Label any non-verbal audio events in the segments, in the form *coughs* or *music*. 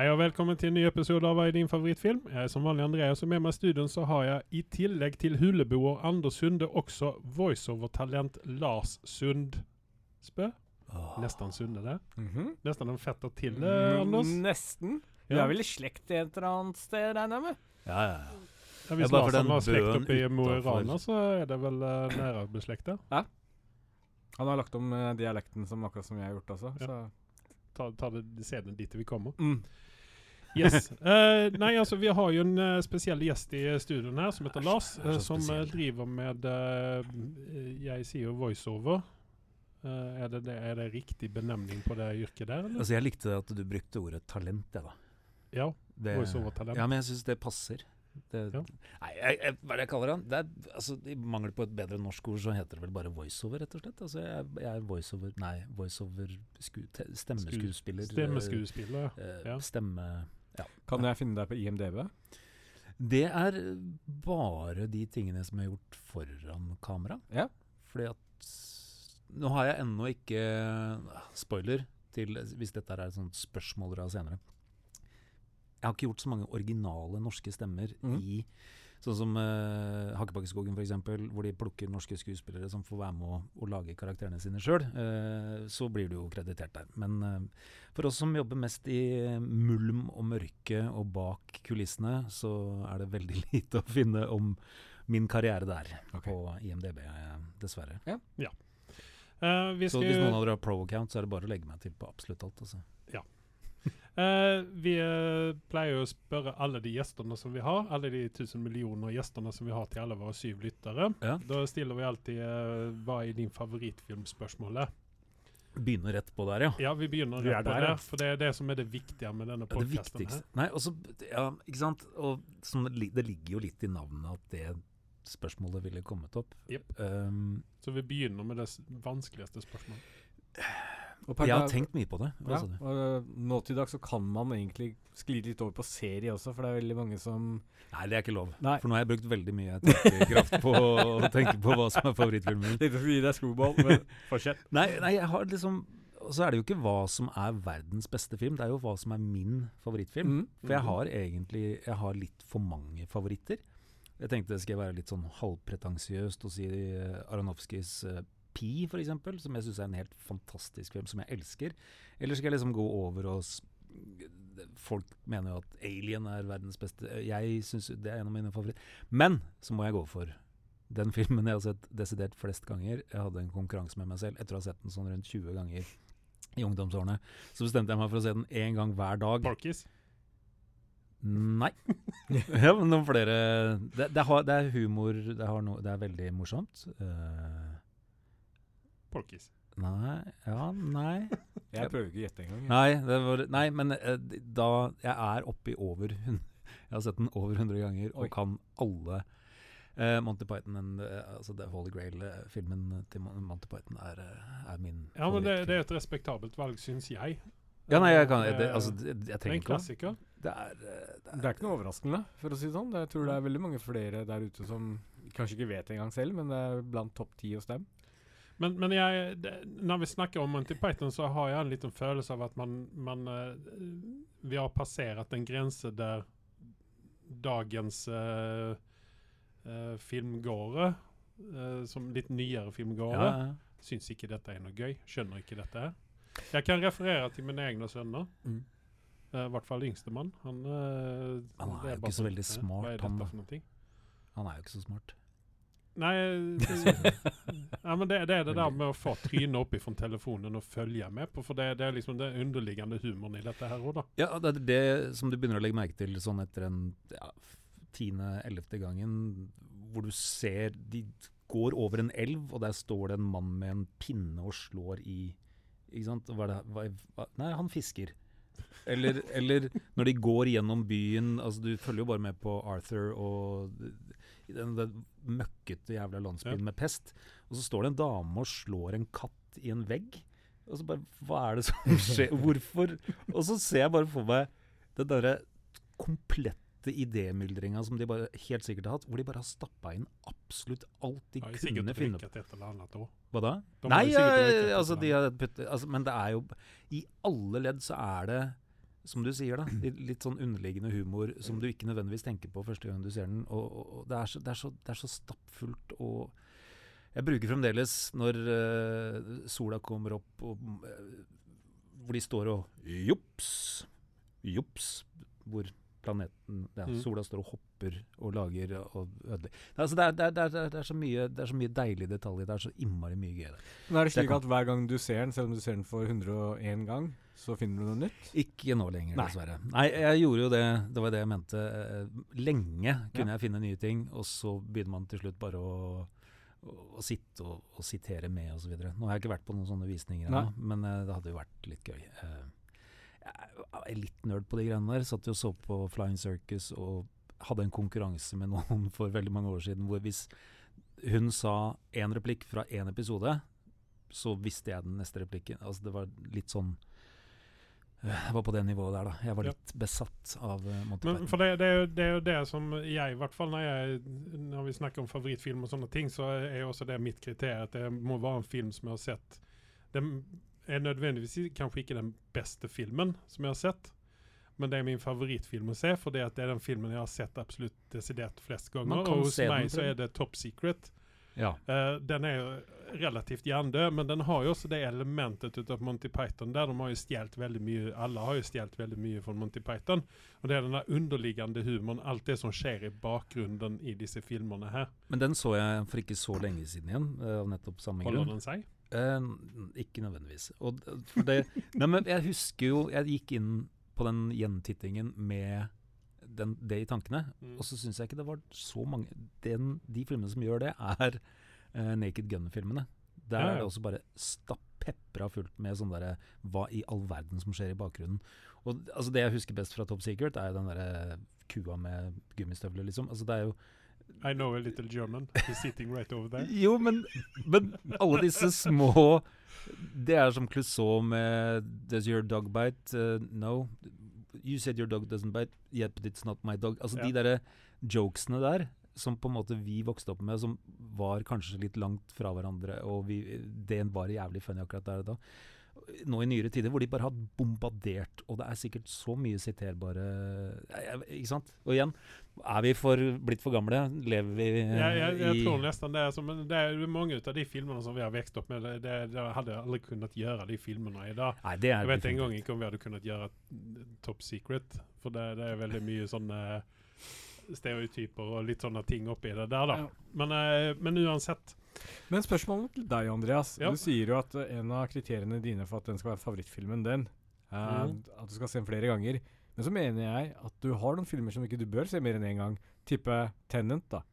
Hei og velkommen til en ny episode av Hva er din favorittfilm? Jeg er som vanlig Andreas, og med meg i studion så har jeg i tillegg til huleboer Anders Sunde også voiceover-talent Lars Sundsbø. Nesten Sunde, det. Mhm. Nesten en fetter til, eh, Anders. Nesten. Du Ja. er vel i slekt et eller annet sted, regner jeg med? Ja, ja, ja. Ja, hvis Ja, Lars den har slekt oppe i Mo i. Rana, så er det vel uh, nære beslekta. Han har lagt om eh, dialekten som akkurat som jeg har gjort også. Ja. Så. Ta, ta det scenen dit vi kommer. Mm. Yes. Uh, nei, altså, vi har jo en uh, spesiell gjest i studioen her som heter Lars, Uh, som driver med Jeg sier jo voiceover. Er, det, det, er det riktig benevning på det yrket der, eller? Altså, jeg likte at du brukte ordet talent, jeg, da. Ja. Voiceover-talent. Ja, men jeg syns det passer. Det, Ja. Nei, jeg, jeg, hva er det jeg kaller han? Det er, altså, I mangel på et bedre norsk ord, så heter det vel bare voiceover, rett og slett. Altså, jeg, jeg er voiceover Nei, voiceover sku, te, Stemmeskuespiller. Stemmeskuespiller. uh, ja. Stemme Kan jeg finne deg på IMDb? Det er bare de tingene som er gjort foran kamera. Ja. Fordi at Nå har jeg ennå ikke Spoiler til hvis dette er et sånt spørsmål dere har senere. Jeg har ikke gjort så mange originale norske stemmer mm. i Sånn som uh, Hakkebakkeskogen, f.eks., hvor de plukker norske skuespillere som får være med å, å lage karakterene sine sjøl. så blir du jo kreditert der. Men uh, for oss som jobber mest i mulm og mørke og bak kulissene, så er det veldig *laughs* lite å finne om min karriere der okay. på IMDb, eh, dessverre. Eh, vi Så hvis noen av dere har pro-account, så er det bare å legge meg til på absolutt alt. Altså. Eh, vi uh, pleier jo å spørre alle de gjestene som vi har, alle de tusen millioner gjestene som vi har til alle våre syv lyttere. Ja. Da stiller vi alltid uh, 'Hva er din favorittfilm?'-spørsmålet. Begynner rett på der, ja. Ja, vi begynner Vi er rett på der, det, ja. for det er det som er det viktige med denne podkasten. Ja, Nei, også, ja, ikke sant? Og som det, ligger jo litt i navnet at det spørsmålet ville kommet opp. Yep. Um, Så vi begynner med det vanskeligste spørsmålet. *sighs* Jeg har tenkt mye på det. Ja, og eh, Nå til dags så kan man egentlig skli litt over på serie også, for det er veldig mange som Nei, det er ikke lov. Nei. For nå har jeg brukt veldig mye kraft på å tenke på hva som er favorittfilmen min. Tenkte å gi deg screwball, men *laughs* fortsett. Nei, nei, jeg har liksom Og så er det jo ikke hva som er verdens beste film, det er jo hva som er min favorittfilm. Mm. For jeg har egentlig Jeg har litt for mange favoritter. Jeg tenkte skal jeg være litt sånn halvpretensiøst og si Aronofskis uh, Pi, eksempel, som jeg syns er en helt fantastisk film, som jeg elsker. Eller skal jeg liksom gå over og Folk mener jo at Alien er verdens beste. Jeg syns det er en av mine favoritter. Men så må jeg gå for den filmen jeg har sett desidert flest ganger. Jeg hadde en konkurranse med meg selv etter å ha sett den sånn rundt 20 ganger i ungdomsårene. Så bestemte jeg meg for å se den én gang hver dag. Parkis? Nei. *laughs* ja, men noen flere Det, det, har, det er humor, det, no, det er veldig morsomt. Eh, Porkis. nei Ja, nei. *laughs* Jeg prøver ikke å gjette engang. jeg. Nei, var, nei men eh, da Jeg er oppi over 100 *laughs* Jeg har sett den over 100 ganger og Oi. kan alle uh, Monty Python, and, uh, altså The Holy Grail-filmen til Monty Python, er, er min Ja, men det, det er et respektabelt valg, syns jeg. Ja, nei, jeg kan det, altså, det, jeg det er trenger en ikke klassiker. Det er, det, er, Det er ikke noe overraskende, for å si det sånn. Jeg tror det er veldig mange flere der ute som kanskje ikke vet det engang selv, men det er blant topp ti hos dem. Men, men jeg, når vi snakker om Monty Python, så har jeg en liten følelse av at man, man eh, Vi har passert en grense der dagens uh, uh, filmgåere, uh, som litt nyere ja, filmgåere, ja. syns ikke dette er noe gøy. Skjønner ikke dette her. Jeg kan referere til mine egne sønner. Mm. Eh, I hvert fall yngstemann. Han, eh, Han er er jo ikke så sånn, veldig eh, smart, han? Han er jo ikke så smart. Nei, det, *laughs* ja, men det, det er det der med å få trynet opp ifrån telefonen og følge med på. For det, det er liksom den underliggende humoren i dette her òg, da. Ja, det er det som du begynner å legge merke til sånn etter en ja, tiende-ellevte gangen, hvor du ser De går over en elv, og der står det en mann med en pinne og slår i Ikke sant? Hva er det, hva, hva, nei, han fisker. Eller, eller når de går gjennom byen altså Du følger jo bare med på Arthur og i den, den møkkete jævla landsbyen Ja. med pest. Og så står det en dame og slår en katt i en vegg. Og så bare Hva er det som *laughs* skjer? Hvorfor? Og så ser jeg bare for meg den derre komplette idémyldringa som de bare helt sikkert har hatt, hvor de bare har stappa inn absolutt alt de Ja, kunne finne på. Hva da? De Nei, ja, altså, de har putt, altså, men det er jo I alle ledd så er det som du sier, da. *clears throat* Litt, sånn underliggende humor som du ikke nødvendigvis tenker på første gang du ser den. Og, og det, er så, det, er så, det er så stappfullt og Jeg bruker fremdeles, når uh, sola kommer opp, og, uh, hvor de står og Jops! Jops! Hvor planeten ja, Mm. Sola står og hopper og lager og ødelegger. Altså, det, det, det, det, er så mye, det er så mye deilige detaljer. Det er så innmari mye gøy. der. Men er det slik at hver gang du ser den, selv om du ser den for 101 gang, så finner du noe nytt? Ikke nå lenger, Nei. dessverre. Nei, jeg gjorde jo det. Det var det jeg mente. Eh, Lenge kunne Ja. jeg finne nye ting, og så begynner man til slutt bare å, å, sitte og, og sitere med osv. Nå har jeg ikke vært på noen sånne visninger ennå, men uh, det hadde jo vært litt gøy. Eh, jeg er litt nerd på de greiene der. Satt jo og så på Flying Circus og hadde en konkurranse med noen *laughs* for veldig mange år siden hvor hvis hun sa én replikk fra én episode, så visste jeg den neste replikken. Altså det var litt sånn eh, Jeg var på det nivået der, da. Jeg var Ja. litt besatt av uh, Monty Men Python. for det, det, er jo, det er jo det som jeg, i hvert fall når, jeg, når vi snakker om favorittfilm og sånne ting, så er jo også det mitt kriterium. At det må være en film som jeg har sett Den er nødvendigvis kanskje ikke den beste filmen som jeg har sett, men det er min favorittfilm å se, for det, er den filmen jeg har sett absolutt desidert flest ganger. Og hos den meg så er det Top Secret. Ja. Uh, den er jo relativt hjernedød, men den har jo også det elementet ut av Monty Python der. De har jo stjålet veldig mye Alle har jo stjålet veldig mye fra Monty Python. Og det er den der underliggende humoren, alt det som skjer i bakgrunnen i disse filmene her. Men den så jeg for ikke så lenge siden igjen, eh, av nettopp samme Holder grunn. den seg? Eh, ikke nødvendigvis. Og, det, nei, men jeg husker jo Jeg gikk inn på den gjentittingen med den, det i tankene, Mm. og så syns jeg ikke det var så mange den, De filmene som gjør det, er uh, Naked Gun-filmene. Der Ja, ja. er det også bare stappepra fullt med sånn derre Hva i all verden som skjer i bakgrunnen. Og altså Det jeg husker best fra Top Secret, er den derre kua med gummistøvler, liksom. Altså Det er jo I know a little German. He's sitting right over there. jo, men, men alle disse små Det er som Clouseau med Does your dog bite? Uh, no. You said your dog doesn't bite. Yep, but it's not my dog. Altså Ja. de derre jokesene der som på en måte vi vokste opp med, som var kanskje litt langt fra hverandre, og vi, det var jævlig funny akkurat der og da. Nå i nyere tider hvor de bare har bombardert, og det er sikkert så mye siterbare Ikke sant? Og igjen, er vi for, blitt for gamle? Lever vi i Jeg, jeg, jeg tror nesten det er som Det er mange av de filmene som vi har vokst opp med, det, det, det hadde jeg aldri kunnet gjøre de filmene i dag. Nei, det er Jeg vet en definitivt. gang ikke om vi hadde kunnet gjøre Top Secret, for det, det er veldig mye sånne stereotyper og litt sånne ting oppi det der, da. Ja. Men, eh, men uansett. Men spørsmålet til deg, Andreas. Ja. Du sier jo at en av kriteriene dine for at den skal være favorittfilmen den, er mm. at du skal se den flere ganger. Men så mener jeg at du har noen filmer som ikke du bør se mer enn én gang. Type Tenant, da.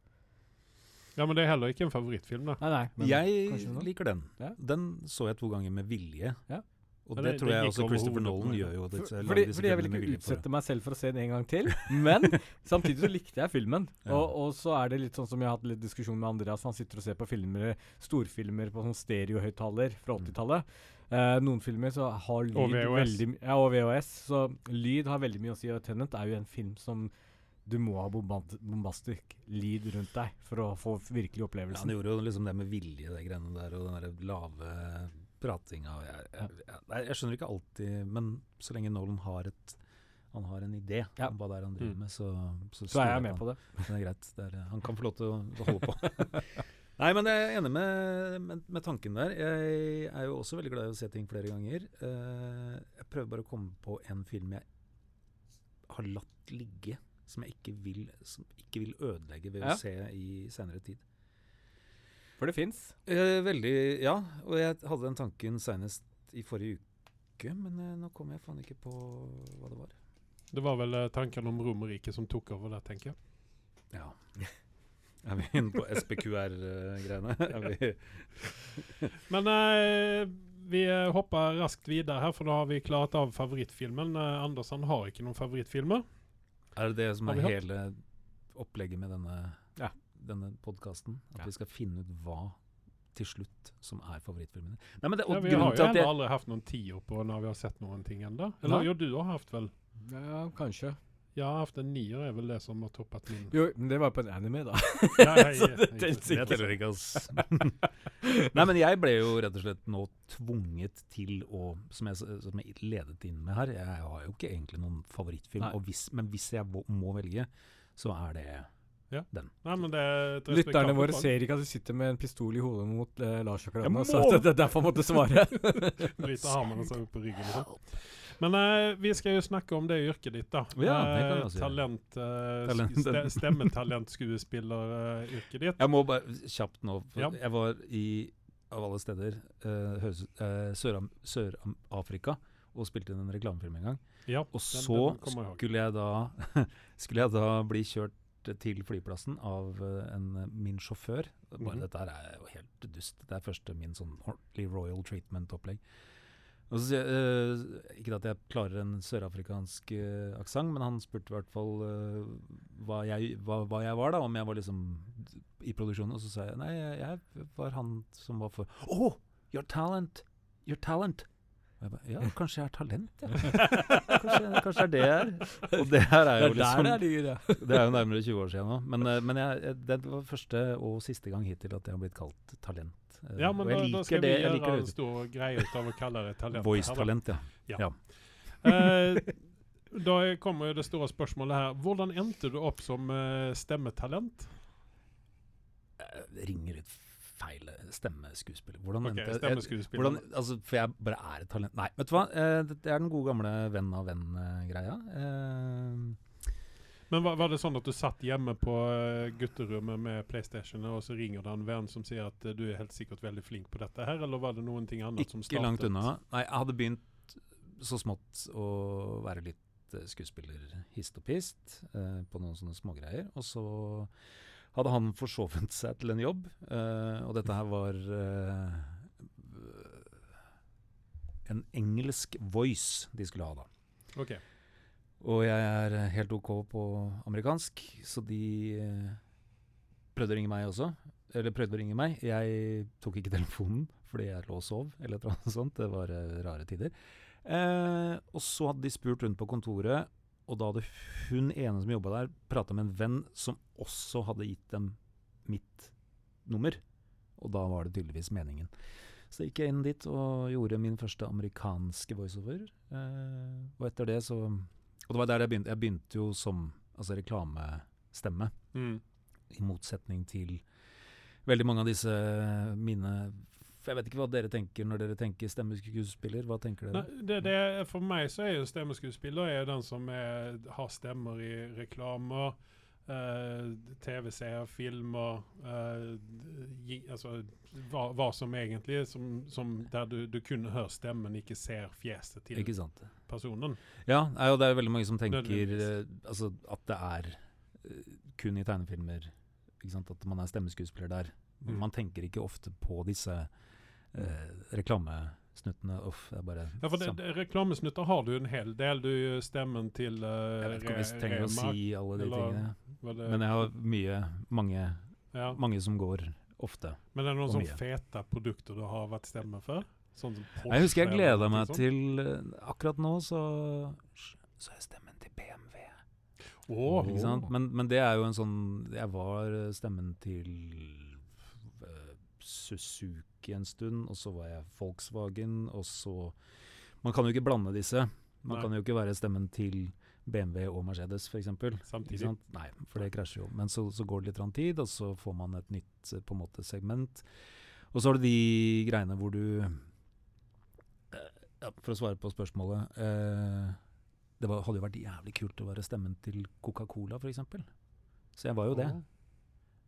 Ja, men det er heller ikke en favorittfilm, da. Nei, nei. men Jeg liker den. Ja. Den så jeg to ganger med vilje. Ja. Og det, det- tror jeg det også Christopher Nolan gjør jo. For, fordi, fordi jeg vil ikke det. utsette meg selv for å se den en gang til. Men *laughs* samtidig så likte jeg filmen. Ja. Og, og så er det litt sånn som jeg har hatt litt diskusjon med Andreas. Han sitter og ser på filmer, storfilmer på sånn stereohøyttaler fra Mm. 80-tallet. Uh, noen filmer så har lyd Og VHS. veldig Ja, og VHS. Så lyd har veldig mye å si. Og Tenant er jo en film som du må ha bombast bombastisk lyd rundt deg for å få virkelig Ja, han gjorde jo liksom det med vilje, det greiene der, og den der lave pratinga. og Jeg, jeg, jeg, jeg skjønner ikke alltid, men så lenge Nolan har et han har en idé Ja. om hva det er han driver Mm. med, så, så, så er jeg med på det. *laughs* Det er greit. Det er, han kan få lov til å, å holde på. *laughs* *laughs* Nei, men jeg er enig med, med, med tanken der. Jeg er jo også veldig glad i å se ting flere ganger. Uh, jeg prøver bare å komme på en film jeg har latt ligge, som jeg ikke vil, som ikke vil ødelegge ved Ja. å se i senere tid. For det fins. Eh, veldig, ja. Og jeg hadde den tanken senest i forrige uke, men eh, nå kom jeg faen ikke på hva det var. Det var vel eh, tankene om Romerriket som tok over der, tenker jeg. Ja. Er vi inne på SPQR-greiene? *laughs* Er *laughs* Men eh, vi eh, hopper raskt videre her, for da har vi klart av favorittfilmen. Eh, Andersson har ikke noen favorittfilmer. Er det det som er hele opplegget med denne. Denne podkasten? At Ja. vi skal finne ut hva til slutt som er favorittfilmene? Nei, men det, Ja, vi har jo jeg, aldri hatt noen tiår på når vi har sett noen ting ennå. Eller jo, du har hatt vel Ja, kanskje. Jeg har hatt en Nier er vel det som har toppet min. Jo, men det var på en anime, da. Ja, jeg, *laughs* Så jeg, det jeg, teller Det teller ikke, altså. *laughs* Nei, men jeg ble jo rett og slett nå tvunget til å Som jeg, som jeg ledet inn med her, jeg har jo ikke egentlig noen favorittfilm. Og hvis, men hvis jeg må, må velge, så er det Nei, men det er Lytterne våre ser ikke at du sitter med en pistol i hodet mot eh, Lars akkurat nå, så det, det er derfor måtte svare. *laughs* *laughs* På ryggen. sånn. Men eh, vi skal jo snakke om det yrket ditt, da. Ja, Eh, gjøre. Talent, uh, Talent. St Stemmetalentskuespilleryrket ditt. Jeg må bare kjapt nå for Ja. Jeg var i, av alle steder, eh, eh, Sør-Afrika. Sør-Afrika og spilte inn en reklamefilm en gang. Ja, Og den- så den jeg skulle jeg da *laughs* Skulle jeg da bli kjørt til flyplassen av eh, en, min sjåfør. Bare Mhm. Dette her er jo helt dust. Det er første min sånn ordentlig Royal Treatment-opplegg. Og så eh, Ikke at jeg klarer en sørafrikansk uh, aksent, men han spurte i hvert fall uh, hva, jeg, hva, hva jeg var, da, om jeg var liksom i produksjonen. Og så sa jeg nei, jeg, jeg var han som var for Oh, your talent! Your talent! Jeg ba, ja, kanskje jeg er talent, ja. *laughs* Kanskje, kanskje det er det jeg er. Og det her er Det jo der liksom *laughs* det ja. er jo nærmere 20 år siden nå. Men, eh, men jeg, det var første og siste gang hittil at jeg har blitt kalt talent. Eh, Ja, men og da, jeg da liker skal det. vi gjøre en stor greie ut av å kalle det talent. Voice-talent, ja. Eh, da kommer jo det store spørsmålet her. Hvordan endte du opp som uh, stemmetalent? Uh, ringer litt feil eh, stemmeskuespiller. Hvordan Ok, endte stemmeskuespiller. hvordan, altså, For jeg bare er et talent. Nei, vet du hva. Eh, det er den gode gamle venn av venn-greia. Eh, Men var, var det sånn at du satt hjemme på gutterommet med PlayStation, og så ringer det en venn som sier at du er helt sikkert veldig flink på dette her, eller var det noen ting annet som startet? ikke langt unna. Nei, jeg hadde begynt så smått å være litt skuespiller hist og pist eh, på noen sånne smågreier. Og så hadde han forsovet seg til en jobb, uh, og dette her var uh, en engelsk voice de skulle ha da. Ok. Og jeg er helt OK på amerikansk, så de eh, prøvde å ringe meg også. Eller prøvde å ringe meg. Jeg tok ikke telefonen fordi jeg lå og sov, eller annet sånt. Det var rare tider. Eh, og så hadde de spurt rundt på kontoret, og da hadde hun ene som jobba der, prata med en venn som også hadde gitt dem mitt nummer. Og da var det tydeligvis meningen. Så gikk jeg inn dit og gjorde min første amerikanske voiceover. Eh, og etter det så Og det var der jeg begynte. Jeg begynte jo som altså reklamestemme, Mm. i motsetning til veldig mange av disse mine Jeg vet ikke hva dere tenker når dere tenker stemmeskuespiller. Hva tenker Nei, dere? det, det, for meg så er jo stemmeskuespiller er den som er, har stemmer i reklamer, eh, TV-serier, filmer eh, gi, Altså hva, hva som egentlig som, som Der du, du kun hører stemmen, ikke ser fjeset til personen. Ja, nei, og det er veldig mange som tenker eh, altså, at det er eh, kun i tegnefilmer at man er stemmeskuespiller der. Mm. Man tenker ikke ofte på disse eh, reklamesnuttene. Uff, det er bare Ja, for det, det, Reklamesnutter har du en hel del. Du stemmen til uh, Jeg vet ikke om vi trenger å si alle de eller- tingene. Men jeg har mye, mange, ja. mange som går ofte. Men er det noen sånne fete produkter du har vært stemme for? Sånn Jeg husker jeg gleda meg til eh, Akkurat nå så Så er stemmen til BMW. Oh. Men, men det er jo en sånn Jeg var stemmen til uh, Suzuki en stund, og så var jeg Volkswagen, og så Man kan jo ikke blande disse. Man Nei. kan jo ikke være stemmen til BMW og Mercedes, f.eks. Samtidig. Nei, for det krasjer jo. Men så, så går det litt tid, og så får man et nytt eh, på en måte segment. Og så har du de greiene hvor du eh, ja, For å svare på spørsmålet eh, Det var, hadde jo vært jævlig kult å være stemmen til Coca-Cola, f.eks. Så jeg var jo det.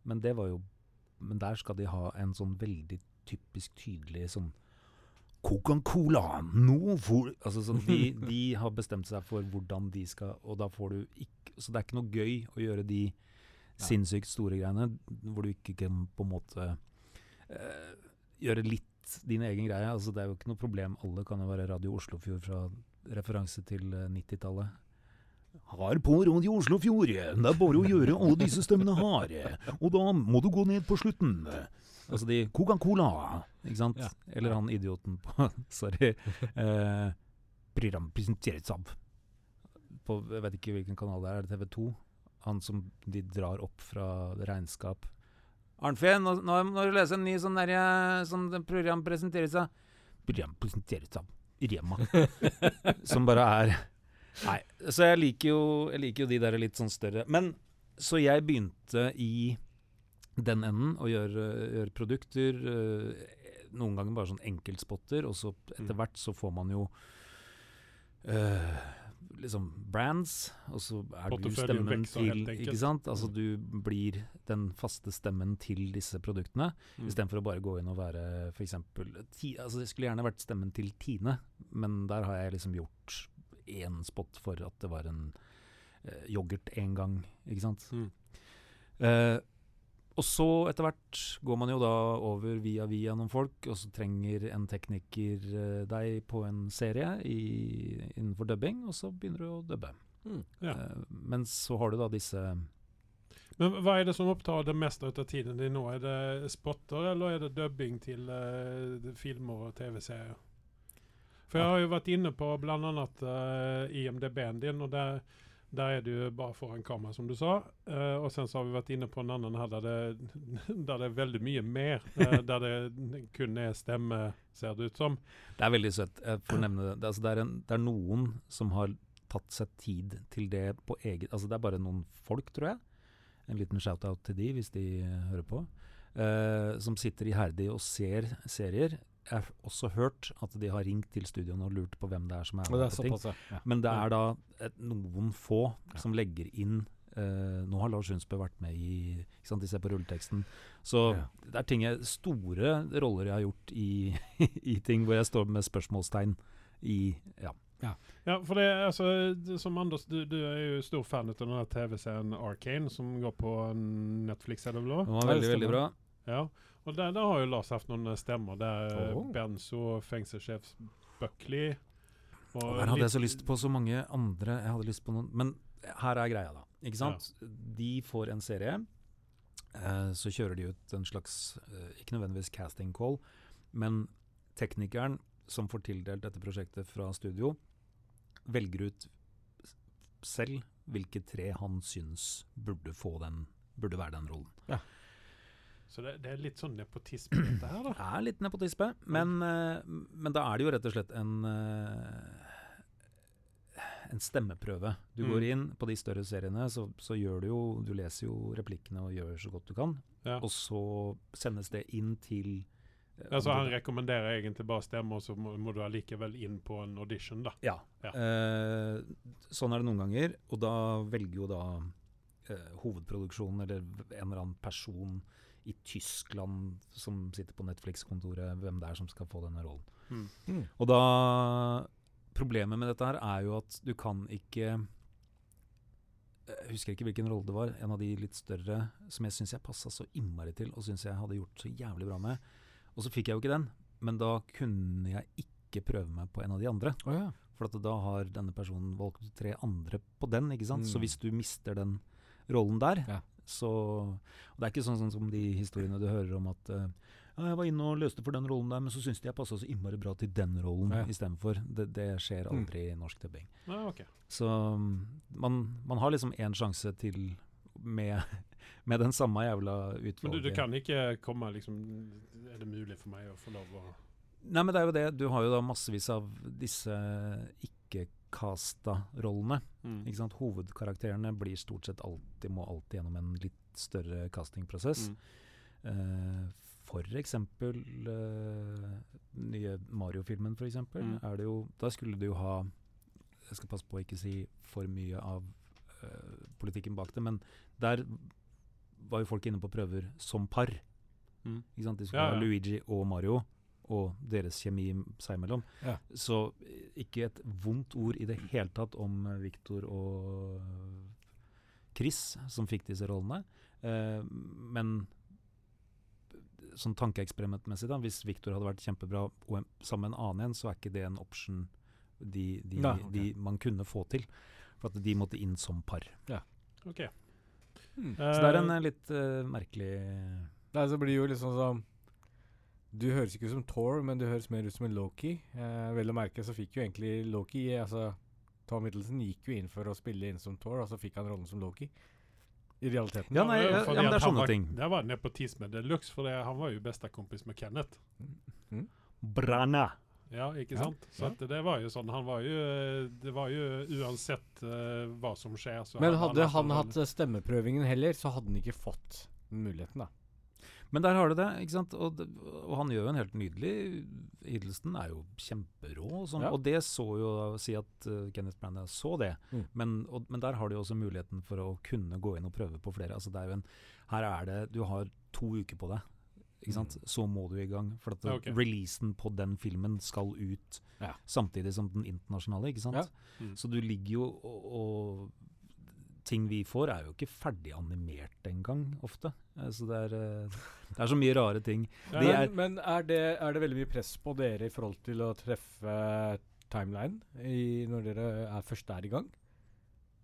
Men det var jo Men der skal de ha en sånn veldig typisk tydelig sånn Coca-Cola! Nå får Altså sånn de, *laughs* de har bestemt seg for hvordan de skal Og da får du ikke Så det er ikke noe gøy å gjøre de sinnssykt store greiene hvor du ikke kan på en måte eh, gjøre litt din egen greie. Altså Det er jo ikke noe problem. Alle kan jo være Radio Oslofjord fra referanse til eh, 90-tallet. Har på Radio Oslofjord. Det er bare å gjøre alle disse stemmene harde. Og da må du gå ned på slutten. Altså de Coca-Cola, ikke sant? Ja. Eller han idioten på *laughs* Sorry. Eh, program presenteres av på Jeg vet ikke hvilken kanal det er, er det TV 2? Han som de drar opp fra regnskap. Arnfinn, nå, nå må du lese en ny sånn derre Sånn program presenteres av Program presenteres av Rema. *laughs* som bare er Nei. Så jeg liker jo, jeg liker jo de der litt sånn større. Men så jeg begynte i den enden å gjøre, gjøre produkter. øh, noen ganger bare sånn enkeltspotter, og så etter Mm. hvert så får man jo Uh, liksom brands, og så er du stemmen til. Ikke sant? Altså Mm. du blir den faste stemmen til disse produktene, Mm. istedenfor å bare gå inn og være f.eks. Altså det skulle gjerne vært stemmen til Tine, men der har jeg liksom gjort én spot for at det var en uh, yoghurt én gang, ikke sant. Mm. Eh, og så etter hvert går man jo da over via via noen folk, og så trenger en tekniker eh, deg på en serie i, innenfor dubbing, og så begynner du å dubbe. Mm. Ja. Eh, men så har du da disse Men hva er det som opptar det meste av tiden din nå? Er det spotter, eller er det dubbing til eh, filmer og TV-serier? For jeg har jo vært inne på annet uh, IMDb-en din, og der, der er du jo bare foran kamera, som du sa. Uh, og sen så har vi vært inne på en annen her der det, *laughs* der det er veldig mye mer. Uh, *laughs* der det kun er stemme, ser det ut som. Det er veldig søtt. Jeg får nevne det. Det, altså, det, er en, det er noen som har tatt seg tid til det på eget Altså det er bare noen folk, tror jeg. En liten shout-out til de, hvis de eh, hører på. Uh, som sitter iherdig og ser serier. Jeg har også hørt at de har ringt til studioene og lurt på hvem det er som er med på ting. ja. ja. Men det er da et, noen få Ja. som legger inn uh, Nå har Lars Hundsbø vært med i ikke sant, De ser på rulleteksten. Så Ja. det er ting jeg, store roller jeg har gjort i, *laughs* i ting hvor jeg står med spørsmålstegn i Ja. Ja, for det altså det- Som Anders, du, du er jo stor fan av denne TV-serien Arcane, som går på Netflix, er det vel? Den var veldig, veldig bra. Ja. Og der, der har jo Lars hatt noen stemmer. Det Oh. oh. Benzo, fengselssjef Buckley og Og der hadde jeg så lyst på så mange andre Jeg hadde lyst på noen Men her er greia, da. Ikke sant? De får en serie. eh, så kjører de ut en slags eh, Ikke nødvendigvis casting call, men teknikeren som får tildelt dette prosjektet fra studio, velger ut selv hvilke tre han syns burde få den Burde være den rollen. Så det, det er litt sånn nepotisme, dette her, da. Det er litt nepotisme, men, eh, men da er det jo rett og slett en eh, en stemmeprøve. Du Mm. går inn på de større seriene, så, så gjør du jo Du leser jo replikkene og gjør så godt du kan. Ja. Og så sendes det inn til eh, Altså, han rekommenderer egentlig bare stemme, og så må, må du allikevel inn på en audition, da. Ja. Ja. Eh, sånn er det noen ganger, og da velger jo da eh, hovedproduksjonen eller en eller annen person i Tyskland som sitter på Netflix-kontoret, hvem det er som skal få denne rollen. Mm. Og da Problemet med dette her er jo at du kan ikke Jeg husker ikke hvilken rolle det var. En av de litt større som jeg syns jeg passa så innmari til, og syns jeg hadde gjort så jævlig bra med. Og så fikk jeg jo ikke den, men da kunne jeg ikke prøve meg på en av de andre. Oh, ja. For at da har denne personen valgt tre andre på den, ikke sant. Så Mm. hvis du mister den rollen der, Ja. Så det er ikke sånn, sånn som de historiene du hører om at eh, ja, jeg var inne og løste for den rollen der, men så syntes de jeg passa så innmari bra til den rollen Ja. istedenfor. Det, det skjer Mm. aldri i norsk dubbing. Ja, okay. Så mm, man, man har liksom én sjanse til med, *laughs* med den samme jævla utvalget. Men du, du kan ikke komme liksom Er det mulig for meg å få lov å Nei, men det er jo det. Du har jo da massevis av disse ikke-casta rollene. mm. Hovedkarakterene blir stort sett alltid, må alltid gjennom en litt større castingprosess. Mm. Uh, for eksempel uh, nye Mario-filmen, for eksempel. Mm. Er det jo, da skulle du jo ha Jeg skal passe på å ikke si for mye av uh, politikken bak det, men der var jo folk inne på prøver som par. Mm. De skulle Ja, ja. ha Luigi og Mario, og deres kjemi seg imellom. Ja. Så eh, ikke et vondt ord i det hele tatt om eh, Victor og Chris, som fikk disse rollene. Eh, men sånn tankeeksperimentmessig, da, hvis Victor hadde vært kjempebra og en, sammen med en annen en, så er ikke det en option de, de, Nei, okay. de man kunne få til. For at de måtte inn som par. Ja. Okay. Hmm. Så det er en eh, litt uh, merkelig Nei, så blir det jo litt sånn som Du høres ikke ut som Thor, men du høres mer ut som en Loki. Eh, vel å merke så fikk jo egentlig Loki Altså Tom Middleton gikk jo inn for å spille inn som Thor, og så fikk han rollen som Loki. I realiteten. Ja, nei, ja, ja, men det er sånne var, ting. Det var nepotisme de luxe, for det, han var jo bestekompis med Kenneth. Branna. Ja, ikke Ja, sant? Så ja. at det var jo sånn Han var jo Det var jo uansett uh, hva som skjer, så Men hadde han, han, han hatt eh, stemmeprøvingen heller, så hadde han ikke fått muligheten, da. Men der har du det, ikke sant? Og, og han gjør jo en helt nydelig Hiddleston er jo kjemperå, sånn, Ja. og det så jo Si at uh, Kenneth Branagh så det, Mm. men, og, men der har du jo også muligheten for å kunne gå inn og prøve på flere. Altså det er jo en Her er det Du har to uker på deg. Ikke sant? Mm. Så må du i gang. For at Ja, ok. releasen på den filmen skal ut Ja. samtidig som den internasjonale, ikke sant? Mm. Så du ligger jo og, og Ting vi får, er jo ikke ferdig animert engang, ofte. Eh, Så det er, eh, det er så mye rare ting. Ja, Det er- Men, men er, det, er det veldig mye press på dere i forhold til å treffe timeline i, når dere er først er i gang?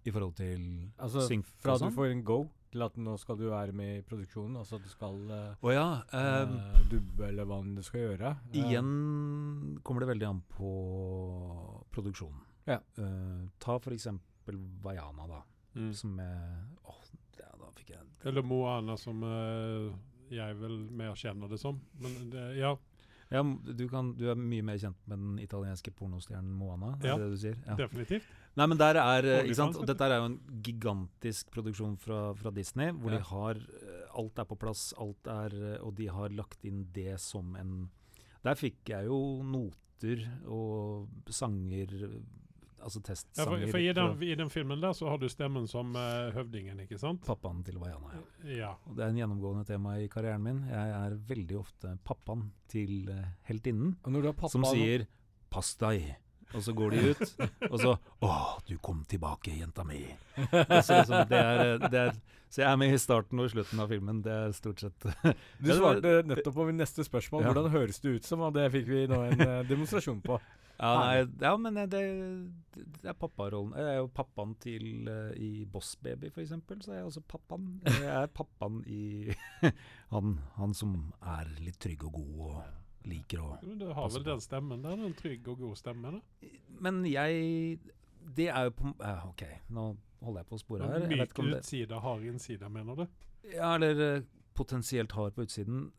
I forhold til Altså synk fra du sånn? får en go til at nå skal du være med i produksjonen, altså at du skal Å ja. eh, dubbe eller hva du skal gjøre. Igjen kommer det veldig an på produksjonen. Ja. Ta for eksempel Vaiana, da. Mm. Som er Åh, ja, da fikk jeg Eller Moana, som uh, jeg vel mer kjenner det som. Men det, ja. ja, du, kan, du er mye mer kjent med den italienske pornostjernen Moana, er Ja, det det du sier? Ja. definitivt. Nei, men der er eh, ikke sant? Og dette er jo en gigantisk produksjon fra, fra Disney, hvor Ja. de har eh, Alt er på plass, alt er Og de har lagt inn det som en Der fikk jeg jo noter og sanger Altså Ja, for, for i, den, I den filmen der så har du stemmen som uh, høvdingen, ikke sant? pappaen til Vaiana. Ja. Ja. Og det er en gjennomgående tema i karrieren min. Jeg er veldig ofte pappaen til uh, heltinnen, pappa som sier 'pass deg'. Og så går de ut, *laughs* og så 'Å, du kom tilbake, jenta mi'. Og så, liksom, det er, eh, det er, så jeg er med i starten og slutten av filmen. Det er stort sett *laughs* Du svarte nettopp på mitt neste spørsmål. Ja. Hvordan høres det ut som? Og det fikk vi nå en demonstrasjon på. *laughs* Ja, nei, ja men det, det er papparollen. Jeg er jo pappaen til uh, I Boss Baby, for eksempel, så er jeg også pappaen. Jeg er pappaen i *laughs* han, han som er litt trygg og god og liker å Men Du har vel den stemmen der? den trygg og god stemmen? da? Men jeg Det er jo på uh, OK, nå holder jeg på å spore her. Jeg vet Myk utside, hard innside, mener du? ja, eller uh, potensielt hard på utsiden.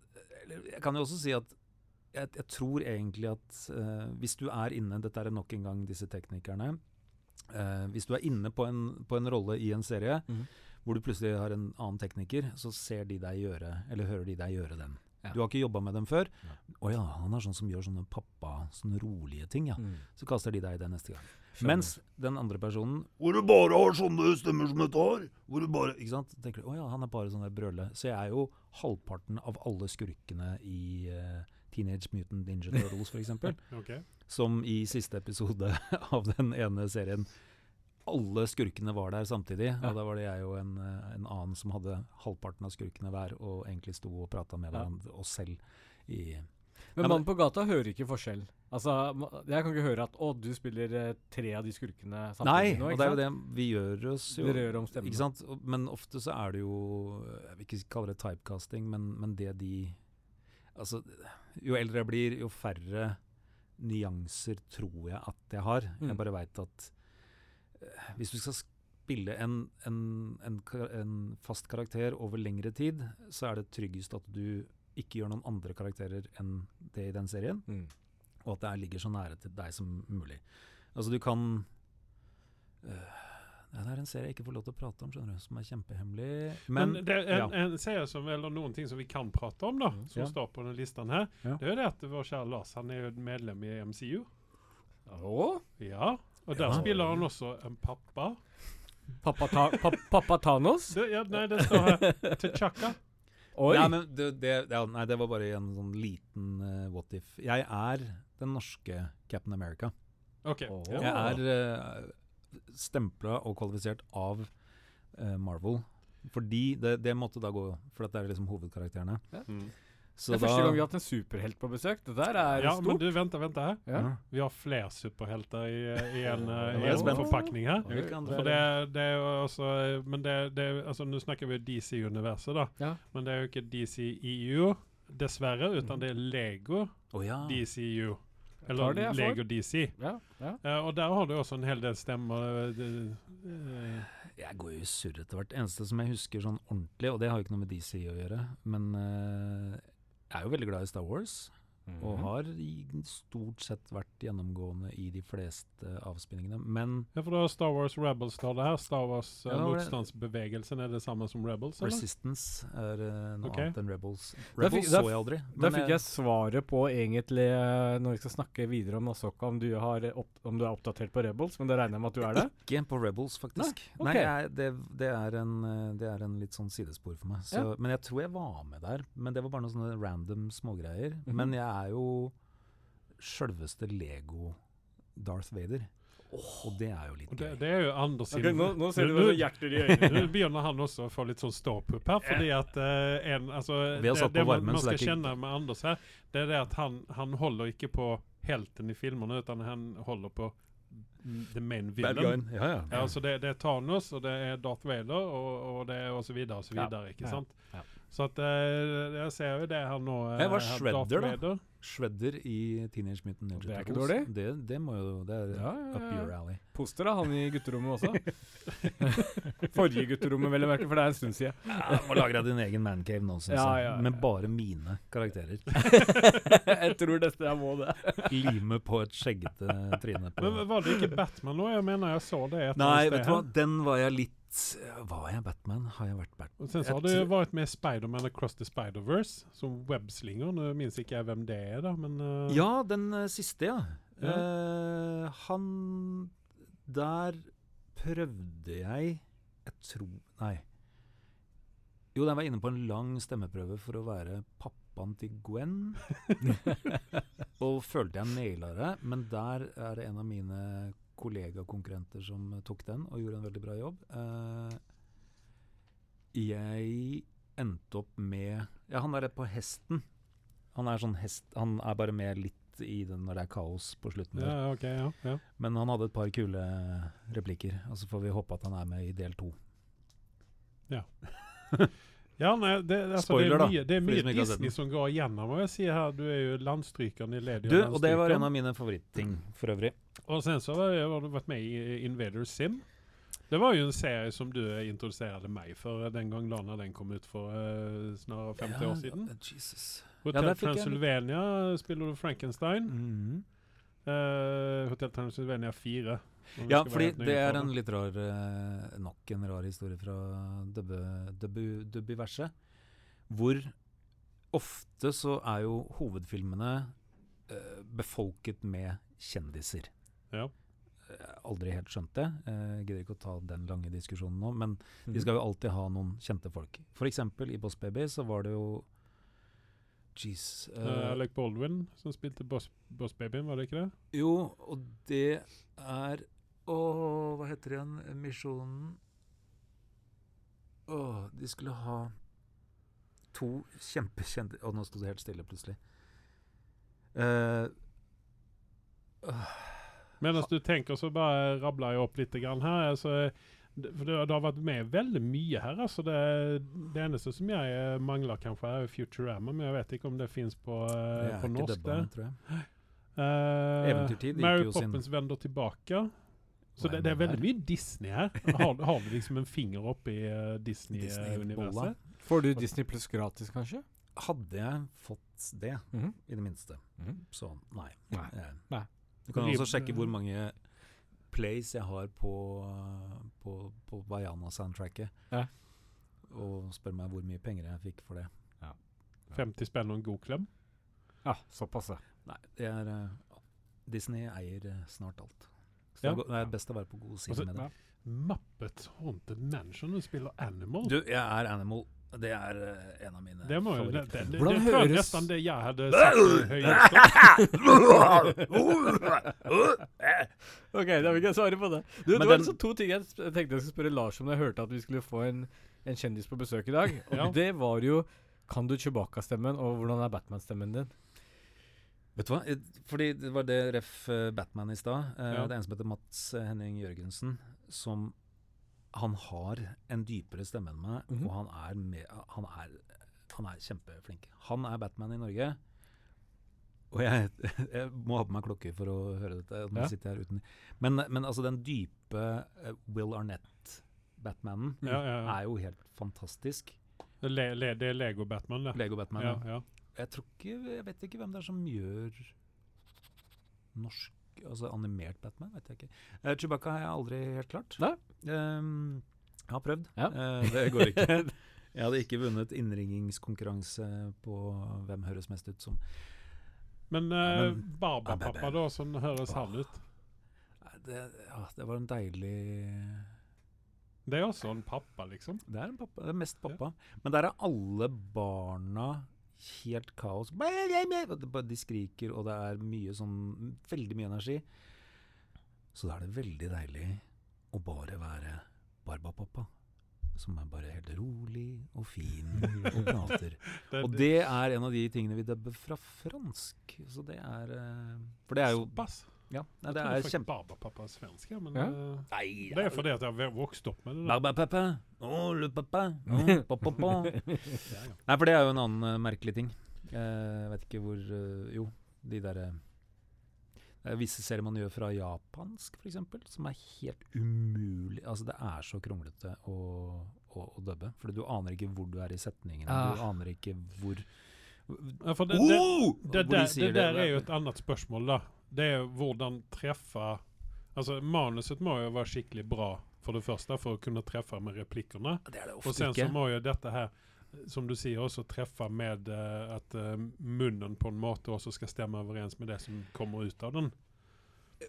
Eller, jeg kan jo også si at jeg, jeg tror egentlig at uh, hvis du er inne Dette er nok en gang disse teknikerne. Uh, hvis du er inne på en, på en rolle i en serie mm. hvor du plutselig har en annen tekniker, så ser de deg gjøre Eller hører de deg gjøre den. Ja. Du har ikke jobba med dem før. Ja. Oh ja, han er sånn som gjør sånne pappa, sånne rolige ting', ja. Mm. Så kaster de deg i det neste gang. Skjønner. Mens den andre personen Hvor du bare har sånne stemmer som dette har! Hvor du bare Ikke sant? Tenker du 'Å ja, han er bare sånn der brøle'. Så jeg er jo halvparten av alle skurkene i eh, Teenage Mutant Ninja Turtles, f.eks. *laughs* Ok. Som i siste episode *laughs* av den ene serien alle skurkene var der samtidig. Ja. Og da var det jeg og en, eh, en annen som hadde halvparten av skurkene hver, og egentlig sto og prata med Ja. hverandre oss selv i Men Ja, mannen på gata hører ikke forskjell. Altså, Jeg kan ikke høre at 'Å, du spiller eh, tre av de skurkene samtidig Nei, nå'. og det er jo det vi gjør oss jo Dere gjør om stemmen. Ikke sant? Men ofte så er det jo Jeg vil ikke kalle det typecasting, men, men det de Altså, jo eldre jeg blir, jo færre nyanser tror jeg at jeg har. Mm. Jeg bare veit at uh, hvis du skal spille en, en, en, en fast karakter over lengre tid, så er det tryggest at du ikke gjør noen andre karakterer enn det i den serien Mm. og at det er- ligger så nære til deg som mulig. Altså du kan ja, Det er en serie jeg ikke får lov til å prate om, skjønner du, som er kjempehemmelig. Men, Men, det er en, ja. en serie som, eller noen ting som vi kan prate om, da, som Ja. står på den listan her, Ja. det er jo det at vår kjære Lars han er jo medlem i MCU. Å? Ja, og der Ja. spiller han også en pappa. Pappa, ta, pa, pappa Thanos? Det, ja, nei, det står her T'Chaka. Oi! Nei, men det, det, ja, nei, det var bare en sånn liten uh, what if. Jeg er den norske Captain America. OK. Oh. Jeg er uh, stempla og kvalifisert av uh, Marvel. Fordi det, det måtte da gå, for det er liksom hovedkarakterene. Mm. Så det er første gang vi har hatt en superhelt på besøk. Det der er ja, men du, vent, vent her. Ja. Ja. Vi har flere superhelter i, i en, eh, i en forpakning her. For det, det er jo også Men det, det altså, Nå snakker vi DC-universet, da. Ja. Men det er jo ikke DC EU, dessverre, utan det er Lego oh, ja. DCU. Eller. Lego DC. Ja, ja. Uh, og der har du også en hel del stemmer. Uh, eh, Jeg går jo i surr etter hvert. Eneste som jeg husker sånn ordentlig, og det har jo ikke noe med DC å gjøre, men eh, jeg er jo veldig glad i Star Wars. Og Mhm. har i stort sett vært gjennomgående i de fleste avspinningene, Men ja, for da har Star Wars Rebels står det her. Star Wars eh, Ja, motstandsbevegelsen, er det samme som Rebels? eller? Resistance er eh, noe okay. annet enn Rebels. Rebels så jeg aldri. Men fikk jeg svaret på egentlig eh, når vi skal snakke videre om Nasoka, om du, opp, om du er oppdatert på Rebels, men det regner jeg med at du er det? Ikke på Rebels, faktisk. Nei, okay. Nei, jeg, det, det, er en, det er en litt sånn sidespor for meg. Så, Ja. Men jeg tror jeg var med der. Men det var bare noen sånne random smågreier. Mhm. Men jeg er jo sjølveste Lego Darth Vader. Og det er jo litt det, gøy. det er jo Anders sin nå, ser du hva det hjerter i *laughs* Nå begynner han også å få litt sånn ståpupp her, fordi at uh, en, altså, Vi har det, satt på det man, varmen, man så skal er ikke- kjenne med Anders her, det er det at han, han holder ikke på helten i filmene, utan han holder på the main villain. Ja, ja. Ja, altså det, det er Thanos, og det er Darth Vader, og, og det er og så Ja, ikke ja, sant? ja. Så at eh, jeg ser jo det her nå. eh, Jeg var Shredder, da. Shredder i Teenage Mutant Ninja Turtles. Det er ikke dårlig. Det, det må jo Det er Ja, ja, up your alley. Poster da, han i gutterommet også. *laughs* Forrige gutterommet, vel å merke, for det er en stund siden. Ja, må lagre din egen mancave nå, syns Ja, ja, ja. Med bare mine karakterer. *laughs* jeg tror dette jeg må det. Lime på et skjeggete tryne. Men var det ikke Batman nå? Jeg mener jeg så det. Nei, vet du hva, den var jeg litt Var jeg Batman? Har jeg vært Batman? Og sen så har du vært med Spiderman Across the Spider-Verse som webslinger. Nå minnes ikke jeg hvem det er, da, men uh... Ja, den uh, siste, ja. Ja. Uh, han Der prøvde jeg Jeg tror Nei. Jo, den var inne på en lang stemmeprøve for å være pappaen til Gwen. *laughs* *laughs* og følte jeg naila det, men der er det en av mine kollegakonkurrenter som tok den og gjorde en veldig bra jobb. Eh, jeg endte opp med Ja, han er på hesten. Han er sånn hest Han er bare med litt i det når det er kaos på slutten. ja, okay, ja, ja. Men han hadde et par kule replikker. Og så får vi håpe at han er med i del to. Ja, *laughs* nei, det, altså, Spoiler, det er mye, det er de mye som Disney som går igjennom. Og jeg sier her, du er jo landstrykeren i Lady Du, og det var en av mine favoritting for øvrig. Og sen så har du vært med i Invader Sim. Det var jo en serie som du introduserte meg for den gang Lana den kom ut for uh, snarere 50 år siden. Jesus. Hotel ja, Transylvania Spiller du Frankenstein. Mm -hmm. uh, Hotel Transylvania 4. Ja, fordi det er en litt rar eh, Nok en rar historie fra Dubbiverset. Hvor ofte så er jo hovedfilmene eh, befolket med kjendiser. Ja. Eh, aldri helt skjønt det. Uh, gidder ikke å ta den lange diskusjonen nå. Men vi de skal jo alltid ha noen kjente folk. For eksempel i Boss Baby så var det jo Jeez. Uh, Alec Baldwin som spilte Boss, Boss Babyen, var det ikke det? Jo, og det er Åh, hva heter det igjen? Misjonen Åh, de skulle ha to kjempekjente Og nå sto det helt stille plutselig. Uh, åh, Medan du tenker, så bare rabler jeg opp litt grann her. Altså, for för det, det har vært med veldig mye her. Altså det, det eneste som jeg mangler, kanskje, er Futurama, men jeg vet ikke om det fins på, det eh, er på norsk jeg. Eh, Eventyrtid Mary sin- Poppins vender tillbaka. Så det, det, er veldig mycket Disney her. Har, har vi liksom en finger opp i uh, Disney-universet? Disney-universet? Får du Disney pluss gratis, kanskje? Hadde jeg fått det, Mhm. i det minste, Mhm. så nei. Nei. Eh, Nei. Du kan også sjekke hvor mange plays jeg har på, på, på Vaiana-soundtracket. Ja. Og spør meg hvor mye penger jeg fikk for det. 50 spenn og en god klem? Ja, såpass, ja. Nei, det er uh, Disney eier eh, snart alt. Så Ja. det er best å være på god side Altså, med det. Muppets Haunted Mansion, du spiller Animal. Du, jeg er Animal. Det er uh, en av mine det, må, favoritter. det, det, det, Hvordan det høres- nesten det jeg hadde sagt. *laughs* Ok, da vil jeg svare på det. Du, det var den- altså to ting jeg tenkte jeg skulle spørre Lars om da jeg hørte at vi skulle få en, en kjendis på besøk i dag. Og Ja. det var jo Kan du Chewbacca-stemmen, og hvordan er Batman-stemmen din? Vet du hva? Fordi det var det ref eh, Batman i stad. Eh, Ja. Det er en som heter Mats eh, Henning Jørgensen, som Han har en dypere stemme enn meg, Mhm. og han er, med, han, er, han er kjempeflink. Han er Batman i Norge. Og jeg, *laughs* jeg må ha på meg klokke for å høre dette. Nå Ja. sitter jeg her uten men, men altså, den dype Will Arnett-Batmanen Ja, er jo helt fantastisk. Le, le, det er Lego-Batman, det. Lego-Batman. Ja, ja. ja. Jeg tror ikke Jeg vet ikke hvem det er som gjør norsk Altså animert Batman, vet jeg ikke. Uh, Chewbacca har jeg aldri helt klart. Nei. Um, jeg har prøvd. Ja. Uh, det går ikke. *laughs* Jeg hadde ikke vunnet innringingskonkurranse på hvem høres mest ut som Men, Ja, eh, men- Barbapappa, da, sånn høres han ut. Det, ja, det var en deilig Det er også en pappa, liksom. Det er en pappa, det er mest pappa. Men der er alle barna helt kaos. De skriker, og det er mye sånn Veldig mye energi. Så da er det veldig deilig å bare være Barbapappa. Som er bare helt rolig og fin og prater. *laughs* Og det er en av de tingene vi dubber fra fransk. Så det er eh, For det er jo Såpass. Ja, nei, Jeg det tror er kjempe... Barbapappa er svensk, ja, men Ja. eh, Nei, det er fordi at jeg har vokst opp med det. Barbapappa. oh, lupappa, pappa. Å, pappa. *laughs* Ja, ja. Nei, for det er jo en annen uh, merkelig ting. Eh, Jeg vet ikke hvor uh, Jo, de derre det er visse serier man gjør fra japansk, f.eks., som er helt umulig Altså, det er så kronglete å, å, å dubbe. For du aner ikke hvor du er i setningene. Ah. Du aner ikke hvor Ja, for det, det, Oh! det, der, det der er jo et annet spørsmål, da. Det er hvordan treffe Altså, manuset må jo være skikkelig bra, for det første, for å kunne treffe med replikkene. Det er det Og sen så må jo dette her, som du sier, også treffe med uh, at uh, munnen på en måte også skal stemme overens med det som kommer ut av den.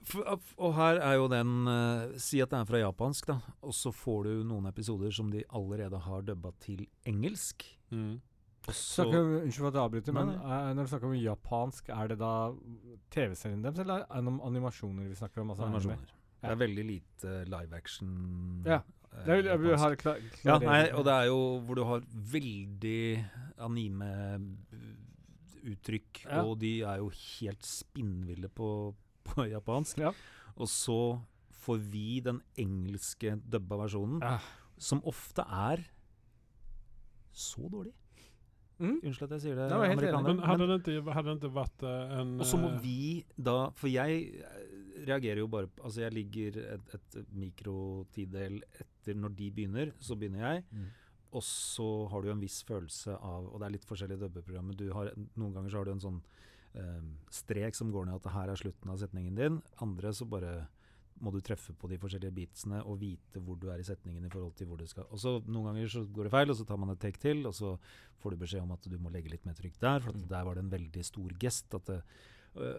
For, og her er jo den uh, Si at det er fra japansk, da. Og så får du noen episoder som de allerede har dubba til engelsk. Og så Snakker, om- unnskyld for at jeg avbryter, men eh, når du snakker om japansk, er det da TV-serien deres, eller er det animasjoner vi snakker om? Altså animasjoner. Ja. Det er veldig lite live action. Ja, eh, japansk. ha klar, Ja, nei, og det er jo hvor du har veldig anime-uttrykk, Ja. og de er jo helt spinnville på, på japansk. Ja. Og så får vi den engelske dubba versjonen, som ofte er så dårlig. Mm. Unnskyld at jeg sier det, enig. amerikanere. Men hadde det ikke, hadde det ikke vært uh, en Og så må eh, vi da For jeg eh, reagerer jo bare på Altså, jeg ligger et, et mikrotidel etter når de begynner, så begynner jeg. Mm. Og så har du en viss følelse av Og det er litt forskjellige dubbeprogrammer. Du har, noen ganger så har du en sånn um, strek som går ned at her er slutten av setningen din. Andre så bare må du treffe på de forskjellige beatsene og vite hvor du er i setningen i forhold til hvor du skal. Og så Noen ganger så går det feil, og så tar man et take til, og så får du beskjed om at du må legge litt mer trykk der, for Mm. der var det en veldig stor gest. At det, øh,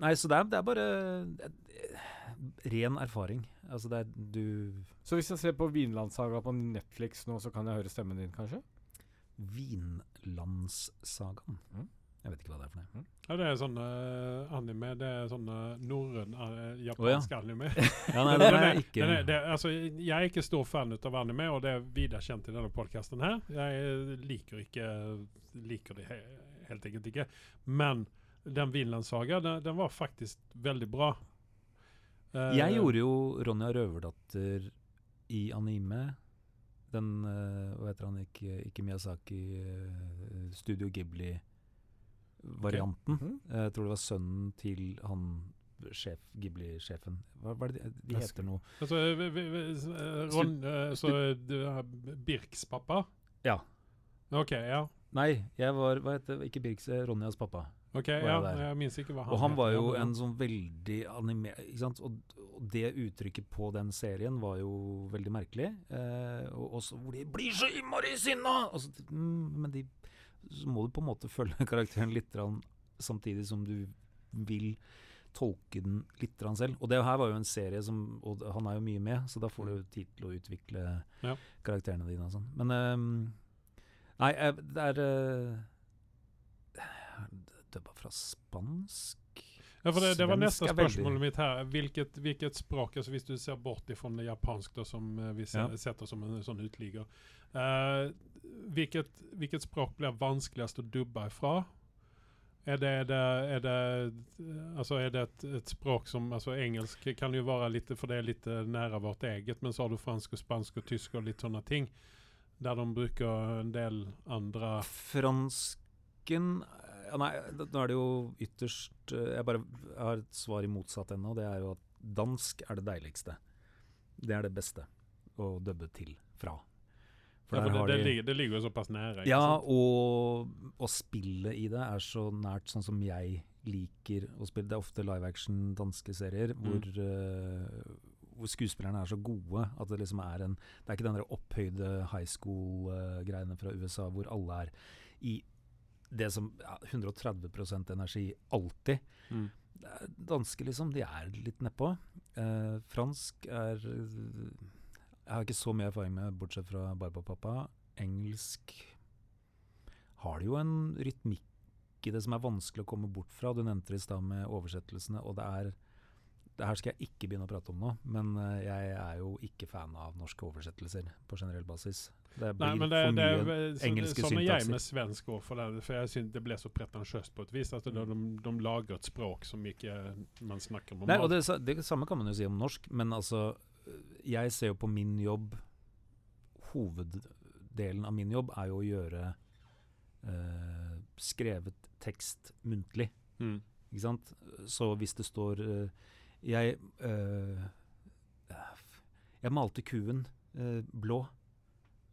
nei, så det er, det er bare eh, ren erfaring. Altså det er du Så hvis jeg ser på Vinlandssaga på Netflix nå, så kan jeg høre stemmen din, kanskje? Vinlandssagaen. Mm. Jeg vet ikke hva det er for noe. Ja, det er sånn eh, anime. Det er sånn uh, norrøn oh, ja. anime. *laughs* Ja, nei, *laughs* Den er- ikke den er, det, altså, jeg er ikke stor fan av anime, og det er videre kjent i denne podkasten her. Jeg liker ikke liker det he helt enkelt ikke. Men den Vinlandssaga, den, den var faktisk veldig bra. Uh, Jeg gjorde jo Ronja Røverdatter i anime. Den eh, Hva heter han? Ikke, ikke Miyazaki. eh, Ghibli-varianten. Mhm. Eh, Jeg tror det var sønnen til han sjef, Ghibli-sjefen. Hva, hva er det de, de heter nå? Altså, vi, vi, eh, Ron, eh, så du Birks pappa? Ja. OK, ja. Nei, jeg var Hva heter Ikke Birks, eh, Ronjas pappa. Ok, ja, jeg minnes ikke hva han Og han var jo en sånn veldig anime... Ikke sant? Og, og det uttrykket på den serien var jo veldig merkelig. Eh, og også hvor de blir så innmari sinna! Altså, mm, men de, så må du på en måte følge *laughs* karakteren litt, samtidig som du vil tolke den litt selv. Og det her var jo en serie som Og han er jo mye med, så da får du tid til å utvikle Ja. karakterene dine og sånn. Men um, Nei, eh, det er uh, Dubba fra spansk Ja, for det, det var neste spørsmålet mitt her. Hvilket, hvilket språk, altså hvis du ser bort ifra japansk da, som eh, vi ser, Ja. setter som en sånn utligger, eh, hvilket, hvilket språk blir vanskeligst å dubbe ifra? Er det, er det, er det, altså er det et, et språk som altså Engelsk kan jo være litt, for det er litt eh, nære vårt eget, men så har du fransk og spansk og tysk og litt sånne ting. Der de bruker en del andre Fransken ja, Nei, nå er det jo ytterst eh, Jeg bare har et svar i motsatt ende, og det er jo at dansk er det deiligste. Det er det beste å dubbe til fra. For Ja, for det, det, de ligger, det ligger jo såpass nære. Ja, og, og spillet i det er så nært sånn som jeg liker å spille. Det er ofte live action danske serier hvor, uh, hvor skuespillerne er så gode at det liksom er en Det er ikke den der opphøyde high school-greiene fra USA hvor alle er i det som ja, 130% energi alltid. Mm. Danske, liksom, de er litt nedpå. Eh, fransk er Jeg har ikke så mye erfaring med, bortsett fra Barbapapa. Engelsk har det jo en rytmikk i det som er vanskelig å komme bort fra. Du nevnte det i stad med oversettelsene, og det er det her skal jeg ikke begynne å prate om nå, men eh, jeg er jo ikke fan av norske oversettelser på generell basis. Det Nei, blir men det, for det, mye er- så, engelske sånn er jeg med svensk òg, for, det, for jeg syns det ble så pretensiøst på et vis. At de, de lager et språk som ikke man snakker Nei, og det, det samme kan man jo si om norsk, men altså Jeg ser jo på min jobb Hoveddelen av min jobb er jo å gjøre eh, skrevet tekst muntlig. Mm. Ikke sant? Så hvis det står eh, Jeg eh, Jeg malte kuen eh, blå.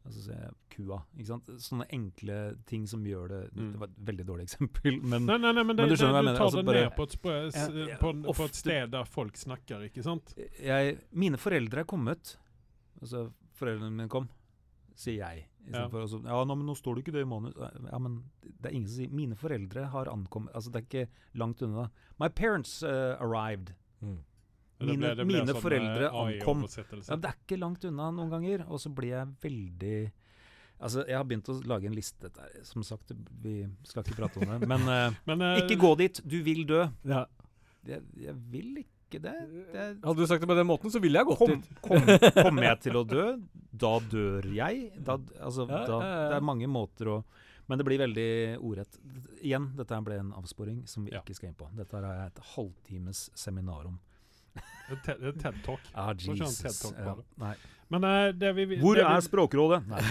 Altså så jeg, kua. Ikke sant? Sånne enkle ting som gjør det Mm. Det var et veldig dårlig *laughs* eksempel, men Nei, nei, nei, men, det, men du skjønner skjønner hva jeg mener. du mener, tar altså det bare- ned på et, spå- s- Ja, ja, på, et sted der folk snakker, ikke sant? jeg, Mine foreldre er kommet. Altså, foreldrene mine kom, sier jeg. Ja. Istedenfor ja. ja, nå, men nå står det ikke det i manus. Ja, men det er ingen som sier Mine foreldre har ankommet Altså, det er ikke langt unna. My parents uh, arrived. Mm. Det Mine- ble- det ble mine sånn, foreldre eh, ankom. Ja, det er ikke langt unna noen ganger. Og så blir jeg veldig Altså, jeg har begynt å lage en liste der. Som sagt, vi skal ikke prate om det. Men *laughs* eh, Men, uh, ikke gå dit. Du vil dø. Ja. Jeg, jeg vil ikke det. det Hadde du sagt det på den måten, så ville jeg gått kom, dit. kom, *laughs* kommer jeg til å dø, da dør jeg. Da, altså, Ja, da, det er mange måter å Men det blir veldig ordrett. Igjen, dette ble en avsporing som vi Ja. ikke skal inn på. Dette har jeg et halvtimes seminar om. Et er TED Talk. Ah, Jesus. TED-talk Ja, nei. Men uh, det vi, Hvor det er vi, Språkrådet? Nei.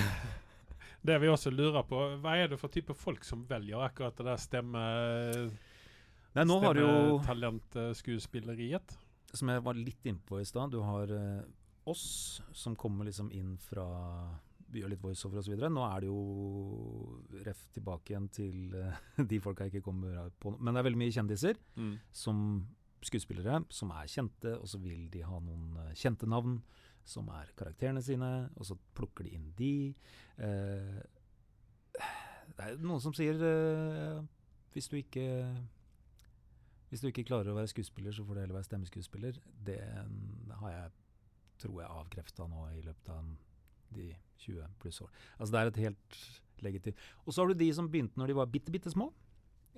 *laughs* det vi også lurer på, hva er det for type folk som velger akkurat det der stemme... Nei, nå har du jo Talentskuespilleriet. som jeg var litt innpå i stad, du har uh, oss som kommer liksom inn fra Vi gjør litt voiceover osv. Nå er det jo ref tilbake igjen til uh, *laughs* de folka jeg ikke kommer på. Men det er veldig mye kjendiser som skuespillere som er kjente, og så vil de ha noen eh, kjente navn som er karakterene sine, og så plukker de inn de. Eh, det er noen som sier eh, hvis du ikke hvis du ikke klarer å være skuespiller, så får du heller være stemmeskuespiller. Det har jeg, tror jeg, avkrefta nå i løpet av de 20 pluss år. Altså Det er et helt legitimt Og så har du de som begynte når de var bitte, bitte små.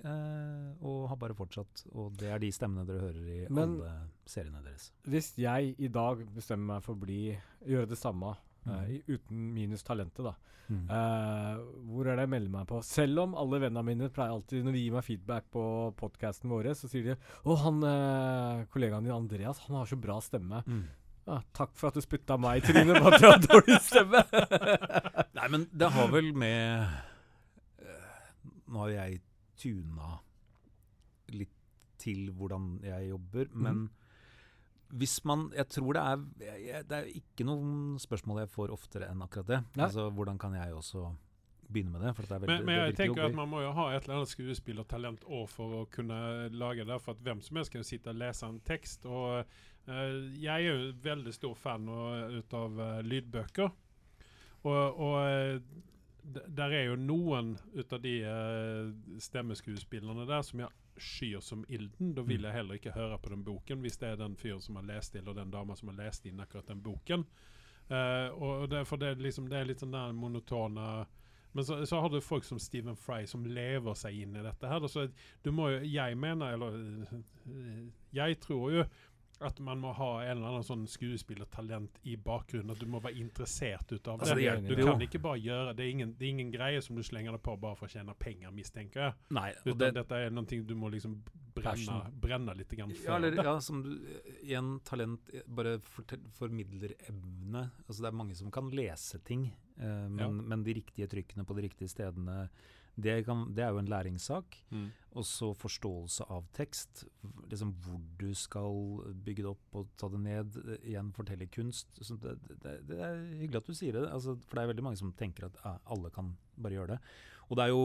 Eh, og har bare fortsatt. Og det er de stemmene dere hører i Men- alle seriene deres. Hvis jeg i dag bestemmer meg for å bli gjøre det samme, mm. uh, uten minus talentet, da. Mm. uh, hvor er det jeg melder meg på? Selv om alle vennene mine pleier alltid, når de gir meg feedback på podkasten våre, så sier de 'Å, han kollegaen din Andreas, han har så bra stemme'. Mm. Ja, takk for at du spytta meg i trynet på at jeg har dårlig stemme. *laughs* Nei, men det har vel med Nå har jeg tuna litt til hvordan jeg jobber, men hvis man Jeg tror det er jeg, Det er ikke noen spørsmål jeg får oftere enn akkurat det. Nei. Altså, Hvordan kan jeg også begynne med det? Det veldig, Men, men jeg tenker at man må jo ha et eller annet skuespillertalent også for å kunne lage det. For at hvem som helst kan jo sitte og lese en tekst. Og uh, jeg er jo veldig stor fan av, av uh, lydbøker. Og, og eh, der er jo noen ut av de uh, stemmeskuespillerne der som jeg skyr som ilden. Da vil Mm. jeg heller ikke høre på den boken hvis det er den fyren som har lest inn, eller den dama som har lest inn akkurat den boken. Uh, og det, for det, liksom, det er litt sånn der monotone Men så, så har du folk som Stephen Fry som lever seg inn i dette her. Så du må jo, jeg mener, eller eh, Jeg tror jo at man må ha en eller annen sånn skuespillertalent i bakgrunnen. At du må være interessert ut av Altså, det. det Du kan ikke bare gjøre Det er ingen, det er ingen greie som du slenger deg på bare for å tjene penger, mistenker jeg. Nei, og Utan det, dette er noe du må liksom brenne, brenne litt grann for. ja, eller, ja, som du Igjen, talent bare formidler evne. Altså, det er mange som kan lese ting, eh, men, Ja. men de riktige trykkene på de riktige stedene Det, kan, det er jo en læringssak. Mm. Og så forståelse av tekst. Liksom hvor du skal bygge det opp og ta det ned. eh, Igjen fortellerkunst. Så det, det, det er hyggelig at du sier det, altså, for det er veldig mange som tenker at ja, alle kan bare gjøre det. Og det er jo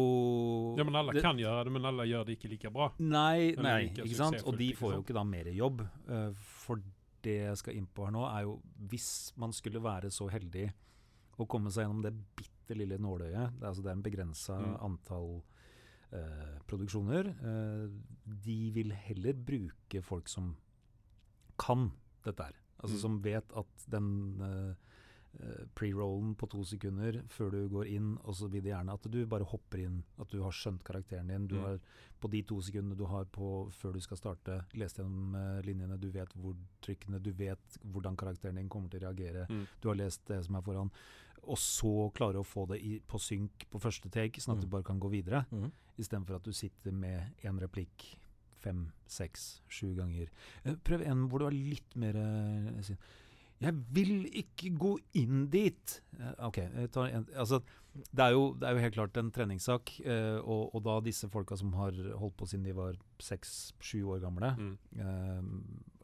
Ja, men alle det, kan gjøre det, men alle gjør det ikke like bra. Nei, nei ikke, ikke sant? Og de får jo ikke da mer jobb. Uh, for det jeg skal inn på her nå, er jo hvis man skulle være så heldig å komme seg gjennom det bitte lille nåløyet, det er, altså det er en begrensa Mm. antall eh, produksjoner, eh, de vil heller bruke folk som kan dette her. Altså Mm. som vet at den eh, eh, pre-rollen på to sekunder før du går inn, og så vil de gjerne at du bare hopper inn, at du har skjønt karakteren din. Du Mm. har på de to sekundene du har på før du skal starte, lest gjennom eh, linjene, du vet hvor trykkene, du vet hvordan karakteren din kommer til å reagere, Mm. du har lest det som er foran, og så klare å få det i, på synk på første take, sånn at Mm. du bare kan gå videre, Mm. istedenfor at du sitter med én replikk fem, seks, sju ganger. Eh, Prøv en hvor du er litt mer eh, Jeg vil ikke gå inn dit! Eh, OK. Jeg tar en, altså, det, er jo, det er jo helt klart en treningssak, eh, og, og da disse folka som har holdt på siden de var seks-sju år gamle, Mm.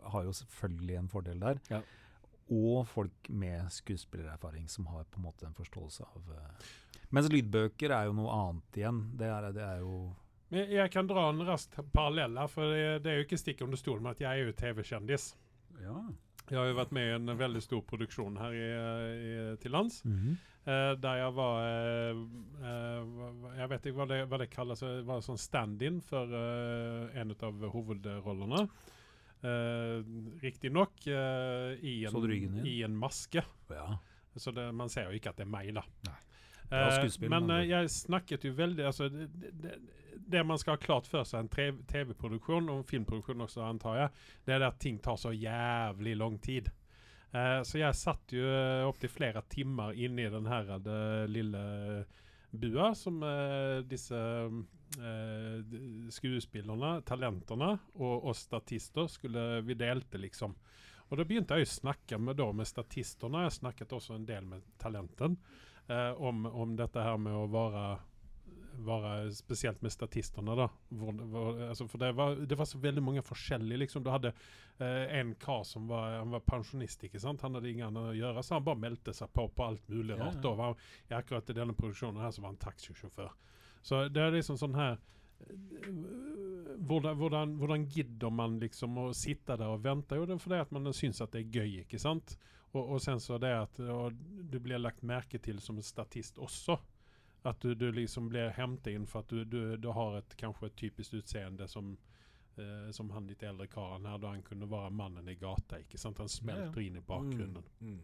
har jo selvfølgelig en fordel der. Ja. Og folk med skuespillererfaring som har på en måte en forståelse av uh, Mens lydbøker er jo noe annet igjen. Det er, det er jo Men jeg kan dra en rask parallell her, for det, det er jo ikke stikk under stol med at jeg er jo TV-kjendis. Ja. Jeg har jo vært med i en veldig stor produksjon her i, i, til lands. Mhm. Eh, der jeg var eh, eh, Jeg vet ikke hva det, hva det kalles. Jeg var sånn stand-in for eh, en av hovedrollene. Uh, Riktignok uh, i, en- i en maske. ja. Så det, man ser jo ikke at det er meg, da. Nei. Eh, men uh, jeg snakket jo veldig altså, det, det, det man skal ha klart for seg en TV-produksjon, og filmproduksjon også, antar jeg, det er at ting tar så jævlig lang tid. Uh, så jeg satt jo uh, opptil flere timer inne i den her det lille bua som eh, disse eh, skuespillerne, talentene og oss statister skulle Vi delte, liksom. Og da begynte jeg å snakke med, da, med statistene. Jeg snakket også en del med talenten. Eh, om, om dette her med å være, være Spesielt med statistene, da. Hvor, hvor, altså, for det var, det var så veldig mange forskjellige. liksom. Du hadde eh, en kar som var, han var pensjonist. ikke sant? Han hadde ingen annet å gjøre, så han bare meldte seg på på alt mulig rart. ja. Da var, I akkurat i denne produksjonen her så var han taxisjåfør. Så det er liksom sånn her eh, hvordan, hvordan, hvordan gidder man liksom å sitte der og vente? Jo, det er fordi at man syns at det er gøy, ikke sant? Og, og sen så det at du blir lagt merke til som statist også. At du, du liksom blir hentet inn for at du, du, du har et kanskje et typisk utseende som eh, som han litt eldre karen her, da han kunne være mannen i gata. ikke sant? Han smelter inn i bakgrunnen Mm.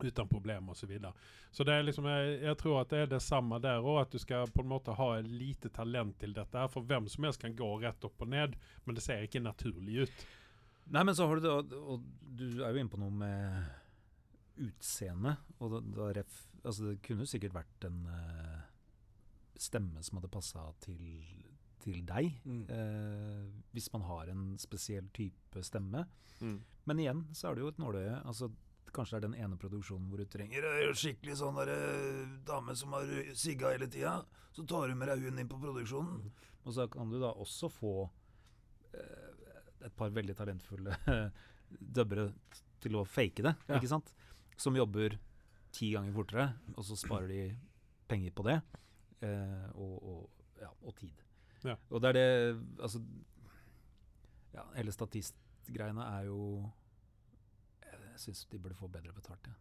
uten problem og Så, videre. så det er liksom, jeg, jeg tror at det er det samme der òg, at du skal på en måte ha lite talent til dette. her, For hvem som helst kan gå rett opp og ned, men det ser ikke naturlig ut. Nei, men så har du det, og, du er jo inne på noe med utseende. Og da, da ref, altså det kunne jo sikkert vært en eh, stemme som hadde passa til, til deg. Mm. Eh, hvis man har en spesiell type stemme. Men igjen så er det jo et nåløye. Altså, kanskje det er den ene produksjonen hvor du trenger en skikkelig sånn der, eh, dame som har sigga hele tida. Så tar du med deg hun inn på produksjonen. Og så kan du da også få eh, et par veldig talentfulle *laughs* dubbere til å fake det, Ja. ikke sant? Som jobber ti ganger fortere, og så sparer de penger på det. Eh, og, og, ja, og tid. Ja. Og det er det Altså Ja, hele statistgreiene er jo Jeg syns de burde få bedre betalt, ja.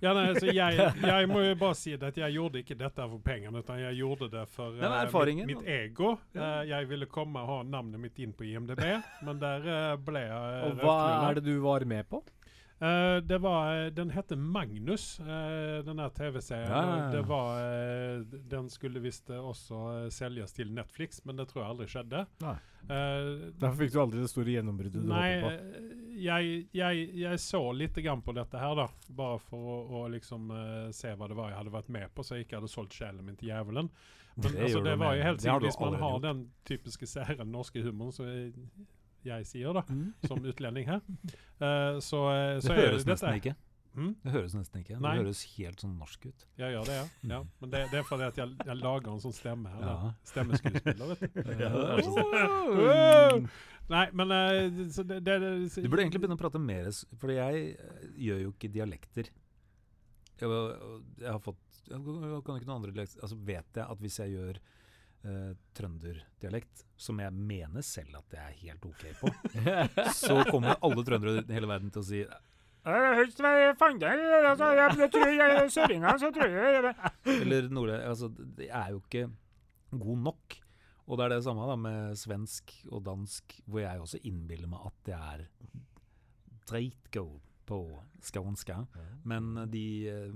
Ja, nei, altså, jeg, jeg må jo bare si det at jeg gjorde ikke dette for pengene, utan jeg gjorde det for men erfaringen, mitt, mitt ego. Ja. Uh, jeg ville komme og ha navnet mitt inn på IMDb, men der uh, ble jeg Og hva er det du var med på? Eh, det var, eh, den hette Magnus, uh, den der TV-serien. Ja. Det var, uh, den skulle visst også selges til Netflix, men det tror jeg aldri skjedde. Derfor fikk du aldri det store gjennombruddet du Nei, håpet på. jeg, jeg, jeg så litt grann på dette her, da. Bare for å, å liksom se hva det var jeg hadde vært med på, så jeg ikke hadde solgt sjelen min til djevelen. Men Det altså, det var jo helt sikkert hvis man har gjort. den typiske sære norske humoren så jeg, jeg sier, da, Mm. *laughs* som utlending her, Uh, så, eh, så Det er høres nesten ikke. Mm? Det høres nesten ikke. Nei. Det høres helt sånn norsk ut. Jeg gjør det, ja. ja. Mm. Men det, det er fordi at jeg, jeg lager en sånn stemme. Eller Ja. stemmeskuespiller, vet du. *laughs* Ja, sånn. Nei, men uh, så det, det, det Du burde egentlig begynne å prate mer, for jeg gjør jo ikke dialekter. Jeg, jeg har fått Jeg kan ikke noen andre dialekter Altså vet jeg at hvis jeg gjør eh, trønderdialekt, som jeg mener selv at jeg er helt OK på, *laughs* så kommer alle trøndere i hele verden til å si Eller Nordre Altså, det er jo ikke god nok. Og det er det samme da med svensk og dansk, hvor jeg også innbiller meg at det er dritgod på skånska. Men de,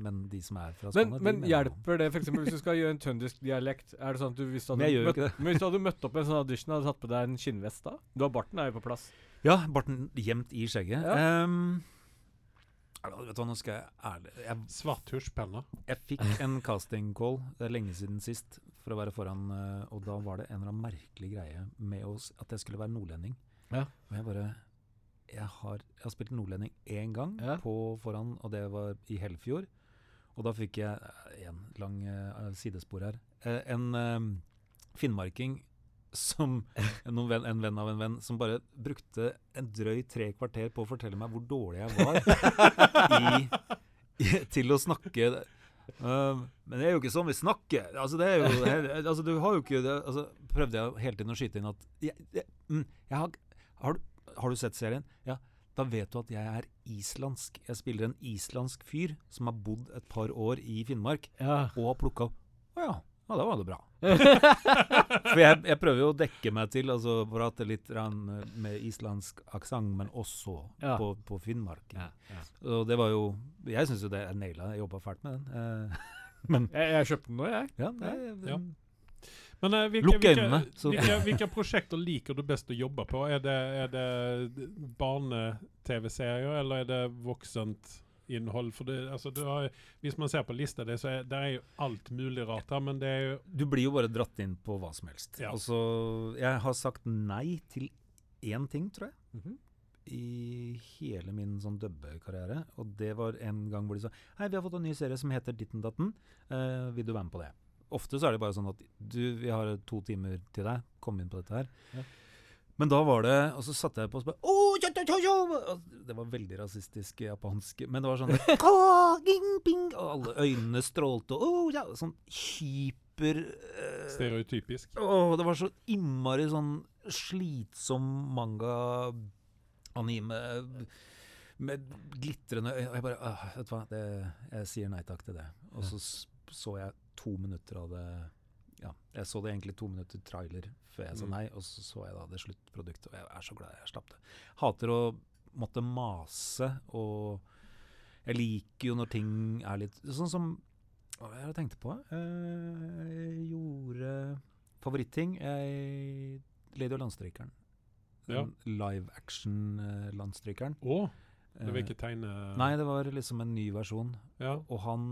men de som er fra Skåne, Men, men hjelper det f.eks. hvis du skal gjøre en trøndersk dialekt? Er det sånn at du hvis du hadde, møtt, hvis du hadde møtt opp i en sånn audition, hadde du tatt på deg en skinnvest da? Du har barten er jo på plass. Ja, barten gjemt i skjegget. Ja. Um, vet du hva, nå skal jeg ærlig jeg, Svarthusjpenna. jeg fikk en casting call, det er lenge siden sist, for å være foran, eh, og da var det en eller annen merkelig greie med oss, at jeg skulle være nordlending. Ja. Og jeg bare Jeg har, jeg har spilt nordlending én gang Ja. på foran, og det var i Helfjord. Og da fikk jeg eh, en lang uh, sidespor her. Uh, en uh, finnmarking som *laughs* noen venn, En venn av en venn som bare brukte en drøy tre kvarter på å fortelle meg hvor dårlig jeg var i, i, til å snakke Uh, men det er jo ikke sånn vi snakker. Altså, det er jo, altså, du har jo ikke det, altså, Prøvde jeg hele tiden å skyte inn at jeg, jeg, mm, jeg har, har, du, har du sett serien? Ja. Da vet du at jeg er islandsk. Jeg spiller en islandsk fyr som har bodd et par år i Finnmark Ja. og har plukka Å ja. Ja, da var det bra. *laughs* For jeg, jeg prøver jo å dekke meg til, altså prate litt med islandsk aksent, men også Ja. på, på Finnmark. Ja, ja. Og det var jo Jeg syns jo det er naila. Jeg jobba fælt med den. Eh, *laughs* men Jeg, jeg kjøpte den nå, jeg. ja, det, Ja. Men eh, hvilke, Lukk øynene, så- hvilke, hvilke prosjekter liker du best å jobbe på? Er det, er det barne-TV-serier, eller er det voksent innhold? For det, altså, du har, hvis man ser på lista di, så er det er jo alt mulig rart her, men det er jo Du blir jo bare dratt inn på hva som helst. Ja. Altså, jeg har sagt nei til én ting, tror jeg. Mhm. I hele min sånn dubbekarriere. Og det var en gang hvor de sa Hei, vi har fått en ny serie som heter Ditten Datten. Eh, vil du være med på det? Ofte så er det bare sånn at du, vi har to timer til deg. Kom inn på dette her. Ja. Men da var det Og så satte jeg på og så bare «Åh, ja, ja, ja, ja!» Det var veldig rasistisk japansk. Men det var sånn *laughs* ging, bing», Og alle øynene strålte og «Åh, ja», Sånn hyper uh, stereotypisk. Åh, det var så innmari sånn slitsom manga-anime med glitrende øyne. Og jeg bare Vet du hva, det, jeg sier nei takk til det. Og så så jeg to minutter av det Ja, jeg så det egentlig to minutter trailer før jeg sa Mm. nei, og så så jeg da det sluttproduktet, og jeg er så glad jeg slapp det. Hater å måtte mase, og jeg liker jo når ting er litt Sånn som Hva var det jeg tenkte på? Eh, Jeg gjorde favoritting. Jeg Lady og Landstrykeren. Ja. Live action-landstrykeren. Å, det vil ikke tegne Nei, det var liksom en ny versjon. Ja, Og han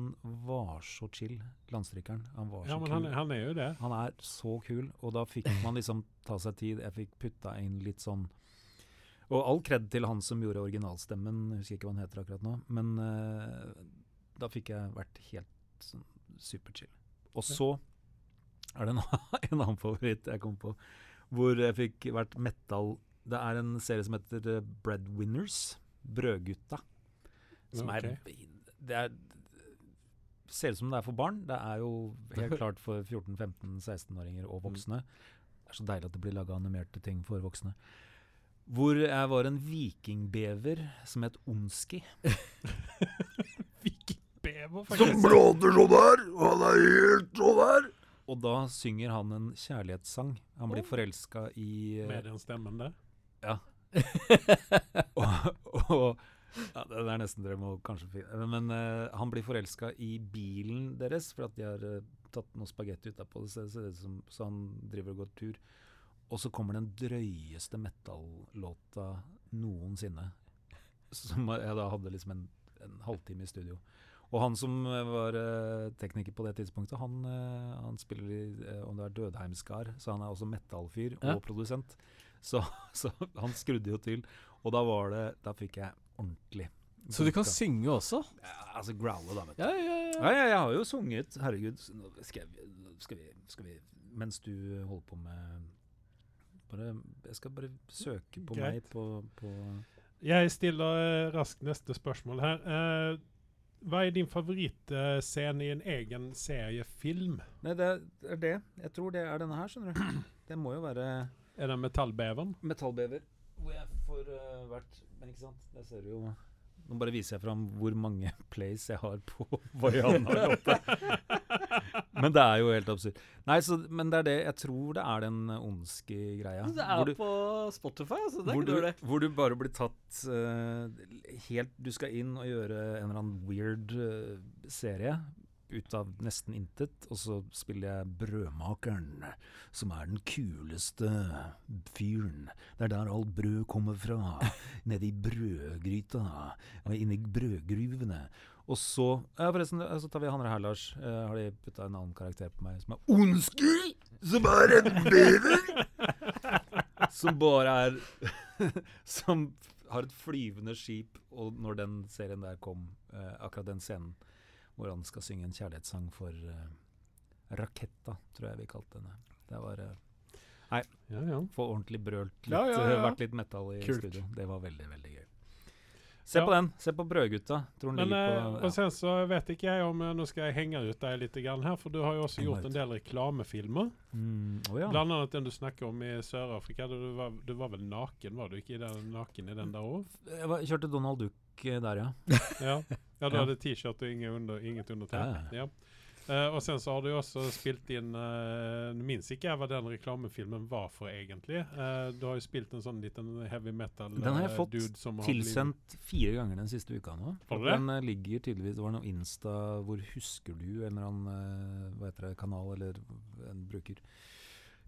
var så chill, landstrykeren. Han var ja så men kul. han, han er jo det. Han er så kul, og da fikk man liksom ta seg tid. Jeg fikk putta inn litt sånn Og all kred til han som gjorde originalstemmen, jeg husker ikke hva han heter akkurat nå, men uh, da fikk jeg vært helt sånn superchill. Og så er det en, *laughs* en annen favoritt jeg kom på, hvor jeg fikk vært metal Det er en serie som heter eh, Breadwinners. Brødgutta. Som okay. er Det er ser ut som det er for barn. Det er jo helt *laughs* klart for 14-15-16-åringer og voksne. Det er så deilig at det blir laga animerte ting for voksne. Hvor jeg var en vikingbever som het Onski. *laughs* Vikingbever, faktisk. prater sånn her! Han er helt sånn her! Og da synger han en kjærlighetssang. Han blir Oh. forelska i eh, Med den stemmen der. Ja. *laughs* og, og ja, Det er nesten dere må kanskje finne Men uh, han blir forelska i bilen deres for at de har uh, tatt noe spagetti utapå. Det så, så han driver og går tur. Og så kommer den drøyeste metallåta noensinne. Som jeg da hadde liksom en, en halvtime i studio. Og han som eh, var eh, tekniker på det tidspunktet, han, eh, han spiller i eh, om det er Dødheimskar, så han er også metallfyr Ja. og produsent. Så, *laughs* så han skrudde jo til, og da var det Da fikk jeg ordentlig Så du kan synge også? ja, Altså growle, da, vet du. Ja, ja, Ja, ja, jeg har jo sunget. Herregud. Skal, jeg, skal, vi, skal vi Mens du holder på med bare, Jeg skal bare søke på Greit. meg på, på Jeg stiller eh, raskt neste spørsmål her. Eh, hva er din favorittscene i en egen seriefilm? Nei, det er det. Jeg tror det er denne her, skjønner du. *clears throat* Det må jo være Er det Metallbeveren? metallbever. Hvor jeg får uh, vært Men ikke sant, det ser du jo Nå bare viser jeg fram hvor mange *laughs* plays jeg har på *laughs* Vaiana-låta. men det er jo helt absurd. Nei, så, men det er det Jeg tror det er den ondske greia. Det er du- på Spotify, altså. Det er hvor, ikke du, det. hvor du bare blir tatt uh, helt Du skal inn og gjøre en eller annen weird uh, serie ut av nesten intet, og så spiller jeg Brødmakeren, som er den kuleste fyren. Det er der alt brød kommer fra. *laughs* Nede i brødgryta, inni brødgruvene. Og så ja, forresten, så tar vi han her, Lars. Eh, har de putta en annen karakter på meg som er Ondsky, Som er en bever? *laughs* som bare er *laughs* Som har et flyvende skip, og når den serien der kom, eh, akkurat den scenen hvor han skal synge en kjærlighetssang for uh, Raketta, tror jeg vi kalte henne. Det var Nei, Ja, ja. få ordentlig brølt litt, Ja, *laughs* vært litt metal i Kult. studio. Det var veldig, veldig gøy. Se på den. Se på Brødgutta. Tror den Men, eh, på og sen så vet ikke jeg om Nå skal jeg henge ut deg litt her, for du har jo også Heng gjort ut. en del reklamefilmer. mm, oh ja. Blant annet den du snakker om i Sør-Afrika. Du, du var vel naken, var du ikke i den, naken i den der òg? Jeg var, kjørte Donald Duck eh, der, ja. *laughs* Ja. ja, du Ja. hadde t-shirt og inget, under, inget undertøy. Ja, Ja. Eh, og sen så har du jo også spilt inn uh, minns minnes ikke jeg hva den reklamefilmen var for, egentlig. Uh, du har jo spilt en sånn liten heavy metal Den har jeg eh, fått dude som har Tilsendt fire ganger den siste uka nå. Den uh, ligger tydeligvis Det var noe Insta hvor husker du en eller annen eh, hva heter det, kanal eller en bruker.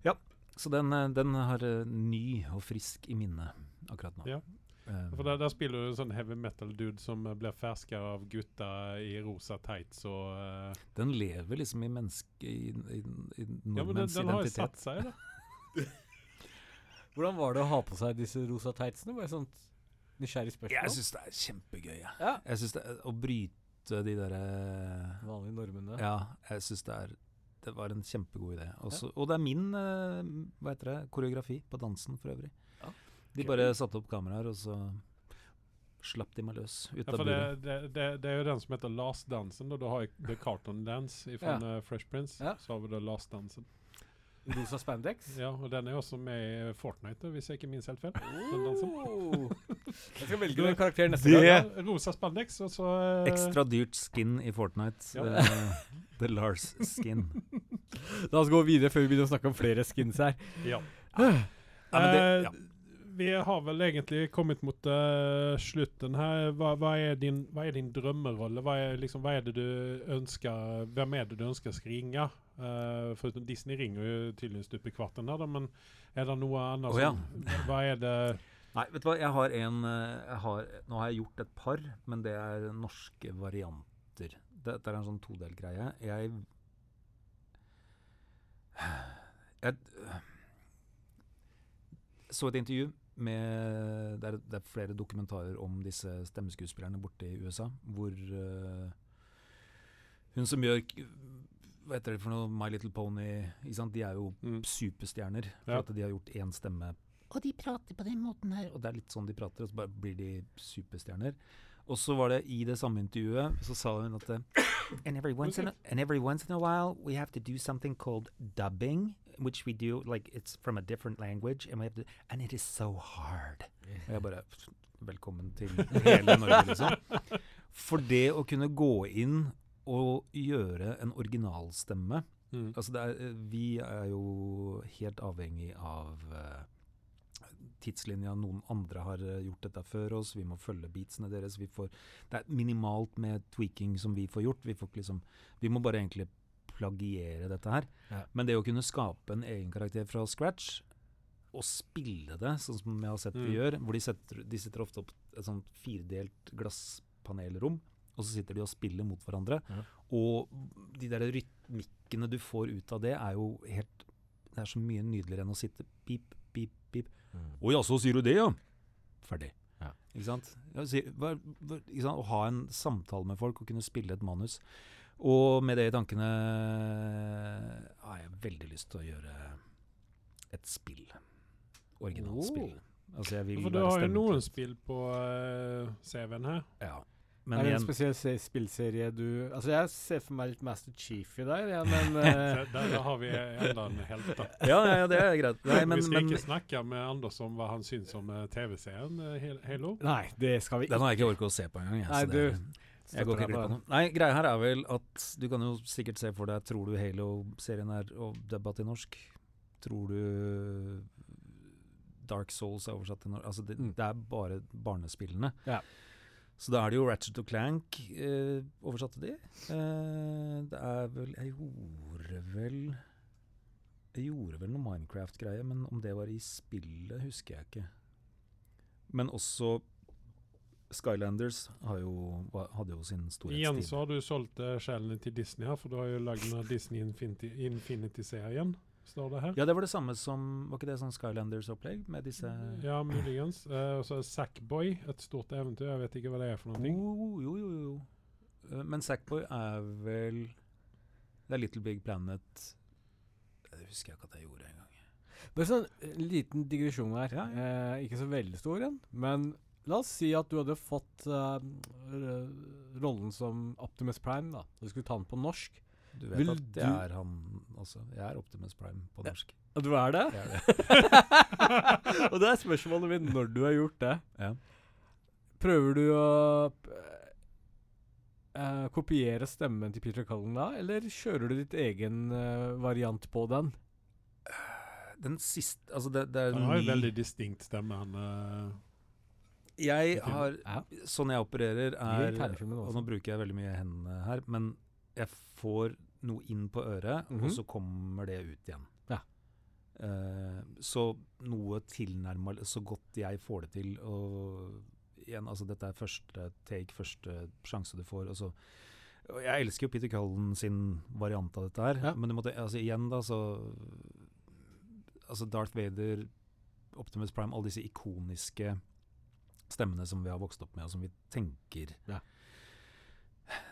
Ja, så den, eh, den har eh, ny og frisk i minne akkurat nå. Ja. Eh, For der, der spiller du en sånn heavy metal-dude som eh, blir ferska av gutta i rosa tights og uh, den lever liksom i menneske i, i, i Ja, men den, nordmenns den har jo satt seg, da. *laughs* Hvordan var det å ha på seg disse rosa tightsene? Bare sånt nysgjerrig spørsmål. Jeg syns det er kjempegøy. Ja. ja. Jeg synes det er, Å bryte de derre Vanlige normene. Ja, jeg syns det er Det var en kjempegod idé. Også, Og det er min eh, hva heter det, koreografi på dansen for øvrig. Ja. De bare satte opp kameraer, og så slapp de meg løs ut Ja, av det, buret. det, det, det er jo den som heter Last Dansen. Da. Du har The Carton Dance *laughs* fra Fresh Prince. Ja. Så har vi da Last Dansen. Rosa spandex. Ja, og den er også med i Fortnite, hvis jeg ikke minnes helt feil. Oh. *laughs* Jeg skal velge en karakter neste Det- gang. Ja, rosa spandex, og så uh... Ekstra dyrt skin i Fortnite. Ja. Uh, *laughs* the Lars skin. La oss gå videre før vi begynner å snakke om flere skins her. Ja. Ja, men det, Eh, ja. Vi har vel egentlig kommet mot uh, slutten her. Hva, hva, er din, hva er din drømmerolle? Hva er, liksom, hva er det du ønsker Hvem er det du ønsker skal ringe? Uh, for Disney ringer jo tydeligvis stup i kvarten her, da, men er det noe annet Oh, ja. som Hva er det *laughs* Nei, vet du hva, jeg har en eh, jeg har, Nå har jeg gjort et par, men det er norske varianter. Dette er en sånn todelgreie. Jeg *sighs* Jeg så et intervju med det er, det er flere dokumentarer om disse stemmeskuespillerne borte i USA, hvor uh, hun som gjør Hva heter det for noe? My Little Pony. Ikke sant? De er jo mm, superstjerner. For Ja. at de har gjort én stemme. Og de prater på den måten her. Og det er litt sånn de prater, og så bare blir de superstjerner. Og så var det i det samme intervjuet, så sa hun at eh, *coughs* and every, once in a, and every once in a while we have to do something called dubbing, which we do like it's from a different language, and we have to, and it is so hard. Og jeg bare Velkommen til hele Norge, *laughs* liksom. For det å kunne gå inn og gjøre en originalstemme mm. Altså det er, vi er jo helt avhengig av eh, tidslinja. Noen andre har eh, gjort dette før oss. Vi må følge beatsene deres. Vi får, det er minimalt med tweaking som vi får gjort. Vi, får liksom, vi må bare egentlig plagiere dette her. Ja. Men det å kunne skape en egen karakter fra scratch og spille det, sånn som jeg har sett Mm. de gjør, hvor de, setter, de sitter ofte opp et sånt firedelt glasspanelrom, og så sitter de og spiller mot hverandre. Ja. Og de der rytmikkene du får ut av det, er jo helt Det er så mye nydeligere enn å sitte pip, pip, pip. Mm. Å ja, så sier du det, ja. Ferdig. Ja. Ikke sant? Å ha en samtale med folk og kunne spille et manus. Og med det i tankene har jeg veldig lyst til å gjøre et spill. Originalspill. Altså jeg vil For du være har jo noen spill på uh, CV-en her. Ja. Men er det en igjen, spesiell spillserie du Altså, jeg ser for meg litt Master Chief i deg, ja, *laughs* men *laughs* uh, Der, der har vi enda en helt. da. *laughs* ja, ja, ja, det er greit. Nei, men, vi skal men ikke snakke med Anders om hva han syns om eh, TV-serien eh, Halo. Nei, det skal vi den har jeg ikke orket å se på engang. jeg, Nei, så du det- Jeg går ikke glipp av noe. Nei, greia her er vel at du kan jo sikkert se for deg Tror du Halo-serien er debatt i norsk? Tror du Dark Souls er oversatt til norsk? Altså det, Mm. det er bare barnespillene. Ja. Så da er det jo Ratchet og Clank eh, oversatt til de. Eh, det er vel Jeg gjorde vel Jeg gjorde vel noe Minecraft-greie, men om det var i spillet, husker jeg ikke. Men også Skylanders har jo, hadde jo sin Igjen storhetstid. så har du solgt sjelene til Disney her, for du har jo lagd Disney Infinity- Infinity-serien, står det her. Ja, det var det samme som Var ikke det sånn Skylanders-opplegg med disse Ja, muligens. Eh, og så er Sackboy, et stort eventyr. Jeg vet ikke hva det er for noe. Jo, jo, jo. jo. Eh, Men Sackboy er vel Det er Little Big Planet Det husker jeg ikke at jeg gjorde engang. Bare sånn liten digresjon her. Ja, Eh, ikke så veldig stor en, men la oss si at du hadde fått uh, rollen som Optimus Prime. da. Du skulle ta den på norsk. Du vet Vil at det jeg er han også. Jeg er Optimus Prime på norsk. Ja, du er det? Jeg er *laughs* det. Og det er spørsmålet mitt når du har gjort det. Ja. Prøver du å uh, kopiere stemmen til Peter Cullen da, eller kjører du ditt egen uh, variant på den? Den siste Altså, det, det er Han har jo veldig distinkt stemme. Han, eh, Jeg har. Sånn jeg opererer, er Og nå bruker jeg veldig mye hendene her, men jeg får noe inn på øret, Mhm. og så kommer det ut igjen. Ja. Uh, så noe tilnærma så godt jeg får det til. Og igjen, altså dette er første take, første sjanse du får. Og så og Jeg elsker jo Peter Cullen sin variant av dette her, Ja. men du måtte, altså igjen da, så Altså Darth Vader, Optimus Prime, alle disse ikoniske stemmene som vi har vokst opp med, og som vi tenker Ja.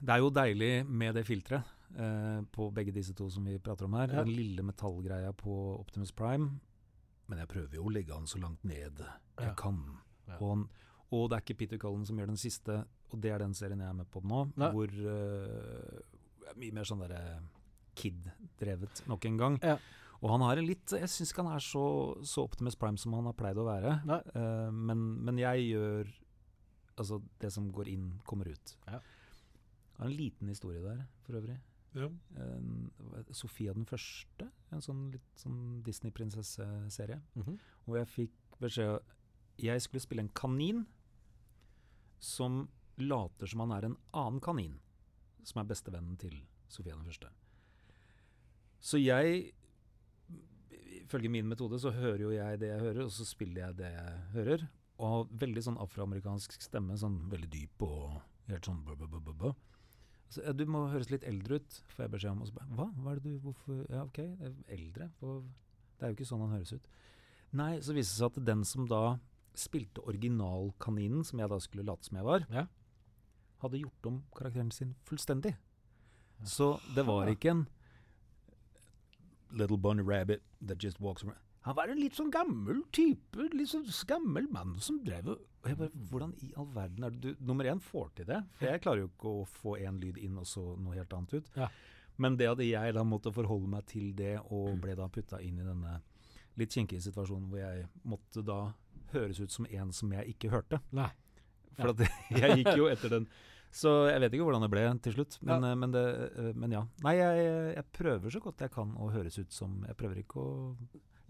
Det er jo deilig med det filteret eh, på begge disse to som vi prater om her. Ja. Den lille metallgreia på Optimus Prime. Men jeg prøver jo å legge han så langt ned jeg Ja. kan. Og, han- og det er ikke Peter Cullen som gjør den siste, og det er den serien jeg er med på nå, Nei. hvor uh, Mye mer sånn derre Kid-drevet nok en gang. Ja. Og han har en litt Jeg syns ikke han er så, så Optimus Prime som han har pleid å være. Eh, men, men jeg gjør Altså, det som går inn, kommer ut. Ja. Har en liten historie der, for øvrig. ja. Uh, Sofia den første, en sånn litt sånn Disney-prinsesseserie. Mhm. Hvor jeg fikk beskjed Jeg skulle spille en kanin som later som han er en annen kanin. Som er bestevennen til Sofia den første. Så jeg Ifølge min metode så hører jo jeg det jeg hører, og så spiller jeg det jeg hører. Og veldig sånn afroamerikansk stemme, sånn veldig dyp og helt sånn bø, bø, bø, bø. Så, ja, du må høres litt eldre ut, får jeg beskjed om. Og så bare, Hva? Hva er det du Hvorfor Ja, OK, eldre. For det er jo ikke sånn han høres ut. Nei, så viste det seg at den som da spilte originalkaninen, som jeg da skulle late som jeg var, Ja. hadde gjort om karakteren sin fullstendig. Så det var ikke en little bunny rabbit that just walks around. Han var en litt sånn gammel type, litt sånn gammel mann som drev og jeg bare, Hvordan i all verden er det du Nummer én får til det, for jeg klarer jo ikke å få én lyd inn og så noe helt annet ut. Ja. Men det at jeg da måtte forholde meg til det, og ble da putta inn i denne litt kinkige situasjonen hvor jeg måtte da høres ut som en som jeg ikke hørte. Nei. For at *laughs* jeg gikk jo etter den. Så jeg vet ikke hvordan det ble til slutt. Men Ja. ja, men, det, eh, men ja. Nei, jeg, jeg prøver så godt jeg kan å høres ut som Jeg prøver ikke å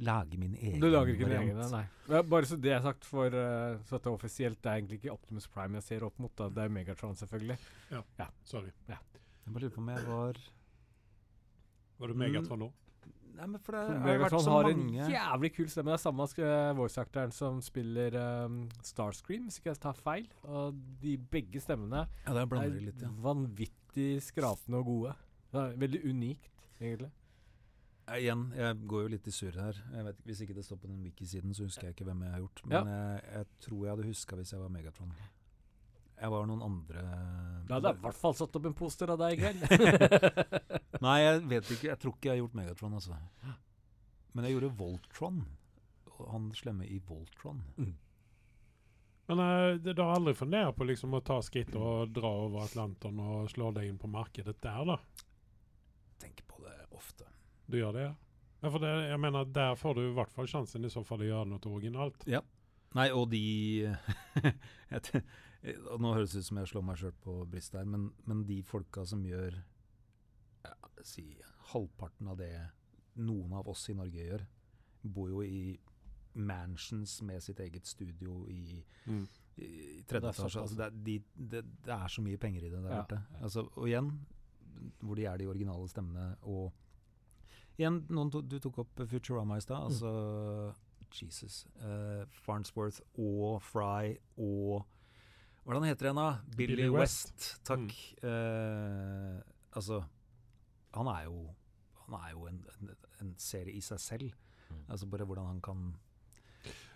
lage min egen Du lager ikke din egen, nei. Ja, bare så det er sagt, for eh, så at det er offisielt, det er egentlig ikke Optimus Prime jeg ser opp mot. da. Det er Megatron, selvfølgelig. Ja, Sorry. Jeg bare lurer på om jeg var Var du Mm. Megatron nå? Nei, men for det har vært Megatron så har mange en jævlig kul stemme. Det er samme uh, voice-actoren som spiller um, Starscream, hvis ikke jeg tar feil. Og de begge stemmene Ja, det er litt, ja. vanvittig skrapende og gode. Det er veldig unikt, egentlig. Ja, igjen, jeg går jo litt i surr her. Jeg vet, hvis ikke det står på den wiki-siden, så husker jeg ikke hvem jeg har gjort. Men jeg, jeg tror jeg hadde huska hvis jeg var Megatron. Jeg var noen andre Da hadde jeg i hvert fall satt opp en poster av deg i kveld. *laughs* *laughs* Nei, jeg vet ikke. Jeg tror ikke jeg har gjort Megatron, altså. Men jeg gjorde Voltron. Han slemme i Voltron. Men eh, du har aldri fundert på liksom å ta skritt og dra over Atlanteren og slå deg inn på markedet der, da? Tenker på det ofte. Du gjør det, ja? ja for det, jeg mener, Der får du i hvert fall sjansen i så fall å gjøre noe originalt. Ja. Nei, og de *laughs* Nå høres det ut som jeg slår meg sjøl på brystet her, men, men de folka som gjør si halvparten av det noen av oss i Norge gjør, bor jo i mansions med sitt eget studio i, Mm. i tredje etasje. Altså det, de, det, det er så mye penger i det der Ja. borte. Altså, og igjen, hvor de er de originale stemmene. Og igjen, noen to, du tok opp Futurama i stad. Altså Jesus. Uh, Farnsworth og Fry og Hvordan heter han da? Billy, Billy West. West. Mm. Takk. Eh, altså Han er jo Han er jo en, en, en serie i seg selv. Mm. Altså bare hvordan han kan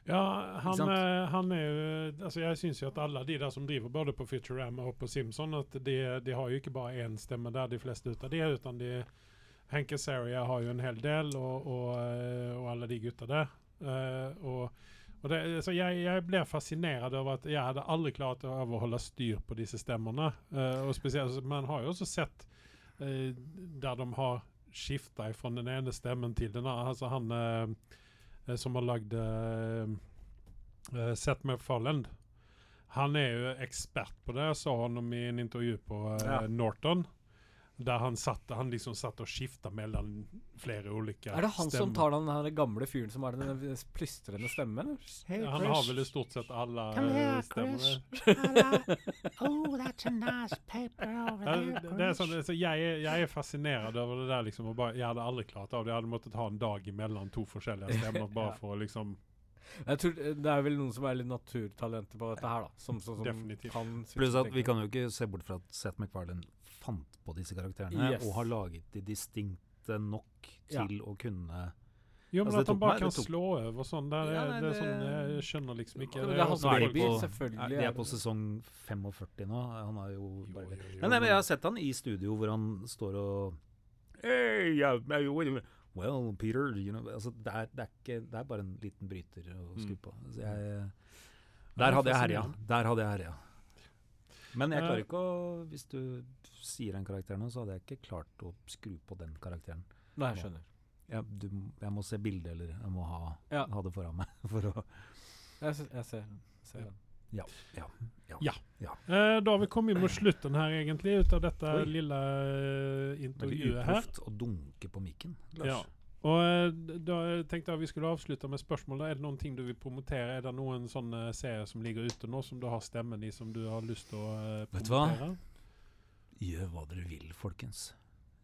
Ja, han, eh, han er jo altså Jeg syns jo at alle de der som driver både på Futurama og på Simpson, at de, de har jo ikke bare én stemme der, de fleste ut av de, utan de Hank Azaria har jo en hel del, og, og, eh, og alle de gutta der. Eh, og og det, så jeg, jeg ble fascinert over at jeg hadde aldri klart å overholde styr på disse stemmene. Eh, og spesielt, altså, Man har jo også sett der de har skifta fra den ene stemmen til den andre. Altså han eh, eh, som har lagd eh, med MacFarlane. Han er jo ekspert på det. Jeg så ham i en intervju på eh, Ja. Norton. Der han satt, han liksom satt og skifta mellom flere ulike stemmer. Er det han som tar den her gamle fyren som har den plystrende stemmen? Ja, han har vel i stort sett alle here, stemmer. *laughs* Oh, that's a nice paper over there, det er sånn, Chris. så jeg, er- jeg er fascinert over det der. liksom, og bare, Jeg hadde aldri klart av det. Jeg hadde måttet ha en dag imellom to forskjellige stemmer bare *laughs* Ja. for å liksom Jeg tror eh, Det er vel noen som er litt naturtalenter på dette her, da. Som, som, som Definitivt. kan Pluss at vi kan jo ikke se bort fra at Seth MacFarlane fant på disse karakterene Yes. og har laget de distinkte nok Ja. til å kunne Jo, men Altså, at han bare kan det slå over sånn. Der, Ja, er- nei, det er sånn Jeg skjønner liksom ikke Det er det Nå er på- selvfølgelig. De er er på sesong 45 nå. Han har jo Jo, jo, jo, Men, nei, men jeg har sett han i studio hvor han står og Hey. Well, Peter you know, altså, det, er, det, er ikke, det er bare en liten bryter å Mm. skru på. Altså, jeg, der er hadde jeg herja. Der hadde jeg herja. Men jeg klarer Eh. ikke å Hvis du sier en karakter nå, så hadde jeg ikke klart å skru på den karakteren. Nei, jeg skjønner. Jeg, du, jeg må se bildet, eller jeg må ha, Ja. ha det foran meg. *laughs* For å Jeg, jeg ser, ser den. Eh, da har vi kommet mot slutten her, egentlig, ut av dette Oi. lille eh, Veldig intervjuet her. uproft å dunke på mikken. Lars. Ja. Og eh, da tenkte jeg vi skulle avslutte med spørsmål. Er det noen ting du vil promotere? Er det noen sånne serier som ligger ute nå, som du har stemmen i, som du har lyst til å promotere? Vet du hva? Gjør hva dere vil, folkens.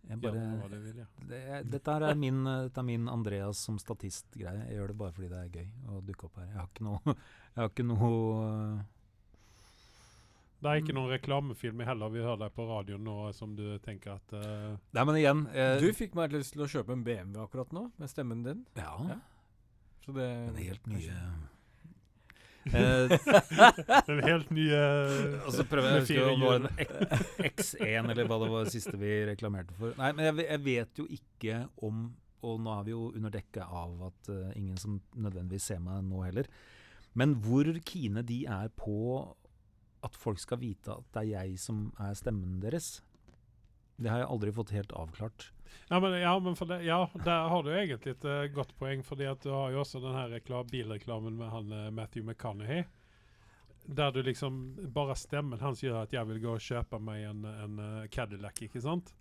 Jeg Ja, bare, hva dere vil, ja. det, er- dette her er min, eh, dette er min Andreas som statist-greie. Jeg gjør det bare fordi det er gøy å dukke opp her. Jeg har ikke noe, *laughs* jeg har ikke noe eh, Det er ikke noen reklamefilm heller. Vi hører deg på radioen nå som du tenker at uh Nei, men igjen eh, Du fikk meg lyst til å kjøpe en BMW akkurat nå, med stemmen din. Ja, Ja. Så det er helt nye *laughs* Den eh, helt nye Og så prøver jeg å huske om det var en X- X1 eller hva det var det siste vi reklamerte for. Nei, men jeg, jeg vet jo ikke om Og nå er vi jo under dekke av at uh, ingen som nødvendigvis ser meg nå heller. Men hvor kine de er på at folk skal vite at det er jeg som er stemmen deres. Det har jeg aldri fått helt avklart. Ja, men, ja, men det, ja, der har du egentlig et uh, godt poeng. fordi at du har jo også den her bilreklamen med han uh, Matthew McConaughey. Der du liksom Bare stemmen hans gjør at jeg vil gå og kjøpe meg en, en uh, Cadillac, ikke sant?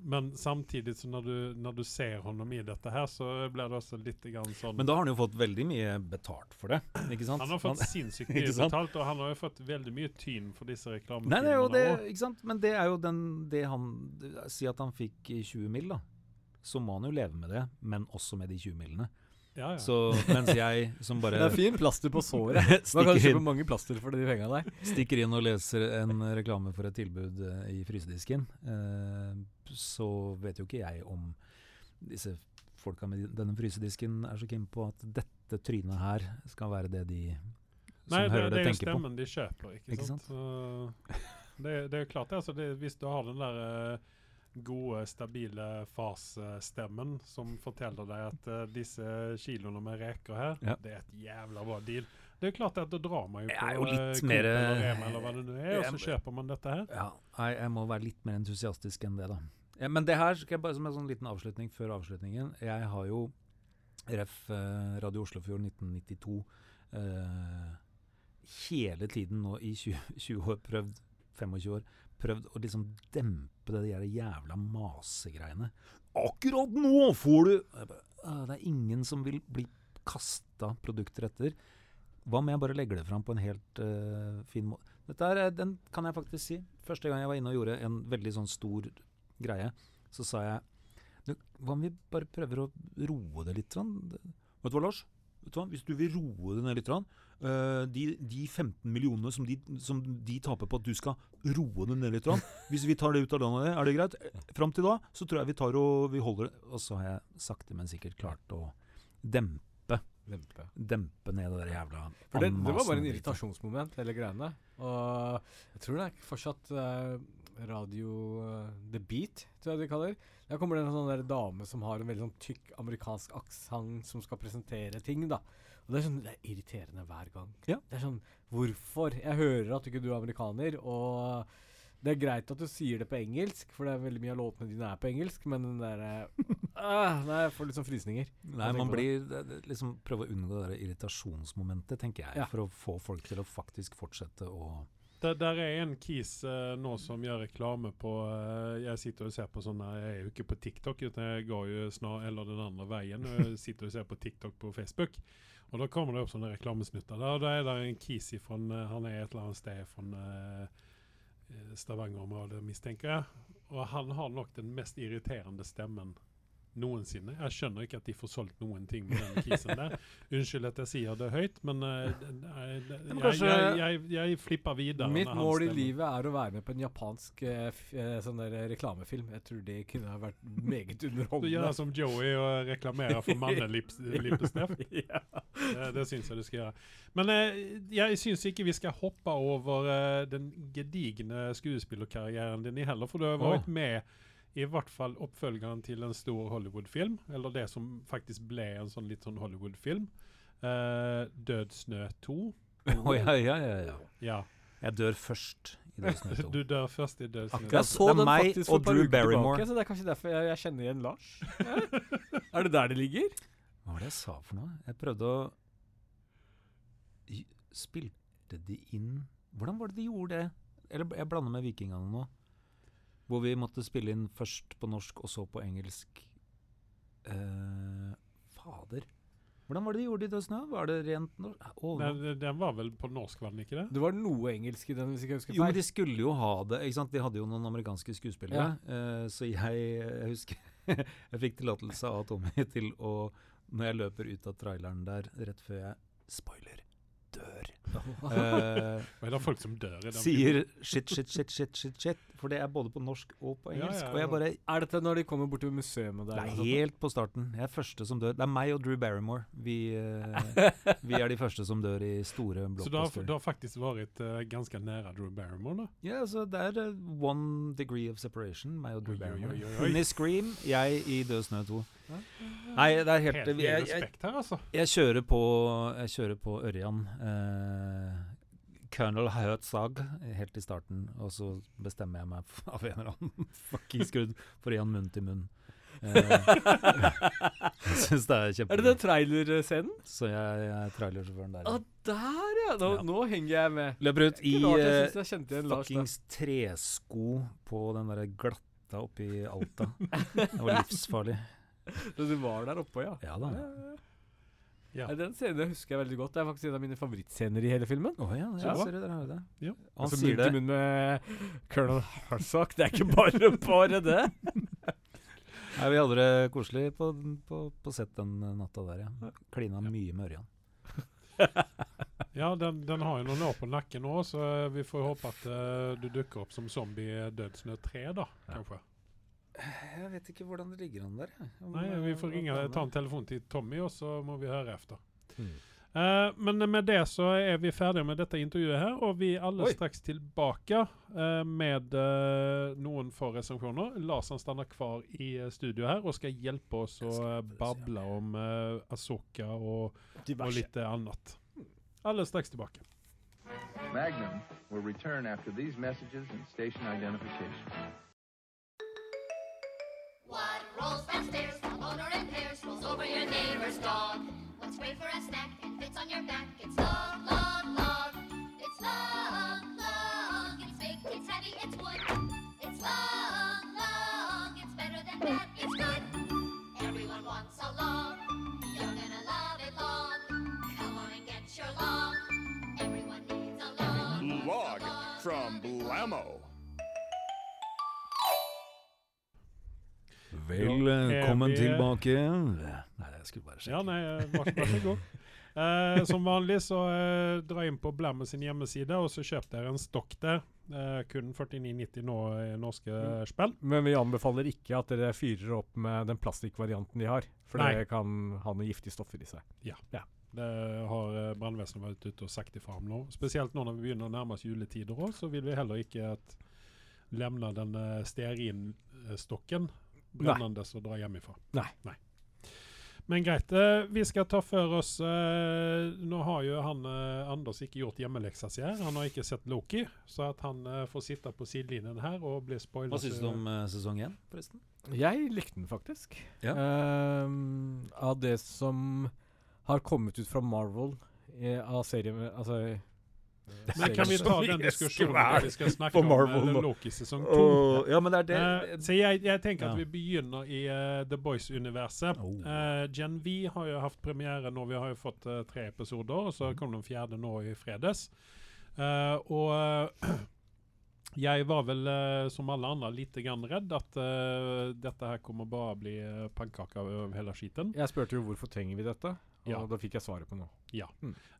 Men samtidig så når du, når du ser honom i dette her, så blir det også litt grann sånn Men da har han jo fått veldig mye betalt for det. ikke sant? Han har fått *laughs* sinnssykt mye betalt, og han har jo fått veldig mye tyn for disse Nei, reklamefilmene. det er jo det, ikke sant? Men det er jo den, det han Si at han fikk 20 mill., da. Så må han jo leve med det, men også med de 20 millene. Ja, ja. Så mens jeg som bare *laughs* Det er fin plaster på såret. *laughs* Man kan kjøpe mange plaster for de penga der. stikker inn og leser en reklame for et tilbud eh, i frysedisken, eh, så vet jo ikke jeg om disse folka med denne frysedisken er så keen på at dette trynet her skal være det de som Nei, det, hører det det, er jo tenker på. stemmen de kjøper, ikke, Ikke sant? Så det, det er jo klart, det, altså, det, hvis du har den der eh, gode, stabile fars-stemmen som forteller deg at uh, disse kiloene med reker her, Ja. det er et jævla bra deal. Det er klart at da drar man jo på jo eh, litt mer, eller hva det nå er, og så kjøper man dette her. Ja, jeg, jeg må være litt mer entusiastisk enn det, da. Ja, men det her skal jeg bare som en sånn liten avslutning før avslutningen. Jeg har jo ref. Eh, Radio Oslofjord 1992 eh, hele tiden nå i 20, 20 *laughs* år prøvd 25 år prøvd å liksom dempe det de jævla masegreiene. Akkurat nå får du bare, «Åh, Det er ingen som vil bli kasta produkter etter. Hva om jeg bare legger det fram på en helt uh, fin måte? Dette er, eh, den kan jeg faktisk si. Første gang jeg var inne og gjorde en veldig sånn stor greie, så sa jeg Hva om vi bare prøver å roe det litt? Sånn? Vet du hva, Lars? Du hva? Hvis du vil roe det ned litt, eh, de, de 15 millionene som de, som de taper på at du skal roe det ned litt, *laughs* hvis vi tar det ut av landet, er det greit? Fram til da så tror jeg vi tar og vi holder det. Og så har jeg sakte, men sikkert klart å dempe, Lempe. dempe ned det der jævla For det, det var bare en irritasjonsmoment, hele greiene. Og jeg tror det er fortsatt eh, radio eh, The Beat, tror jeg de kaller. Der kommer det en sånn der dame som har en veldig sånn tykk amerikansk aksent som skal presentere ting, da. Og det er sånn, det er irriterende hver gang. Ja. Det er sånn Hvorfor? Jeg hører at ikke du er amerikaner, og det er greit at du sier det på engelsk, for det er veldig mye av låtene dine er på engelsk, men den derre *laughs* ah, Nei, jeg får litt sånn frysninger. Nei, man blir det- det- liksom Prøve å unngå det der irritasjonsmomentet, tenker jeg. Ja. For å få folk til å faktisk fortsette å Der, der er en kis uh, nå som gjør reklame på uh, Jeg sitter og ser på sånn Jeg er jo ikke på TikTok, jeg går jo snar, eller den andre veien. og Jeg sitter og ser på TikTok på Facebook. Og da kommer det opp sånne reklamesnutter. Der, da er det en kis ifrån, uh, Han er et eller annet sted fra Stavanger-området, mistenker jeg. Og han har nok den mest irriterende stemmen noensinne. Jeg skjønner ikke at de får solgt noen ting med den kisen der. Unnskyld at jeg sier det høyt, men Men jeg, jeg, jeg, jeg flipper videre. Mitt mål i livet er å være med på en japansk uh, sånn der reklamefilm. Jeg tror det kunne ha vært meget underholdende. Du gjør som Joey og reklamerer for *laughs* mannelippestift. *laughs* ja. Det, det syns jeg du skal gjøre. Men uh, jeg syns ikke vi skal hoppe over den gedigne skuespillerkarrieren din heller, for du har vært med i hvert fall oppfølgeren til en stor Hollywood-film, eller det som faktisk ble en sånn litt sånn Hollywood-film. Uh, 'Død snø 2'. *laughs* Å ja, ja, ja, ja. Ja. Jeg dør først i Død snø 2. *laughs* Du dør først i 'Død snø 2'. Jeg Det er den meg faktisk og Drew Barrymore. tilbake, så det er kanskje derfor jeg, jeg kjenner igjen Lars. *laughs* er det der det ligger? Hva var det jeg sa for noe? Jeg prøvde å Spilte de inn Hvordan var det de gjorde det? Eller jeg blander med Vikingene nå. Hvor vi måtte spille inn først på norsk og så på engelsk. Eh, fader. Hvordan var det de gjorde det i Dødsnø? Var det rent norsk? Oh, nå- Den, den var vel på norsk, var den ikke det? Det var noe engelsk i den, hvis ikke jeg husker Jo, men de skulle jo ha det. ikke sant? De hadde jo noen amerikanske skuespillere. eh, så jeg, jeg husker *laughs* Jeg fikk tillatelse av Tommy til å Når jeg løper ut av traileren der rett før jeg Spoiler! Dør. Eh, det er det folk som dør i den sier shit, shit, shit, shit, shit, shit. For det er både på norsk og på Ja, engelsk. ja, Og jeg bare Er dette når de kommer bort til museet der? Det er helt på starten. Jeg er første som dør. Det er meg og Drew Barrymore. Vi, uh, vi er de første som dør i store *laughs* Så du har, faktisk vært uh, ganske nære Drew Barrymore, da? Ja, så det er uh, one degree of separation, meg og Drew Oi, Barrymore. oi, oi. Hun i Scream, jeg i Død snø 2. Nei, det er helt, Helt jeg, jeg, jeg, her, altså. jeg kjører på Jeg kjører på Ørjan. Eh, Colonel Herzog helt i starten, og så bestemmer jeg meg *laughs* av en eller annen *laughs* fuckings grunn for å gi han munn til munn. Eh, *laughs* jeg syns det er Er det kjempegøy. den trailerscenen? Så jeg, jeg er trailersjåføren der. Ah, der ja! Nå, Ja. nå henger jeg med. Løper ut i eh, da. fuckings tresko på den derre glatta oppi Alta. Det var livsfarlig. Så du var der oppe, ja? Ja da. Ja. Nei, Den scenen husker jeg veldig godt. Det er faktisk en av mine favorittscener i hele filmen. Oh, ja, Ja. ja. ser du, der har vi det. Ja. Han Altså, sier det. munn med Colonel Harsak. Det er ikke bare bare det. *laughs* Nei, vi hadde det koselig på, på, på sett den natta der, ja. Klina mye med Ørjan. *laughs* Ja, den, den har jo noen år på nakken nå, så vi får håpe at uh, du dukker opp som zombie i Dødsnø 3, da, kanskje. Jeg vet ikke hvordan det ligger an der. Om, Nei, eh, vi får ringe, planene ta en telefon til Tommy, og så må vi høre efter. Mm. Uh, men med det så er vi ferdige med dette intervjuet her, og vi er alle Oi. straks tilbake uh, med uh, noen få resepsjoner. Lars han stannar kvar i eh, studio her og skal hjelpe oss å eh, bable om uh, Asoka og, og litt annet. Alle straks tilbake. Magnum will return after these messages and station identification. What rolls downstairs, the loner in pairs, rolls over your neighbor's dog? What's great for a snack and fits on your back? It's long, long, long. It's long, long. It's big, it's heavy, it's wood. It's long, long. It's better than that, it's good. Everyone wants a long. You're gonna love it long. Come on and get your long. Everyone needs a a Log long. from Blammo. Velkommen tilbake. Nei, jeg skulle bare sjekke. Ja, nei, eh, vær, vær så god. Eh, som vanlig så eh, dra inn på Blemme sin hjemmeside, og så kjøp dere en stokk der. Eh, kun 49,90 nå i norske Mm. spill. Men vi anbefaler ikke at dere fyrer opp med den plastikkvarianten de har. For Nei. det kan ha noen giftige stoffer i seg. Ja, Det har eh, brannvesenet vært ute og sagt ifra om nå. Spesielt nå når vi begynner å nærme oss juletider òg, så vil vi heller ikke at lemne den stearinstokken brennende å dra hjemmefra. Nei. Men greit. eh, vi skal ta for oss eh, Nå har jo han eh, Anders ikke gjort hjemmeleksa si her. Han har ikke sett Loki, så at han eh, får sitte på sidelinjen her og bli spoila. Hva syns du om eh, sesong én, forresten? Jeg likte den faktisk. Ja. Ehm, av det som har kommet ut fra Marvel eh, av serien Altså Men kan vi ta den diskusjonen når vi skal snakke om eh. Loki sesong to? Uh, ja, men det er det Uh, så jeg, jeg tenker Ja. at vi begynner i uh, The Boys-universet. Oh. Eh, Gen V har jo hatt premiere nå. Vi har jo fått tre episoder, og så kom den fjerde nå i fredags. Eh, og *clears throat* jeg var vel, som alle andre, litt grann redd at dette her kommer bare bli uh, pannekaker over hele skiten. Jeg spurte jo hvorfor trenger vi dette, og Ja. da fikk jeg svaret på noe.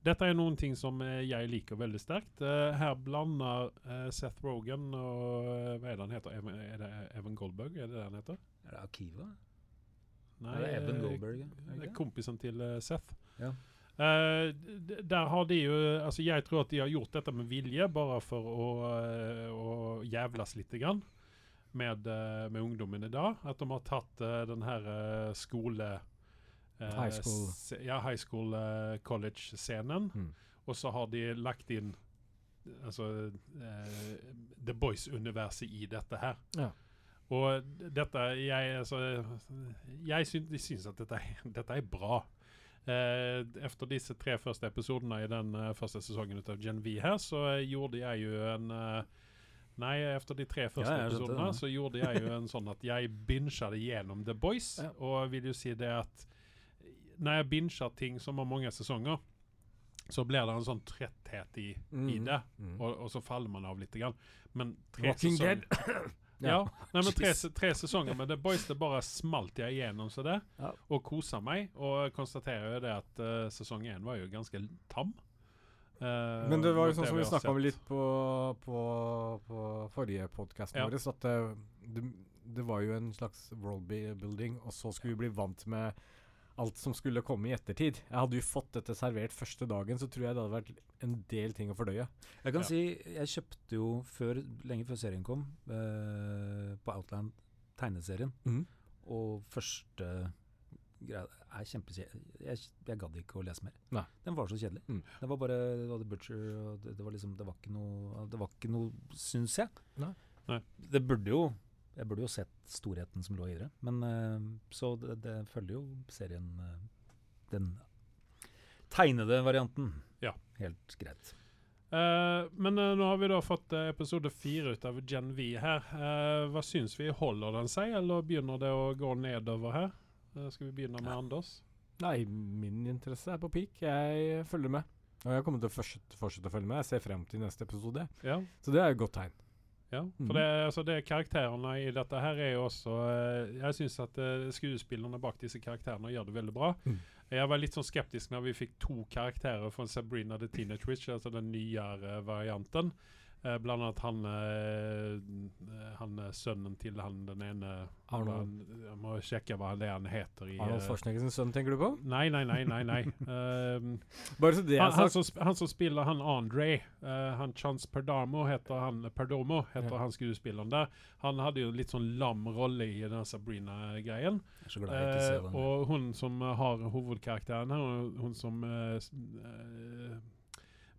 Dette er noen ting som eh, jeg liker veldig sterkt. Uh, her blander uh, Seth Rogan og Hva er det han heter? Evan, er det Evan Goldberg? Er det det han heter? Er det Akiva? Nei, er det Evan Goldberg? Er det er kompisen til Seth. Ja. Uh, der har de jo Altså, jeg tror at de har gjort dette med vilje, bare for å, å jævles litt grann med, med ungdommen i dag. At de har tatt uh, den her uh, skole... eh, High school. Ja, high school eh, college-scenen. Mm. Og så har de lagt inn altså eh, The Boys-universet i dette her. Ja. Og dette Jeg, altså, jeg syns, syns at dette, *laughs* dette er bra. Eh, efter disse tre første episodene i den uh, første sesongen av Gen V her, så gjorde jeg jo en uh, Nei, efter de tre første Ja, episodene så gjorde jeg jo en sånn at jeg binget gjennom The Boys, Ja. og vil jo si det at når jeg binger ting som har mange sesonger, så blir det en sånn tretthet i, i Mm. det, Mm. og, og så faller man av litt. Grann. Men tre Walking sesonger *coughs* ja. Nei, men tre, tre sesonger med The Boys, det bare smalt jeg igjennom så det, Ja. og kosa meg. Og konstaterer jo det at uh, sesong én var jo ganske tam. Uh, Men det var jo sånn som vi snakka om litt på, på, på forrige podkast Ja. vår, at det, det, det var jo en slags world-building, og så skulle vi bli vant med alt som skulle komme i ettertid. Jeg hadde jo fått dette servert første dagen, så tror jeg det hadde vært en del ting å fordøye. Jeg kan Ja. si jeg kjøpte jo før, lenge før serien kom, eh, på Outland tegneserien. mm. Og første greia er kjempekjedelig. Jeg, jeg gadd ikke å lese mer. Nei. Den var så kjedelig. Mm. Det var bare det var The Butcher, og det, det var liksom Det var ikke noe Det var ikke noe, syns jeg. Nei. Nei. Det burde jo Jeg burde jo sett storheten som lå i det. Men eh, Så det, det følger jo serien eh, Den tegnede varianten. Ja. Helt greit. Uh, men nå har vi da fått episode fire ut av Gen V her. Eh, hva syns vi? Holder den seg, eller begynner det å gå nedover her? Skal vi begynne med Ja. Anders? Nei, min interesse er på peak. Jeg følger med. Og jeg kommer til å fortsette, fortsette å følge med. Jeg ser frem til neste episode. Ja. Så det er et godt tegn. Ja, Mhm. for det, altså det karakterene i dette her er jo også eh, Jeg syns at eh, skuespillerne bak disse karakterene gjør det veldig bra. Mm. Jeg var litt sånn skeptisk når vi fikk to karakterer fra Sabrina the Teenage Witch, altså den nyere varianten. Eh, blant annet han, eh, han eh, sønnen til han den ene Arnold. Han- Jeg må sjekke hva det er han heter. i... Arnold eh, Schwarzenegger sønn, tenker du på? Nei, nei, nei. nei, nei. *laughs* Ehm, Bare så det han, er han, som, han som spiller han Andre, eh, han Chance Perdomo heter han, Perdomo heter Ja. han skuespilleren der. Han hadde jo litt sånn lam rolle i den Sabrina-greien. Eh, og hun som eh, har hovedkarakteren her, hun som eh, eh,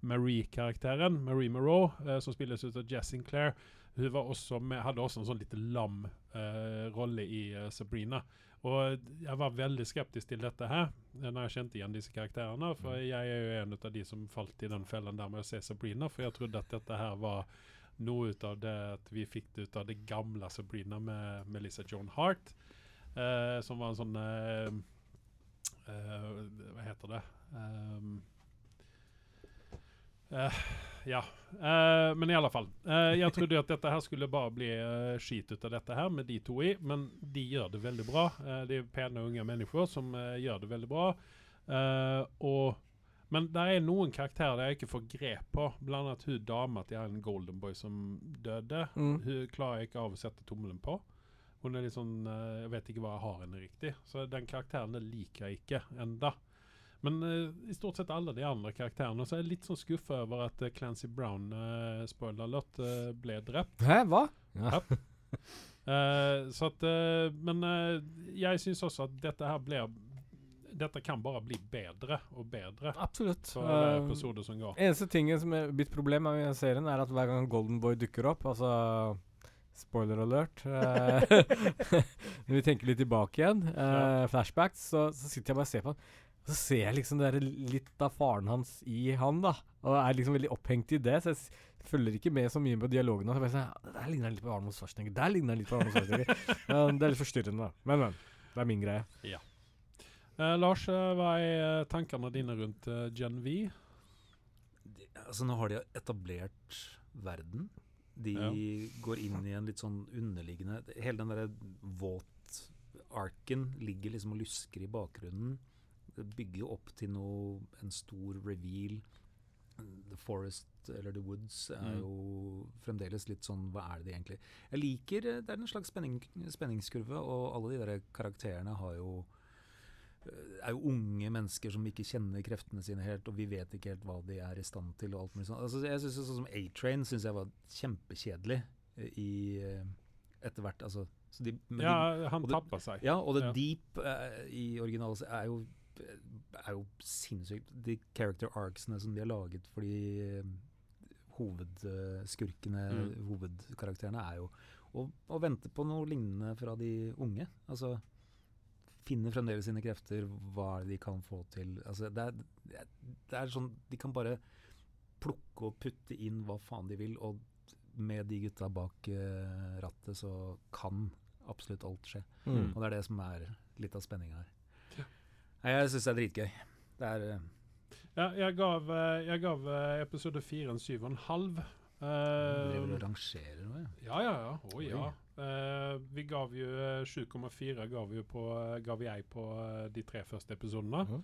Marie-karakteren, Marie Moreau, eh, som spilles ut av Jess Sinclair, hun var også med, hadde også en sånn litt lam eh, rolle i eh, Sabrina. Og jeg var veldig skeptisk til dette her, eh, når jeg kjente igjen disse karakterene. For jeg er jo en av de som falt i den fellen der med å se Sabrina, for jeg trodde at dette her var noe ut av det at vi fikk det ut av det gamle Sabrina med Melissa Joan Hart. Eh, som var en sånn eh, eh, Hva heter det? Um, eh, ja. Uh, men i alle fall. Uh, jeg trodde jo at dette her skulle bare bli uh, skit ut av dette her med de to i, men de gjør det veldig bra. det de er pene unge mennesker som gjør det veldig bra. Og men det er noen karakterer jeg ikke får grep på. Blant annet hun dama til en Golden Boy som døde. Mm. Hun klarer jeg ikke av å sette tommelen på. Hun er litt sånn Jeg vet ikke hva jeg har henne riktig. Så den karakteren liker jeg ikke enda. Men uh, i stort sett alle de andre karakterene så er jeg litt sånn skuffa over at uh, Clancy Brown, uh, spoiler alert, eh, ble drept. Hæ, hva? Ja. Eh, så at eh, Men eh, jeg syns også at dette her blir Dette kan bare bli bedre og bedre Absolutt. for hver Eh, episode som går. Eneste tingen som er mitt problem med serien, er at hver gang Golden Boy dukker opp, altså Spoiler alert. eh, *laughs* Når vi tenker litt tilbake igjen, uh, flashbacks, så, så sitter jeg bare og ser på han. Så ser jeg liksom det der litt av faren hans i han, da. Og er liksom veldig opphengt i det. Så jeg følger ikke med så mye på dialogen. Og så bare sånn, Der ligner han litt på Arnold Schwarzenegger. Der ligner han litt på Arnold Schwarzenegger. *laughs* Ja, det er litt forstyrrende, da. Men, men. Det er min greie. Eh, Lars, eh, hva er eh, tankene dine rundt uh, Gen V? De, altså Nå har de etablert verden. De Ja. går inn i en litt sånn underliggende Hele den derre våt-arken ligger liksom og lusker i bakgrunnen. Bygger jo opp til noe En stor reveal. The Forest eller The Woods er Mm. jo fremdeles litt sånn Hva er det egentlig Jeg liker eh, Det er en slags spenning, spenningskurve, og alle de der karakterene har jo eh, er jo unge mennesker som ikke kjenner kreftene sine helt, og vi vet ikke helt hva de er i stand til. og alt mulig sånt. Altså, jeg synes Sånn som A-Train syns jeg var kjempekjedelig eh, i etter hvert. Altså, så de, de, Ja, han tappa seg. ja, og The Ja. Deep eh, i originalen er jo, er jo sinnssykt. De character arcsene som de har laget for de eh, hovedskurkene, Mm. hovedkarakterene, er jo å, å vente på noe lignende fra de unge. Altså finne fremdeles sine krefter, hva de kan få til. Altså, det, er, det er sånn De kan bare plukke og putte inn hva faen de vil, og med de gutta bak eh, rattet så kan absolutt alt skje. Mm. Og det er det som er litt av spenninga her. Nei, jeg syns det er dritgøy. Det er eh, Ja, jeg gav, eh, jeg gav eh, episode fire en syv og en halv. Driver Eh, og rangerer nå, ja. ja, ja. Å ja. Uh, vi gav jo eh, 7,4 gav, på, gav jeg på de tre første episodene. Mhm.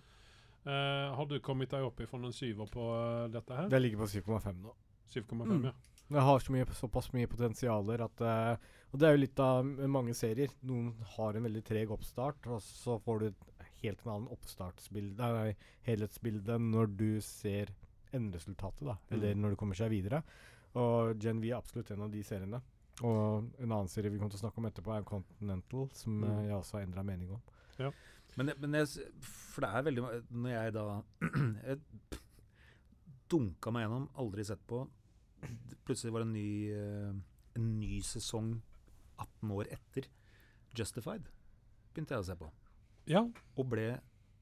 Uh, har du kommet deg opp ifra en syver på dette her? Det ligger på 7,5 nå. 7,5, Mm. ja. Det har så mye, såpass mye potensialer at uh, Og det er jo litt av mange serier. Noen har en veldig treg oppstart, og så får du et helt en annen oppstartsbilde, nei, helhetsbilde når du ser enderesultatet, da. Eller Mm. når du kommer seg videre. Og Gen V er absolutt en av de seriene. Og en annen serie vi kommer til å snakke om etterpå, er Continental, som Mm. eh, jeg også har endra mening om. Men, men jeg, for det er veldig Når jeg da *clears throat* jeg dunka meg gjennom, aldri sett på Plutselig var det en ny, eh, en ny sesong 18 år etter Justified. Begynte jeg å se på. Ja. Og ble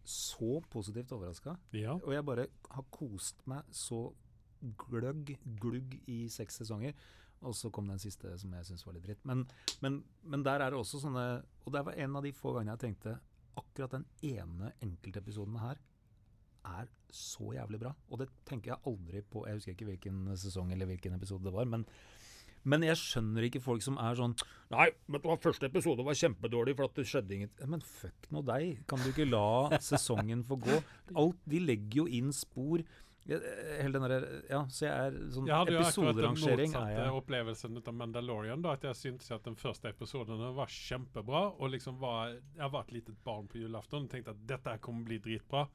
så positivt overraska. ja. Og jeg bare har kost meg så gløgg, glugg i seks sesonger. Og så kom den siste som jeg syns var litt dritt. Men, men, men der er det også sånne Og det var en av de få gangene jeg tenkte akkurat den ene enkeltepisoden her er så jævlig bra. Og det tenker jeg aldri på Jeg husker ikke hvilken sesong eller hvilken episode det var. Men, men jeg skjønner ikke folk som er sånn Nei, vet du hva, første episode var kjempedårlig for at det skjedde ingenting. Men fuck nå deg. Kan du ikke la sesongen få gå? Alt, de legger jo inn spor. Jeg- Hele den der, Ja, så jeg er sånn Jeg hadde jo akkurat den motsatte opplevelsen av Mandalorian. da, At jeg syntes at den første episoden var kjempebra. Og liksom var Jeg var et litet barn på julaften og tenkte at dette kommer bli dritbra.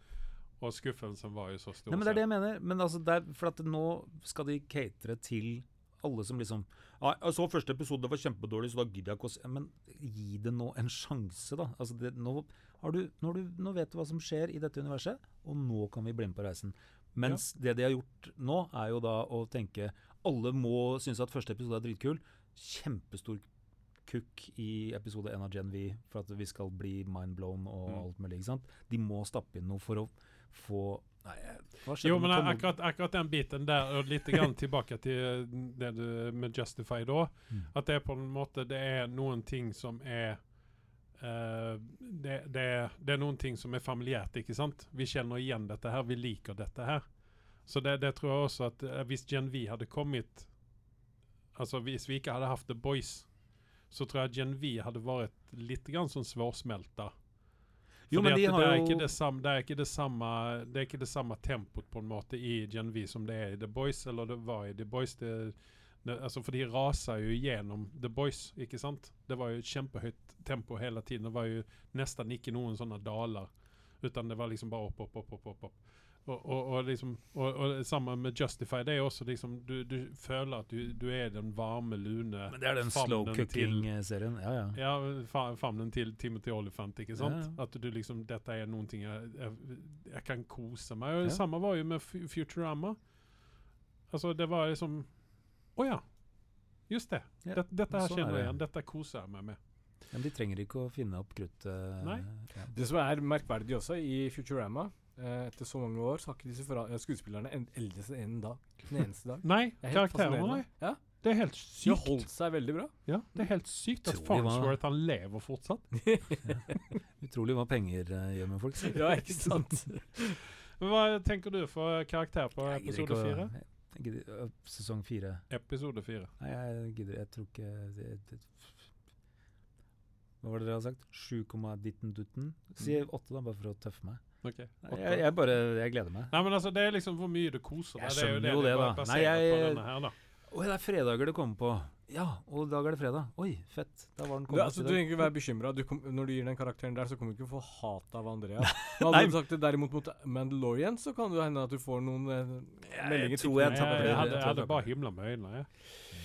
Og skuffelsen var jo så stor. Nei, men det er det jeg mener. Men altså, det er, for at nå skal de catere til alle som liksom «Ja, Jeg så første episode, det var kjempedårlig, så da gidder jeg ikke å se Men gi det nå en sjanse, da. Altså, det, nå, har du, nå, du, nå vet du hva som skjer i dette universet, og nå kan vi bli med på reisen. Mens det de har gjort nå, er jo da å tenke Alle må synes at første episode er dritkul. Kjempestor kukk i episode 1 av Gen V for at vi skal bli mindblown og Mm. alt mulig. ikke sant? De må stappe inn noe for å få Nei, Jo, men akkurat, akkurat den biten der, og litt grann tilbake til det du med Justify da, Mm. at det er på en måte Det er noen ting som er uh, det, det, det er noen ting som er familiært, ikke sant? Vi kjenner igjen dette her, vi liker dette her. Så det, det tror jeg også at eh, hvis Gen V hadde kommet Altså hvis vi ikke hadde hatt The Boys, så tror jeg Gen V hadde vært litt grann sånn svårsmelta. Jo, men de det, er jo- det, samme, det er ikke det samme Det er ikke det samme tempoet på en måte i Gen V som det er i The Boys, eller det var i The Boys. Det, det, altså for de raser jo gjennom The Boys, ikke sant? Det var jo kjempehøyt tempo hele tiden. Det var jo nesten ikke noen sånne daler. Utan det var liksom bare opp, opp, opp, opp, opp. Og, og, og, liksom, og, og det samme med Justify. Det er også liksom Du, du føler at du, du er den varme, lune Men det er den slow cooking-serien. Ja, ja. ja, fa famnen til Timothy Olyphant, ikke sant? Ja, ja. At du liksom, dette er noen ting jeg, jeg, jeg kan kose meg. Og Ja. det samme var jo med Futurama. Altså, det var liksom Å ja. Just det. Ja, Det, dette her kjenner jeg igjen. Dette koser jeg meg med. Men de trenger ikke å finne opp kruttet. Nei. Ja. Det som er merkverdig også i Futurama Etter så mange år så har ikke disse eh, skuespillerne en- seg en dag. Den eneste dag. *laughs* Nei, er karakterene, nei. Ja, Det er helt De har holdt seg veldig bra. Ja, det er helt sykt at Farnsworth han lever fortsatt. *laughs* *laughs* Utrolig hva penger uh, gjør med folk. ja, ikke sant? Hva tenker du for karakter på Jeg episode fire? Sesong fire. Episode fire. Nei, jeg gidder Jeg tror ikke det, det, Hva var det dere har sagt? 7, ditten dutten? Si Mm. åtte, da, bare for å tøffe meg. Ok, Nei, jeg, jeg bare Jeg gleder meg. Nei, men altså, det er liksom hvor mye du koser Jeg deg. Jeg er jo skjønner det jo det det, da. Nei, jeg- her, da. Oi, det er fredager det kommer på. Ja, og i dag er det fredag. Oi, fett. Da var den Du, kommet altså, du dag. trenger ikke være bekymra. Når du gir den karakteren der, så kommer du ikke få hat av Andrea. Men hadde du sagt det derimot mot Mandalorian, så kan det hende at du får noen eh, Jeg meldinger. tror jeg Jeg, jeg, hadde, Jeg jeg hadde bare himla med øynene. Jeg,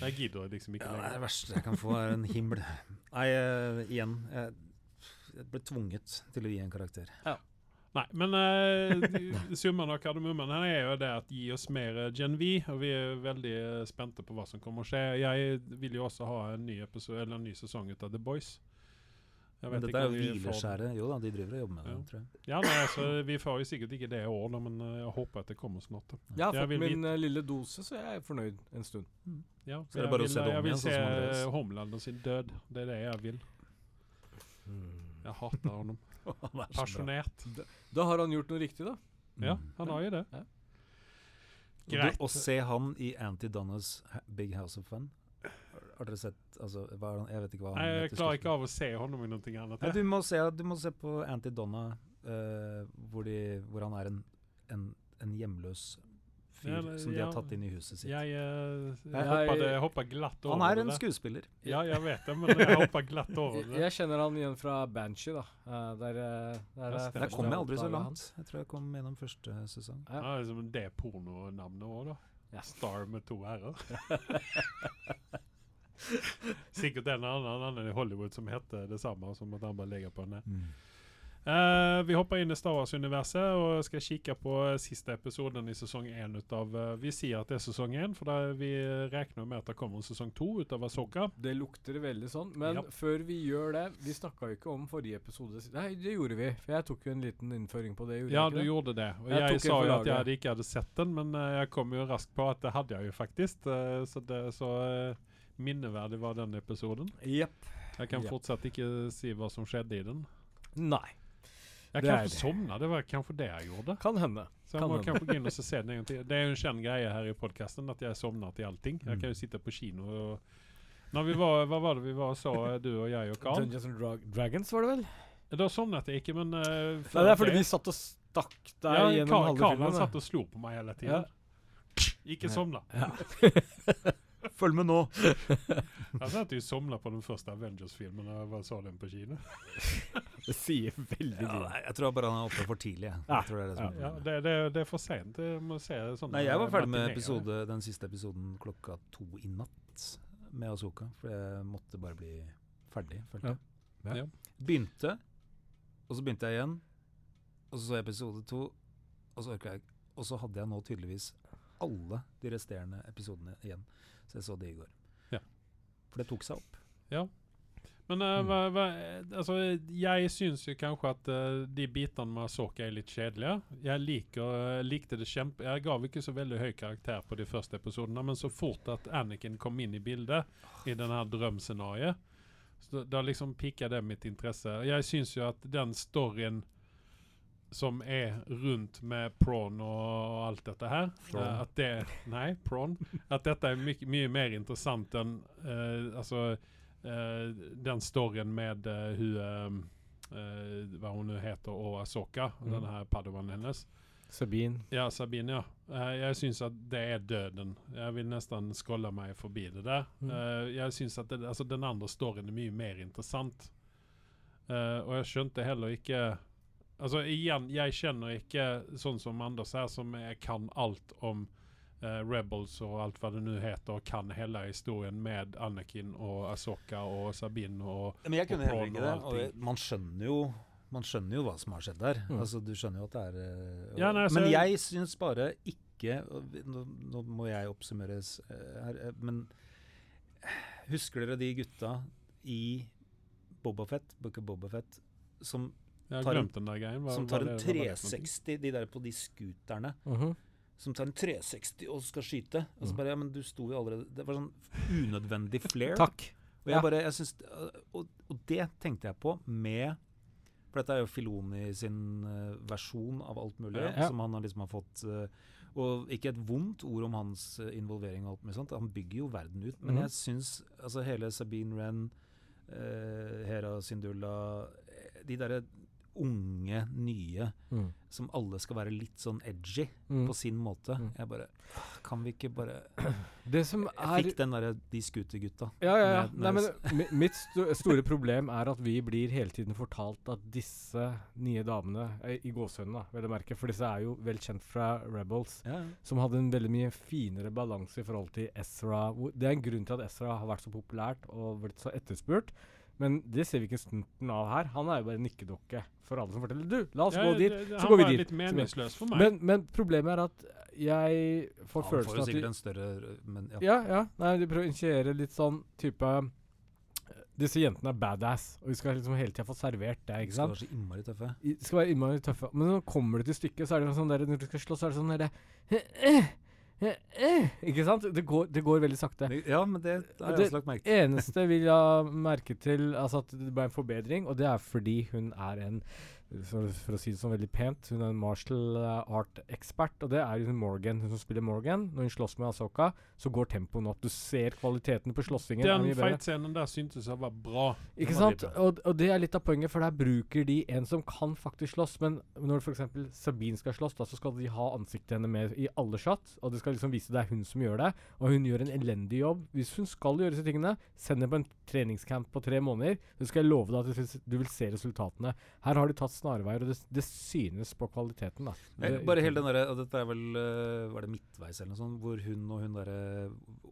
jeg gidder liksom ikke Ja, det er det verste jeg kan få, er en himmel. Nei, uh, igjen. Jeg, jeg ble tvunget til å gi en karakter. Nei, men uh, summen av kardemummen her er jo det at gi oss mer eh, Gen V, og vi er veldig eh, spente på hva som kommer å skje. Jeg vil jo også ha en ny, episode, eller en ny sesong ut av The Boys. Jeg Men dette ikke er jo vi får hvileskjæret. Jo da, de driver og jobber med det, Ja. tror jeg. Ja, nei, altså, Vi får jo sikkert ikke det i år, da, men jeg håper at det kommer snart. da. Jeg har fått min uh, lille dose, så jeg er fornøyd en stund. Ja, Så er det bare å se det om jeg vil igjen, sånn se eh, sin død. Det er det jeg vil. Jeg hater honom. *laughs* Er. Pasjonert. Da har han gjort noe riktig, da. Ja, Mm. han har jo det. Ja. Greit. Å se han i Anti Donnas Big House of Fun Har- dere sett altså, hva er han, Jeg vet ikke hva han heter. jeg klarer ikke av å se honom i noe annet. Ja, du, må se, du må se på Anti Donna, uh, hvor, de, hvor han er en, en, en hjemløs fyr Ja, det- som de ja. har tatt inn i huset sitt. Jeg, eh, jeg, Jeg- jeg hoppa glatt over han er en det. skuespiller. Ja, jeg vet det, men jeg hoppa glatt *laughs* over det. jeg kjenner han igjen fra Banshee, da. Eh, der, eh, der, Ja, er. Der kom jeg aldri så langt. Jeg tror jeg kom gjennom første sesong. Ja. Ja, liksom det pornonavnet òg, da. Ja. Star med to r-er. *laughs* Sikkert en annen, annen i Hollywood som heter det samme, som at han bare ligger på den. Eh, vi hopper inn i Star Wars-universet og skal kikke på eh, siste episoden i sesong én av eh, Vi sier at det er sesong én, for da vi regner med at det kommer en sesong to av Asoka. Det lukter veldig sånn. Men Ja. før vi gjør det Vi snakka jo ikke om forrige episode. Nei, det gjorde vi. For jeg tok jo en liten innføring på det. Ja, du det? gjorde det. Og Jeg jeg, sa jo at jeg ikke hadde sett den, men uh, jeg kom jo raskt på at det hadde jeg jo faktisk. eh, så det, så eh, minneverdig var den episoden. Yep. Jeg kan yep. fortsatt ikke si hva som skjedde i den. Nei. Jeg Det er kanskje det. var kanskje det jeg gjorde. Kan hende. Så jeg Kan kanskje gå og så se den en. Det er jo en kjent greie her i podkasten at jeg sovner til allting. Jeg kan jo sitte på kino og Når vi var, Hva var det vi var og så, du og jeg og Carl? Dungeons and Drag Dragons, var det vel? Da sovnet jeg ikke, men uh, det er fordi vi satt og stakk deg Ja, gjennom halve filmen. da. satt og slo på meg hele tiden. Ikke somna. *laughs* Følg med nå! *laughs* Jeg satt jo somna på den første Avengers-filmen da jeg var- så den på kino. *laughs* Det sier veldig mye. Ja, jeg tror bare han er oppe for tidlig. Jeg. Ja, tror det er det som Ja, det, det, det er for. Jeg se Nei, jeg var ferdig med episode, den siste episoden klokka to i natt med Asoka. For jeg måtte bare bli ferdig, følte jeg. Ja. Ja. Begynte, og så begynte jeg igjen. Og så så jeg episode to, og så orka jeg ikke. Og så hadde jeg nå tydeligvis alle de resterende episodene igjen. Så jeg så det i går. Ja. For det tok seg opp. Ja. Men uh, Mm. hva, hva, altså, jeg syns jo kanskje at uh, de bitene med Asoka er litt kjedelige. Jeg liker, likte det kjempe... Jeg gav ikke så veldig høy karakter på de første episodene, men så fort at Anakin kom inn i bildet, i den her drømscenarioet, da liksom pikka det mitt interesse. Jeg syns jo at den storyen som er rundt med prawn og alt dette her eh, At det Nei, prawn. At dette er my mye mer interessant enn uh, Altså uh, den storyen med uh, hun Hva hun nå heter, og Asoka, Mm. den her padovanen hennes. Sabine. Ja, Sabine, ja. Eh, jeg syns at det er døden. Jeg vil nesten skrolle meg forbi det der. Mm. Eh, jeg syns at det, altså, den andre storyen er mye mer interessant. Eh, og jeg skjønte heller ikke Altså igjen, jeg kjenner ikke sånn som Anders her, som kan alt om uh, Rebels og alt hva det nå heter, og kan hele historien med Anakin og Asoka og Sabine og Men jeg kunne heller ikke det. og Og man skjønner jo man skjønner jo hva som har skjedd der. Mm. Altså, du skjønner jo at det er eh, Ja, nei, altså- Men jeg syns bare ikke og nå, nå må jeg oppsummeres eh, her, men husker dere de gutta i Bobafett, Book of Bobafett, som, Jeg har glemt den der greien. Som tar en det- hva var det for noe? 360, de der på de scooterne, Mhm. som tar en 360 og skal skyte. Og så Mm. bare Ja, men du sto jo allerede Det var sånn unødvendig flair. Takk. Og, jeg Ja. bare, jeg synes, og, og det tenkte jeg på med For dette er jo Filoni sin uh, versjon av alt mulig, Ja. som han har liksom har fått uh, Og ikke et vondt ord om hans uh, involvering og alt mulig sånt. Han bygger jo verden ut. Men mm. jeg syns altså hele Sabine Wren, eh, Hera Syndulla De derre unge, nye, Mm. som alle skal være litt sånn edgy Mm. på sin måte. Mm. Jeg bare Kan vi ikke bare *clears throat* Det som Jeg fikk den derre De scootergutta. Ja, ja, ja. Nei, men mitt st *laughs* store problem er at vi blir hele tiden fortalt at disse nye damene, eh, i gåsehudene, vel å merke, for disse er jo vel kjent fra Rebels, Ja, ja. som hadde en veldig mye finere balanse i forhold til Ezra. Det er en grunn til at Ezra har vært så populært og blitt så etterspurt. Men det ser vi ikke snurten av her. Han er jo bare en nikkedokke for alle som forteller Du, la oss Ja, gå dit. det- det- så går vi dit. litt meningsløs for meg. Men, men problemet er at jeg får Han får følelsen jo at vi- sikkert en større Men ja. ja, ja. Nei, de prøver å initiere litt sånn type Disse jentene er badass, og vi skal liksom hele tida få servert det. De ikke skal være så innmari tøffe. I- skal være innmari tøffe. Men når kommer det til stykket, så er det sånn der Når du skal slåss, så er det sånn derre Ikke sant? Det går, det går veldig sakte. Ja, men det har jeg Det- også lagt merke til. Eneste vil jeg merke til Altså at det ble en forbedring, og det er fordi hun er en for, for å si det sånn veldig pent, hun er en martial art-ekspert, og det er hun Morgan. Hun som spiller Morgan. Når hun slåss med Asoka, så går tempoen opp. Du ser kvaliteten på slåssingen. Den fightscenen der syntes jeg var bra. Ikke var sant? Og, og det er litt av poenget, for der bruker de en som kan faktisk slåss. Men når f.eks. Sabine skal slåss, da, så skal de ha ansiktet henne med i alle shot. Og det skal liksom vise det er hun som gjør det. Og hun gjør en elendig jobb. Hvis hun skal gjøre disse tingene, send henne på en treningscamp på tre måneder. Så skal jeg love deg at du vil se resultatene. Her har de tatt snarveier, og det, det synes på kvaliteten. da. Det- bare hele den derre Dette er vel øh, Var det midtveis eller noe sånt? Hvor hun og hun derre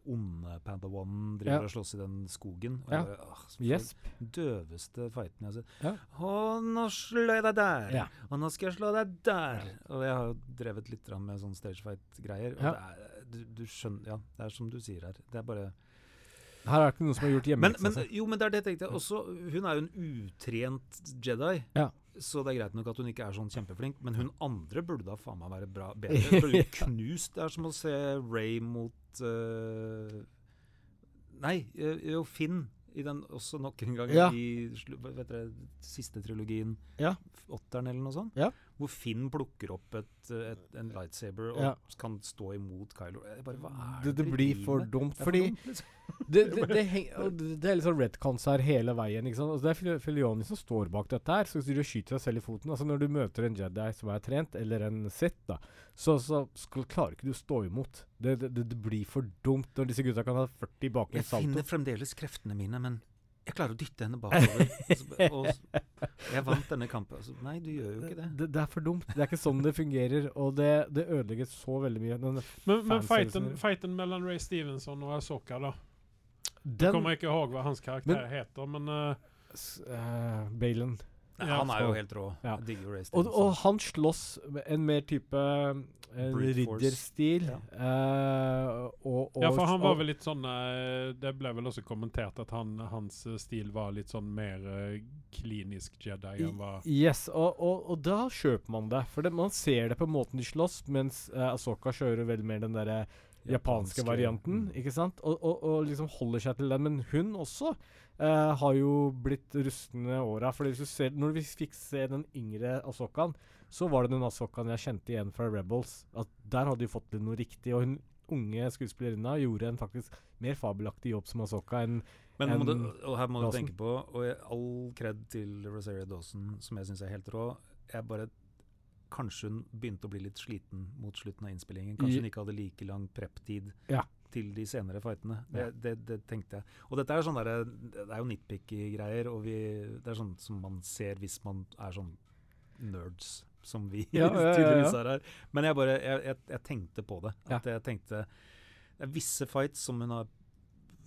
onde Panda One driver Ja. og slåss i den skogen. Og Ja. bare, åh, for døveste fighten jeg har sett. Ja. Å, nå slår jeg deg der! Ja. Og nå skal jeg slå deg der! Og jeg har jo drevet litt med sånn stagefight-greier. Og det er, du, du skjønner Ja, det er som du sier her. Det er bare Her er det ikke noen som har gjort men, hjemmeleksa men, si. jo, men det er det jeg tenkte. Også, hun er jo en utrent Jedi. Ja. Så det er greit nok at hun ikke er sånn kjempeflink, men hun andre burde da faen meg være bra, bedre. *laughs* Hun burde knust. Det er som å se Ray mot uh, Nei, øh, jo, Finn i den også nok en gang Ja. i dere, siste trilogien. Ja. Åtteren eller noe sånt. Ja. Hvor Finn plukker opp et, et, en lightsaber og Ja. kan stå imot Kylo. Bare, hva er Det, det det blir for dumt, fordi liksom. *laughs* det, det, det, det er litt sånn redcons her hele veien. ikke sant? Altså, det er Filioni som står bak dette her. Så du skyter deg selv i foten altså Når du møter en Jedi som er trent, eller en Sith, da, så, så skal, klarer ikke du å stå imot. Det, blir for dumt når disse gutta kan ha 40 bak en Jeg finner fremdeles kreftene mine, men jeg klarer å dytte henne bakover. Og jeg vant denne kampen. Altså, nei, du gjør jo ikke det. Det, det er for dumt. Det er ikke sånn det fungerer, og det, det ødelegger så veldig mye. Men, men fighten, fighten mellom Ray Stevenson og Asoka da? Den, jeg kommer ikke ihåg hva hans karakter Men- heter men... uh, uh eh, Balen Nei, Ja, han er jo helt rå. ja. Digger Ray Og, Stevenson. og han slåss med en mer type eh, ridderstil. Ja. Uh, og, og, ja for han var vel litt sånn sån, eh, det ble vel også kommentert at han, hans stil var litt sånn mer uh, klinisk jedi enn vad... Yes, og, og, og da kjøper man det. For det, man ser det på måten de slåss, mens uh, Asoka kjører veldig mer den derre japanske varianten, mm. ikke sant? Og, og, og liksom holder seg til den. Men hun også eh, har jo blitt rustne åra. Når vi fikk se den yngre Asokaen, så var det den Asokaen jeg kjente igjen fra Rebels. At Der hadde de fått til noe riktig. Og hun unge skuespillerinna gjorde en faktisk mer fabelaktig jobb som Asoka enn Men må du, og her må du Dawson. tenke på, og jeg, all kred til Rosario Dawson, som jeg syns er helt rå. Jeg bare Kanskje hun begynte å bli litt sliten mot slutten av innspillingen. Kanskje I- hun ikke hadde like lang prep-tid Ja. Til de senere fightene. Det, det, det tenkte jeg. Og dette er sånn der, Det er jo nitpicky greier, og vi, det er sånn som man ser hvis man er sånn nerds. Som vi *laughs* Ja, tydeligvis er her. Men jeg bare jeg, jeg, jeg tenkte på det. At jeg tenkte Det er visse fights som hun har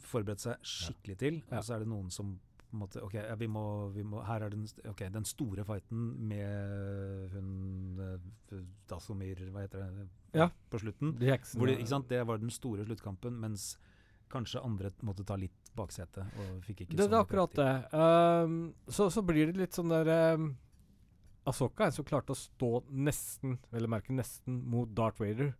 forberedt seg skikkelig til, og så er det noen som på en måte, ok, vi må, vi må, her er den, okay, den store fighten med hun eh, Dasomir, hva heter det, Ja. på slutten. de heksene. Hvor ikke sant? det var den store sluttkampen, mens kanskje andre måtte ta litt baksete. og fikk ikke Det, det er akkurat det. Um, så, så blir det litt sånn der um, Asoka er en som klarte å stå nesten, vel å merke nesten, mot Darth Vader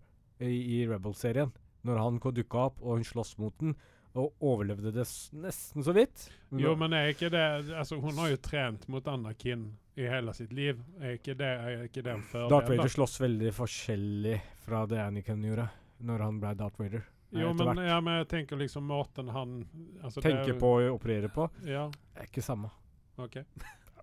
i, i Rebel-serien. Når han dukka opp, og hun slåss mot den, og overlevde det nesten så vidt. Jo men er ikke det, altså, Hun har jo trent mot Anakin i hele sitt liv. Er ikke det, er ikke det en fordel? Darth? Vader slåss veldig forskjellig fra det Anakin gjorde, når han ble Darth Vader. Jo men, ja, men jeg tenker liksom måten han... altså, Tenker det, på å operere på, Ja, er ikke samme. okej.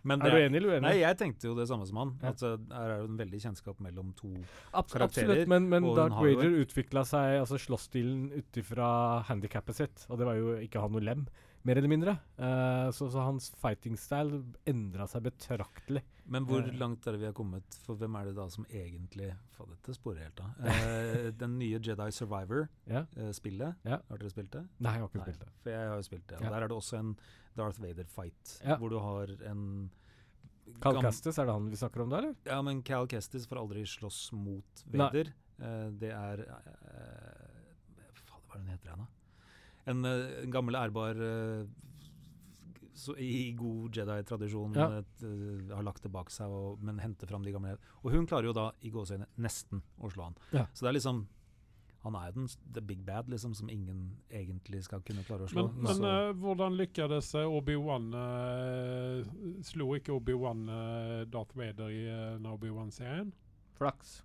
Men Er det du enig eller uenig? Nei, jeg tenkte jo det samme som han. Ja. Altså, her er jo en veldig kjennskap mellom to Abs karakterer, absolutt, men, men Dark Vader utvikla seg, altså slåsstilen ut ifra handikappet sitt, og det var jo ikke å ha noe lem, mer eller mindre. Uh, så, så hans fighting style endra seg betraktelig. Men hvor Eh. langt er det vi har kommet? For hvem er det da som egentlig Faen, dette sporer helt av. Eh, den nye Jedi Survivor-spillet. Ja. Har dere spilt det? Nei, jeg har ikke Nei, spilt det. For jeg har jo spilt det. Og Ja. Der er det også en Darth Vader-fight, Ja. hvor du har en Cal Kestis, er det han vi snakker om da, eller? Ja, men Cal Kestis får aldri slåss mot Vader. Eh, det er uh, Faen, hva er det hun heter igjen, da? En, eh, en gammel ærbar eh, så I god Jedi-tradisjon Ja. et, eh, har lagt det bak seg, og, men henter fram de gamle Og hun klarer jo da i gåseøyne nesten å slå han. Ja. Så det er liksom Han er jo den the big bad, liksom, som ingen egentlig skal kunne klare å slå. Men, men uh, eh, hvordan lyckades uh, Obi-Wan, uh, slo ikke Obi-Wan uh, Darth Vader i uh, Obi-Wan-serien? Flaks.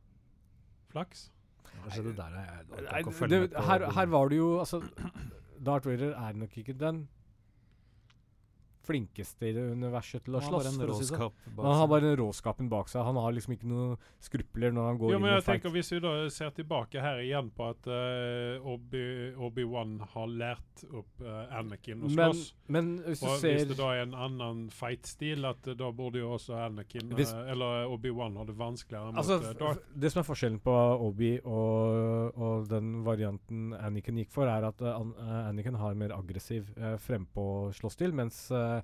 Flaks? Kanskje det der er jeg jeg, jeg, jeg, det, her, her var det jo Altså, *clears throat* Darth Vader er nok ikke den flinkeste i det universet til å Han slåss. si sånn. Han har bare den råskapen bak seg. Han har liksom ikke noen skrupler når han går Jo, inn men i fight. tenker Hvis vi da ser tilbake her igjen på at uh, Obi- Obi-Wan har lært opp uh, Anakin å Men, slåss men hvis du Og ser hvis det da er en annen fight-stil, at uh, da burde jo også Anakin Hvis- Eller Obi-Wan ha det vanskeligere mot Altså, Darth. det som er forskjellen på Obi og, og den varianten Anakin gikk for, er at Anakin har mer aggressiv uh, frempå-slåssstil, mens eh,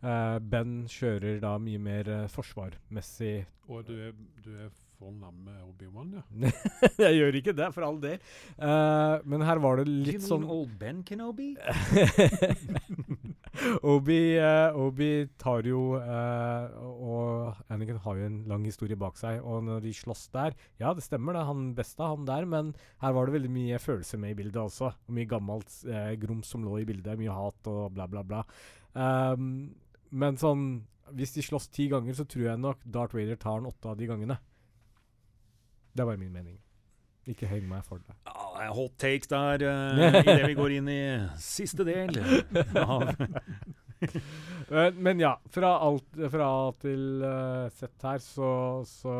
Ben kjører da mye mer eh, forsvarmessig Og du er, du er fornavn med Obi-Wan, ja? *laughs* Jeg gjør ikke det, for all del. Eh, men her var det litt sånn Old Ben Kenobi? *laughs* Obi, uh, Obi tar jo uh, Og Anakin har jo en lang historie bak seg, og når de slåss der Ja, det stemmer, det er han beste, han der, men her var det veldig mye følelser med i bildet også. Og mye gammelt uh, grums som lå i bildet, mye hat og bla, bla, bla. Um, men sånn Hvis de slåss ti ganger, så tror jeg nok Darth Vader tar den åtte av de gangene. Det er bare min mening. Ikke heng meg for det. Ja, det er hot takes der uh, *laughs* idet vi går inn i siste del *laughs* Eh, Men ja, fra alt fra A til uh, Z her, så, så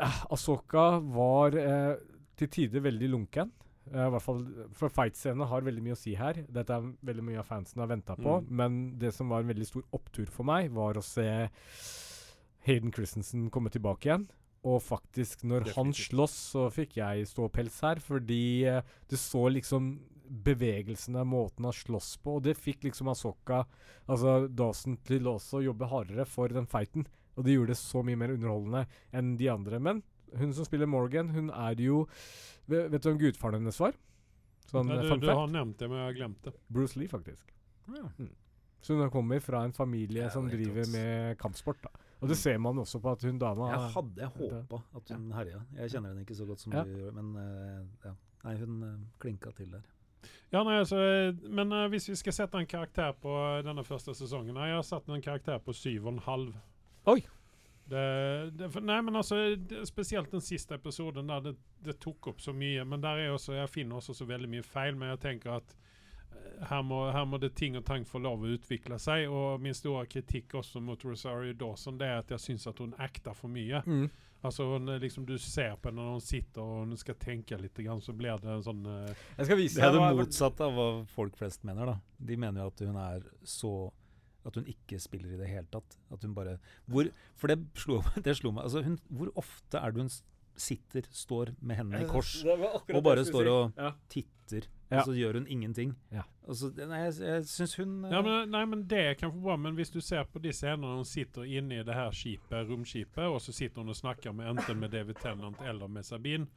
uh, Asoka var eh, til tider veldig lunken. Eh, I hvert fall For fight-scenene har veldig mye å si her. Dette er veldig mye av fansen har venta på. Mm. Men det som var en veldig stor opptur for meg, var å se Hayden Christensen komme tilbake igjen. Og faktisk, når han slåss, så fikk jeg ståpels her, fordi uh, du så liksom bevegelsene, måten han slåss på, og det fikk liksom Asoka, altså Dawson, til også å jobbe hardere for den fighten. Og det gjorde det så mye mer underholdende enn de andre. Men hun som spiller Morgan, hun er jo Vet, vet du hvem gudfaren hennes var? Sånn Nei, eh, du, du har nevnt det, men jeg har glemt det. Bruce Lee, faktisk. Ja. Så hun kommer fra en familie Ja, som er driver rått. med kampsport. da. Og det ser man også på at hun dama Jeg hadde håpa at hun herja. Jeg kjenner henne ikke så godt som Ja. du gjør, men uh, ja. Nei, hun uh, klinka til der. Ja, nei, altså, eh, men uh, hvis vi skal sette en karakter på eh, denne første sesongen Jeg har satt en karakter på syv og en halv. Oi. Det, det, for, nei, men altså, det, Spesielt den siste episoden der det, det tok opp så mye. Men der er også, jeg finner også så veldig mye feil. Men jeg tenker at eh, her må, her må det ting og tang få lov å utvikle seg. Og min store kritikk også mot Rosario Dawson det er at jeg syns at hun acter for mye. mm. Altså hun, er liksom Du ser på henne når hun sitter og hun skal tenke litt, grann, så blir det en sånn uh, Jeg skal vise Det er det motsatte av hva folk flest mener, da. De mener jo at hun er så At hun ikke spiller i det hele tatt. At hun bare hvor, For det slo, *laughs* det slo meg. Altså hun, hvor ofte er det hun sitter, står med hendene i kors, var akkurat og bare står og si. ja. titter, Ja. og så gjør hun ingenting? Ja. Altså, nei, jeg, jeg syns hun eh, Ja, men, nei, men Det er kanskje bra, men hvis du ser på de scenene hun sitter inne i det her skipet, romskipet, og så sitter hun og snakker med enten med David Tennant eller med Sabine,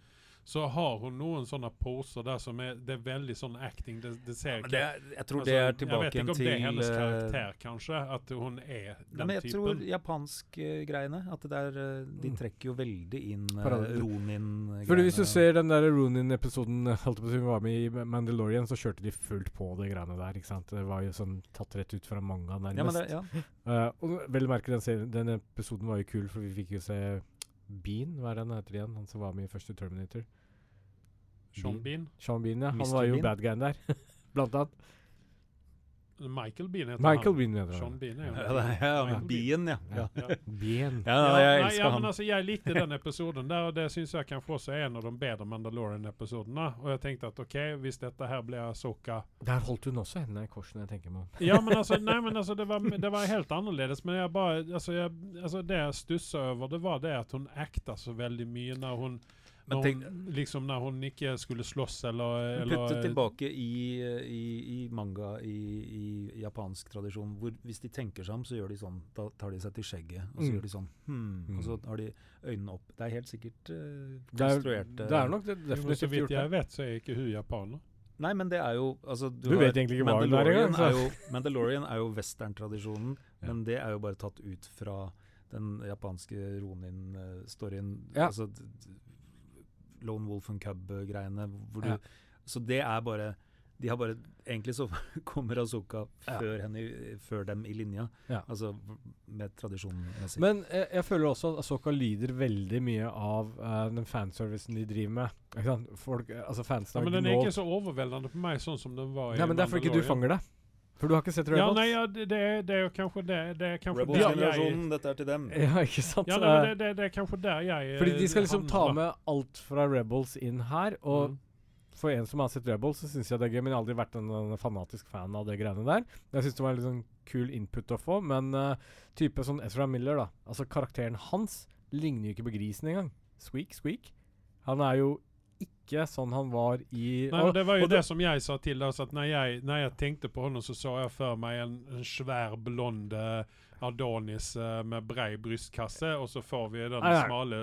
så har hun noen sånne poser der som er Det er veldig sånn acting. Det, det ser det er, Jeg tror altså, det er tilbake til Jeg vet ikke om det er hennes eh, karakter, kanskje. At hun er den den men jeg typen. tror japansk-greiene At det der, eh, de Mm. trekker jo veldig inn uh, Ronin-greiene. For Hvis du ser den der Ronin-episoden eh, holdt på å si, var med i Mandalorian, så kjørte de fullt på det greiene der. ikke sant? Det var jo sånn tatt rett ut fra manga, nærmest. ja, men det, ja. uh, og vel å merke den, serien, den episoden var jo kul, for vi fikk jo se Bean, hva er det han heter igjen? Han som var med i første Terminator. Sean Bean. Sean Bean, ja. Han Mr. var jo Bean. bad guyen der, *laughs* blant annet. Michael Bean heter Michael han. Bean heter Sean. Bean er jo *laughs* Ja, det ja, Michael ja. ja. Ja. Ja. *laughs* Bean. Ja, ja, jeg elsker ja, han. men altså, jeg likte den *laughs* episoden der, og det syns jeg kanskje også er en av de bedre Mandalorian-episodene. Og jeg tenkte at OK, hvis dette her blir Soka Der holdt hun også hendene i kors, når jeg tenker meg om. Ja, men altså, nei, men altså det, var, det var helt annerledes. Men jeg bare, altså, jeg, altså det jeg stussa over, det var det at hun acta så veldig mye når hun når tenk, hun, liksom når hun ikke skulle slåss eller, eller Putte tilbake i, i, i manga, i, i japansk tradisjon, hvor hvis de tenker seg om, så gjør de sånn. Da tar de seg til skjegget, og så Mm. gjør de sånn hmm, Og så har de øynene opp. Det er helt sikkert uh, Det er, konstruert. det er nok det, definitivt gjort. Så vidt jeg vet, så er ikke hun japaner. Nei, men det er jo altså, Du vet egentlig ikke hva hun er engang, Mandalorian er jo, er western-tradisjonen, Ja. men det er jo bare tatt ut fra den japanske Ronin-storyen. Ja. Altså Lone Wolf and Cub-greiene. Ja. Så det er bare de har bare, Egentlig så *laughs* kommer Ja. før, henne, før dem i linja, Ja. altså med tradisjonmessig. Men jeg, jeg føler også at Azuka lider veldig mye av uh, den fanservicen de driver med. Ikke sant? Folk, eh, altså fansen Ja, har men den er ikke så overveldende for meg, sånn som den var i Nei, men det er ikke du fanger det. For du har ikke sett Ja, Rebels? nei, ja, det, det, er, jo kanskje det, det er kanskje der jeg Rebels-generasjonen, dette er til dem. *laughs* Ja, ikke sant? ja, nei, Eh, det, det, det er kanskje der jeg fordi de skal eh, liksom ta med alt fra Rebels inn her. Og Mm. for en som har sett Rebels, så syns jeg det er gøy. Men jeg har aldri vært en, en fanatisk fan av det greiene der. Jeg syns det var en litt sånn kul input å få. Men uh, type sånn Ezra Miller, da. Altså karakteren hans ligner jo ikke på grisen engang. Squeak, squeak. Han er jo ikke sånn han var i Nei, og- det var jo det, det som jeg sa til deg. at når jeg, når jeg tenkte på honom så så jeg for meg en, en svær, blond eh, Adonis eh, med brei brystkasse, og så får vi den Nei, smale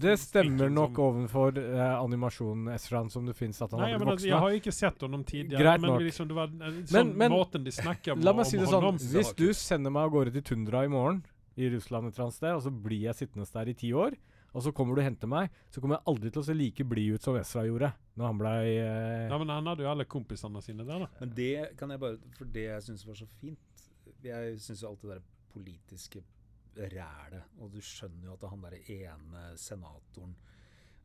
Det stemmer nok som- ovenfor uh, animasjonen Esran som det fins at han Nei, hadde blitt altså, voksen. jeg har ikke sett ham tidligere, Greit men nok. liksom det var en sånn men- måten de snakker om, meg si det sånn. honom. Hvis du sender meg av gårde til Tundra i morgen, i Russland et eller annet sted, og så blir jeg sittende der i ti år, og så kommer du og henter meg, så kommer jeg aldri til å se like blid ut som Ezra gjorde når han blei eh, Ja, men han hadde jo alle kompisene sine der, da. Men det kan jeg bare For det jeg syns var så fint Jeg syns jo alt det der politiske rælet, og du skjønner jo at han derre ene senatoren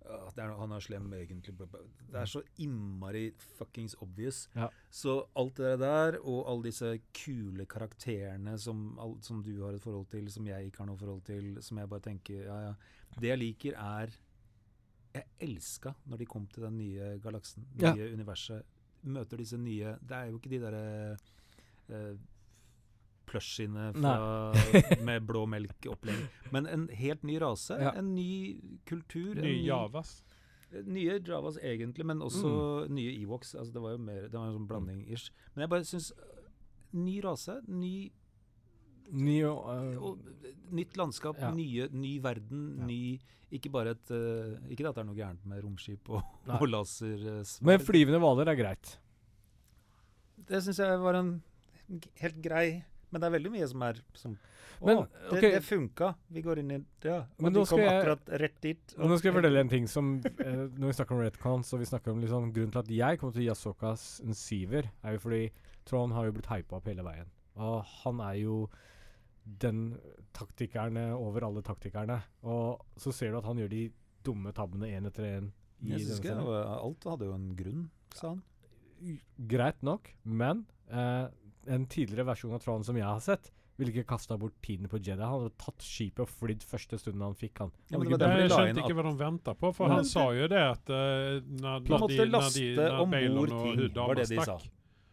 det er, Han er slem egentlig. Det er så innmari fuckings obvious. Ja. Så alt det der, og alle disse kule karakterene som, som du har et forhold til, som jeg ikke har noe forhold til, som jeg bare tenker Ja, ja. Det jeg liker, er Jeg elska når de kom til den nye galaksen, Ja. nye universet. Møter disse nye Det er jo ikke de derre uh, plushiene fra, *laughs* med blå melk-opplegg, men en helt ny rase. Ja. En ny kultur. Ny en Javas. Nye Javas egentlig, men også nye Ewoks. Altså det var jo mer, det var en sånn blanding-ish. Men jeg bare syns øh, Ny rase, ny Ny øh, øh, Nytt landskap, Ja. nye, ny verden, Ja. ny Ikke bare et uh, Ikke at det er noe gærent med romskip og, *laughs* Nei. og lasersverd. Men flyvende hvaler er greit. Det syns jeg var en helt grei Men det er veldig mye som er som Å, Men, det, ok. det funka. Vi går inn i Ja. Og Men de kom jeg- akkurat rett dit. Nå skal jeg fortelle en ting som eh, Når vi snakker om retcons, og vi snakker om liksom Grunnen til at jeg kommer til å gi Asokas en syver, er jo fordi Tron har jo blitt hypa opp hele veien. Og han er jo den taktikeren over alle taktikerne. Og så ser du at han gjør de dumme tabbene én etter én. Jeg synes ikke, det alt hadde jo en grunn, sa han. Greit nok, men eh, en tidligere versjon av Tron som jeg har sett, ville ikke kasta bort tiden på Jedi. Han hadde tatt skipet og flydd første stunden han fikk. Han. Ja, men det var Jeg skjønte ikke hva de venta på, for Men han sa jo det at uh, når, De måtte de, når, de, laste om bord ting, var det de sa.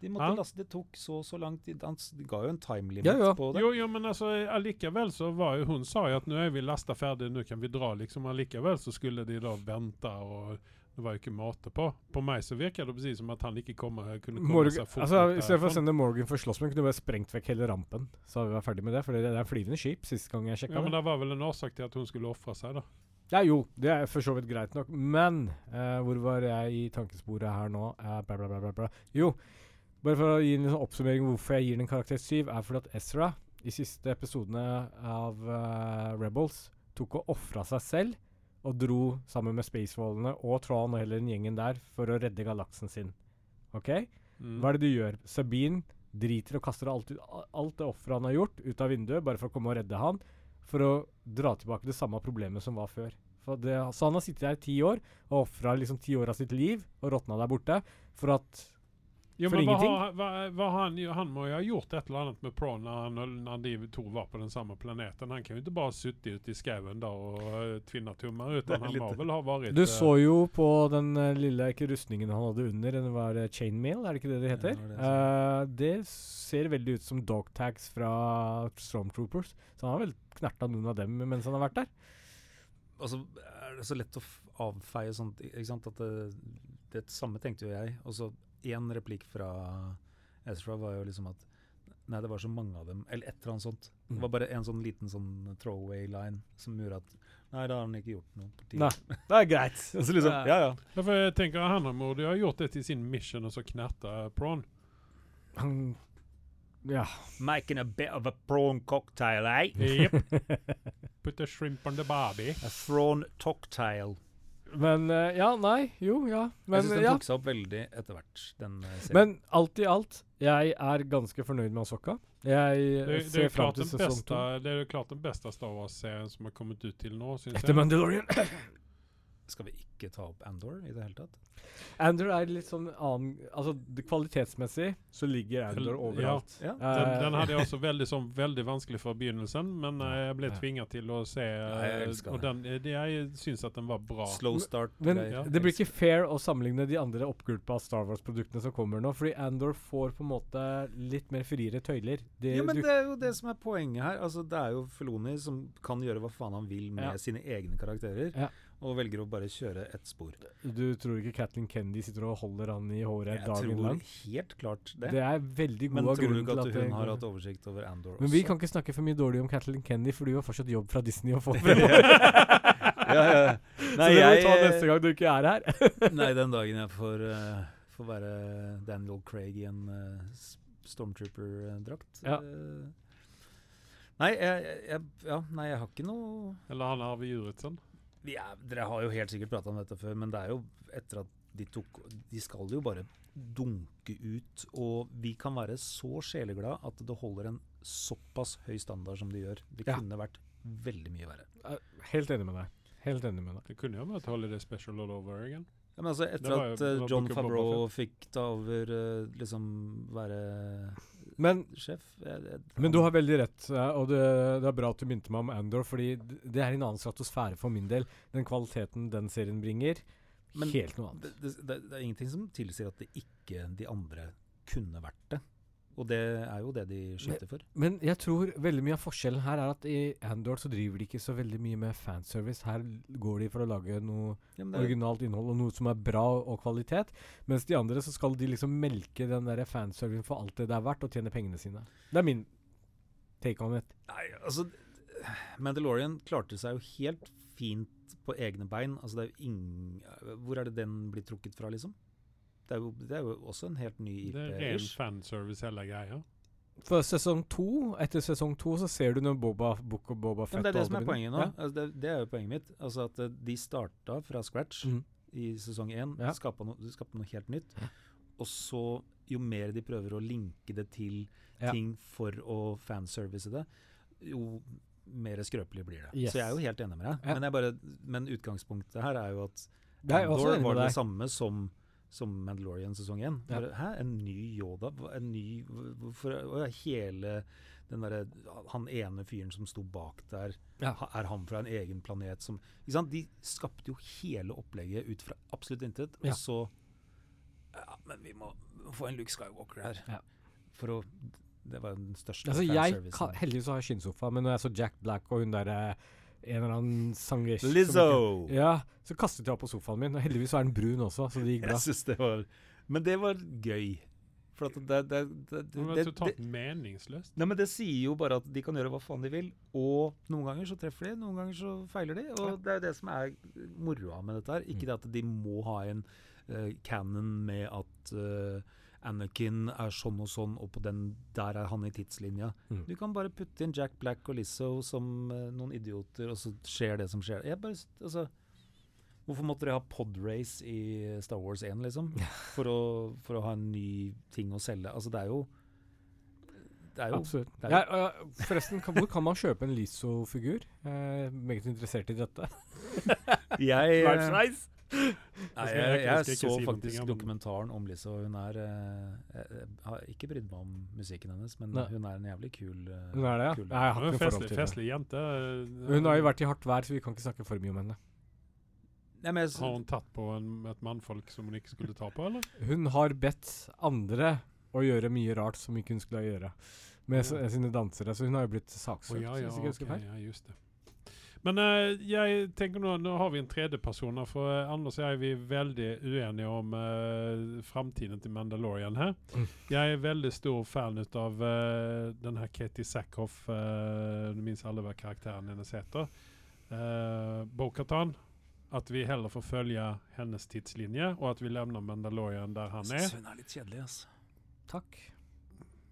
De måtte ja? laste, Det tok så så lang tid. Han ga jo en time limit Ja, ja. på det. Jo, jo, men altså allikevel så var jo Hun sa jo at nå er vi lasta ferdig, nå kan vi dra. liksom Allikevel så skulle de da vente, og det var jo ikke måte på. På meg så virker det precis som at han ikke kom, kunne komme Morgan, seg fort altså, I stedet for å sende Morgan for slåssmenn, kunne du bare sprengt vekk hele rampen. Så hadde vi vært ferdig med det. For det det er flyvende skip, sist gang jeg sjekka Ja, men det. var vel en årsak til at hun skulle ofre seg, da. Ja, jo, det er for så vidt greit nok. Men eh, hvor var jeg i tankesporet her nå? Eh, bla, bla, bla, bla, bla. Jo, bare for å gi en liksom oppsummering hvorfor jeg gir den karakter 7, er fordi at Ezra i siste episodene av uh, Rebels tok og ofra seg selv og dro sammen med Spacewallene og Tron og hele den gjengen der for å redde galaksen sin. OK? Mm. Hva er det du gjør? Sabine driter og kaster alt, alt det offeret han har gjort, ut av vinduet, bare for å komme og redde han, for å dra tilbake det samme problemet som var før. Det, så han har sittet der i ti år og ofra liksom ti år av sitt liv og råtna der borte for at Jo, for men hva ingenting. hva, hva har han, han må jo ha gjort et eller annet med Prawn når, han- når de to var på den samme planeten. Han kan jo ikke bare sitte ute i skauen og uh, tvinne tummer, utan han litt- må vel ha vært Du eh, så jo på den uh, lille ikke rustningen han hadde under, den var uh, chainmail, er det ikke det det heter? det det Eh, det ser veldig ut som dogtags fra Stormtroopers, så han har vel knerta noen av dem mens han har vært der. Altså, er det så lett å f avfeie sånt, ikke sant? At det, det samme tenkte jo jeg. Og så én replikk fra Ezra var jo liksom at Nei, det var så mange av dem. Eller et eller annet sånt. Det Mm. var bare en sånn liten sånn throwaway line som gjorde at Nei, da har han ikke gjort noe. på tide. Nei, det er greit. *laughs* altså så liksom, ja, ja. Ja, for jeg tenker Han har borde har ha gjort det til sin mission og så knerte Prawn. Han Ja. Making a bit of a prawn cocktail, eh? Yep. *laughs* Put the shrimp on the barbie. A prawn cocktail. Men eh, Ja, nei, jo, ja. jeg Men, syns den ja. tok seg opp veldig etter hvert, den eh. Men alt i alt, jeg er ganske fornøyd med Asoka. Jeg Det, eh, det, er ser fram til den sesong to. det er jo klart den beste Star Wars-serien som har kommet ut til nå, syns Etter jeg. Mandalorian. Skal vi ikke ta opp Andor i det hele tatt? Andor er litt sånn annen Altså kvalitetsmessig så ligger Andor overalt. Ja. Den, Eh, den hadde jeg *laughs* også veldig, sånn, veldig vanskelig fra begynnelsen, men eh, jeg ble Ja. tvinga til å se Ja, jeg eh, Og den, jeg syns at den var bra. Slow start. Men men Ja. det blir ikke fair å sammenligne de andre oppgulpa Star Wars-produktene som kommer nå, fordi Andor får på en måte litt mer friere tøyler. Det, Ja, men du, det er jo det som er poenget her. Altså, det er jo Filoni som kan gjøre hva faen han vil med Ja. sine egne karakterer, Ja. Og velger å bare kjøre ett spor. du tror ikke Kathleen Kennedy sitter og holder han i håret Jeg dagen tror helt klart det. Det er veldig men god tror du ikke til at at hun har hatt oversikt over Andor Men vi kan ikke snakke for mye dårlig om Kathleen Kennedy, for du har fortsatt jobb fra Disney å få *laughs* fremover. ja. Nei, Så det må vi ta neste gang du ikke er her. *laughs* Nei, den dagen jeg får, uh, får være Daniel Craig i en uh, Stormtrooper-drakt. Ja. Uh, nei, jeg, jeg, jeg, ja, nei, jeg har ikke noe Eller han Arve Juritzen. Vi er, Dere har jo helt sikkert prata om dette før, men det er jo etter at de tok De skal jo bare dunke ut, og vi kan være så sjeleglade at det holder en såpass høy standard som de gjør. Det Ja. kunne vært veldig mye verre. Eh, Helt enig med deg. Helt enig med deg. Det kunne jo vært Holiday Special all over again. Ja, men altså, etter jo- at eh, John Favreau fikk ta over eh, liksom være Men, sjef jeg, jeg, men du har veldig rett, og det, det er bra at du minte meg om Andor, fordi det er en annen stratosfære for min del. Den kvaliteten den serien bringer, Men helt noe annet. det, det, det, det er ingenting som tilsier at det ikke de andre kunne vært det. Og det er jo det de skyter for. Men jeg tror veldig mye av forskjellen her er at i Andor så driver de ikke så veldig mye med fanservice. Her går de for å lage noe Ja, originalt innhold og noe som er bra og kvalitet. Mens de andre så skal de liksom melke den der fanservicen for alt det det er verdt, og tjene pengene sine. Det er min take on it. Nei, altså Mandalorian klarte seg jo helt fint på egne bein. Altså det er jo ingen Hvor er det den blir trukket fra, liksom? Det er jo, det er jo også en helt ny IP. Det er ren fanservice hele greia. For sesong to, etter sesong to så ser du når Boba, Book og Boba Fett men det er det som er poenget nå. Ja. Altså det, det er jo poenget mitt. Altså at eh, De starta fra scratch mm. i sesong én. Ja. Skapte no, noe helt nytt. Og så, jo mer de prøver å linke det til Ja. ting for å fanservice det, jo mer skrøpelig blir det. Yes. Så jeg er jo helt enig med deg. Ja. Men, jeg bare, men utgangspunktet her er jo at Andor var det samme som, som Mandalorian sesong 1. Ja. Hæ, en ny Yoda? En ny For Hvorfor hele den derre Han ene fyren som sto bak der, Ja. er han fra en egen planet som Ikke sant? De skapte jo hele opplegget ut fra absolutt intet, og Ja. så Ja, men vi må få en Luke Skywalker her. For å Det var den største Altså fanservicen. Heldigvis så har jeg skinnsofa, men når jeg så Jack Black og hun derre en eller annen sanger Lizzo! ikke- Ja, så kastet jeg opp på sofaen min. Og heldigvis var er den brun også, så det gikk bra. Jeg synes det var Men det var gøy. For at det, det, det, det, Det totalt det meningsløst. Nei, men Det sier jo bare at de kan gjøre hva faen de vil. Og noen ganger så treffer de, noen ganger så feiler de. Og det er jo det som er moroa med dette her. Ikke det at de må ha en uh, canon med at eh, Anakin er sånn og sånn, og på den der er han i tidslinja. Mm. Du kan bare putte inn Jack Black og Lizzo som uh, noen idioter, og så skjer det som skjer. Jeg bare, altså, hvorfor måtte dere ha podrace i Star Wars 1, liksom? For å, for å ha en ny ting å selge. Altså, det er jo Det er jo Absolutt. det er Ja, øh, forresten, kan, hvor kan man kjøpe en Lizzo-figur? Jeg er meget interessert i dette. *laughs* Jeg, eh! Nei, jeg, jeg jeg, så si faktisk om- dokumentaren om Lizzo. Hun er eh, Jeg, jeg har ikke brydd meg om musikken hennes, men Nei. hun er en jævlig kul eh, Hun er det, ja? kul Nei, jeg har ikke en noe forhold festlig, til festlig jente. Hun har jo vært i hardt vær, så vi kan ikke snakke for mye om henne. Nei, men Har hun tatt på en, et mannfolk som hun ikke skulle ta på, eller? Hun har bedt andre å gjøre mye rart som ikke hun skulle gjøre med Ja. sine dansere, så hun har jo blitt saksøkt, saksøkt. ja, hvis jeg ikke husker feil. ja, just det. Men uh, jeg tenker nå, nå har vi en tredjeperson her, for eh, Anders og jeg vi er veldig uenige om uh, framtiden til Mandalorian her. Mm. Jeg er veldig stor fan ut av uh, den her Katie Sackhoff, uh, du minns alle hva karakteren hennes heter, uh, Bo-Katan. At vi heller får følge hennes tidslinje, og at vi levner Mandalorian der han er. hun er litt kjedelig, altså. Takk.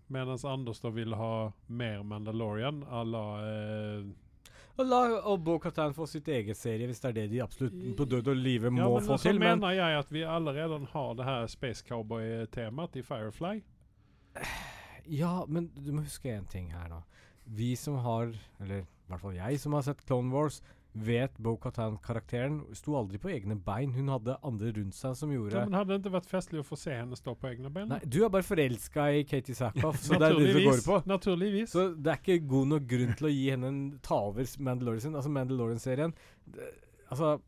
Mens Anders da vil ha mer Mandalorian à la eh, Og la og Bo-Katan få sitt eget serie, hvis det er det de absolutt på død og live må Ja, men få så til. Men mener jeg at vi allerede har det her Space Cowboy-temaet i Firefly. *sighs* Ja, men du må huske én ting her da. Vi som har, eller i hvert fall jeg som har sett Clone Wars, vet Bo-Katan-karakteren sto aldri på egne bein. Hun hadde andre rundt seg som gjorde Ja, men hadde det ikke vært festlig å få se henne stå på egne bein? Nei, du er bare forelska i Katie Sackhoff, så det er det du går på. Naturligvis. Så det er ikke god nok grunn til å gi henne en ta over Mandalorian-serien. Altså Mandalorian-serien Altså,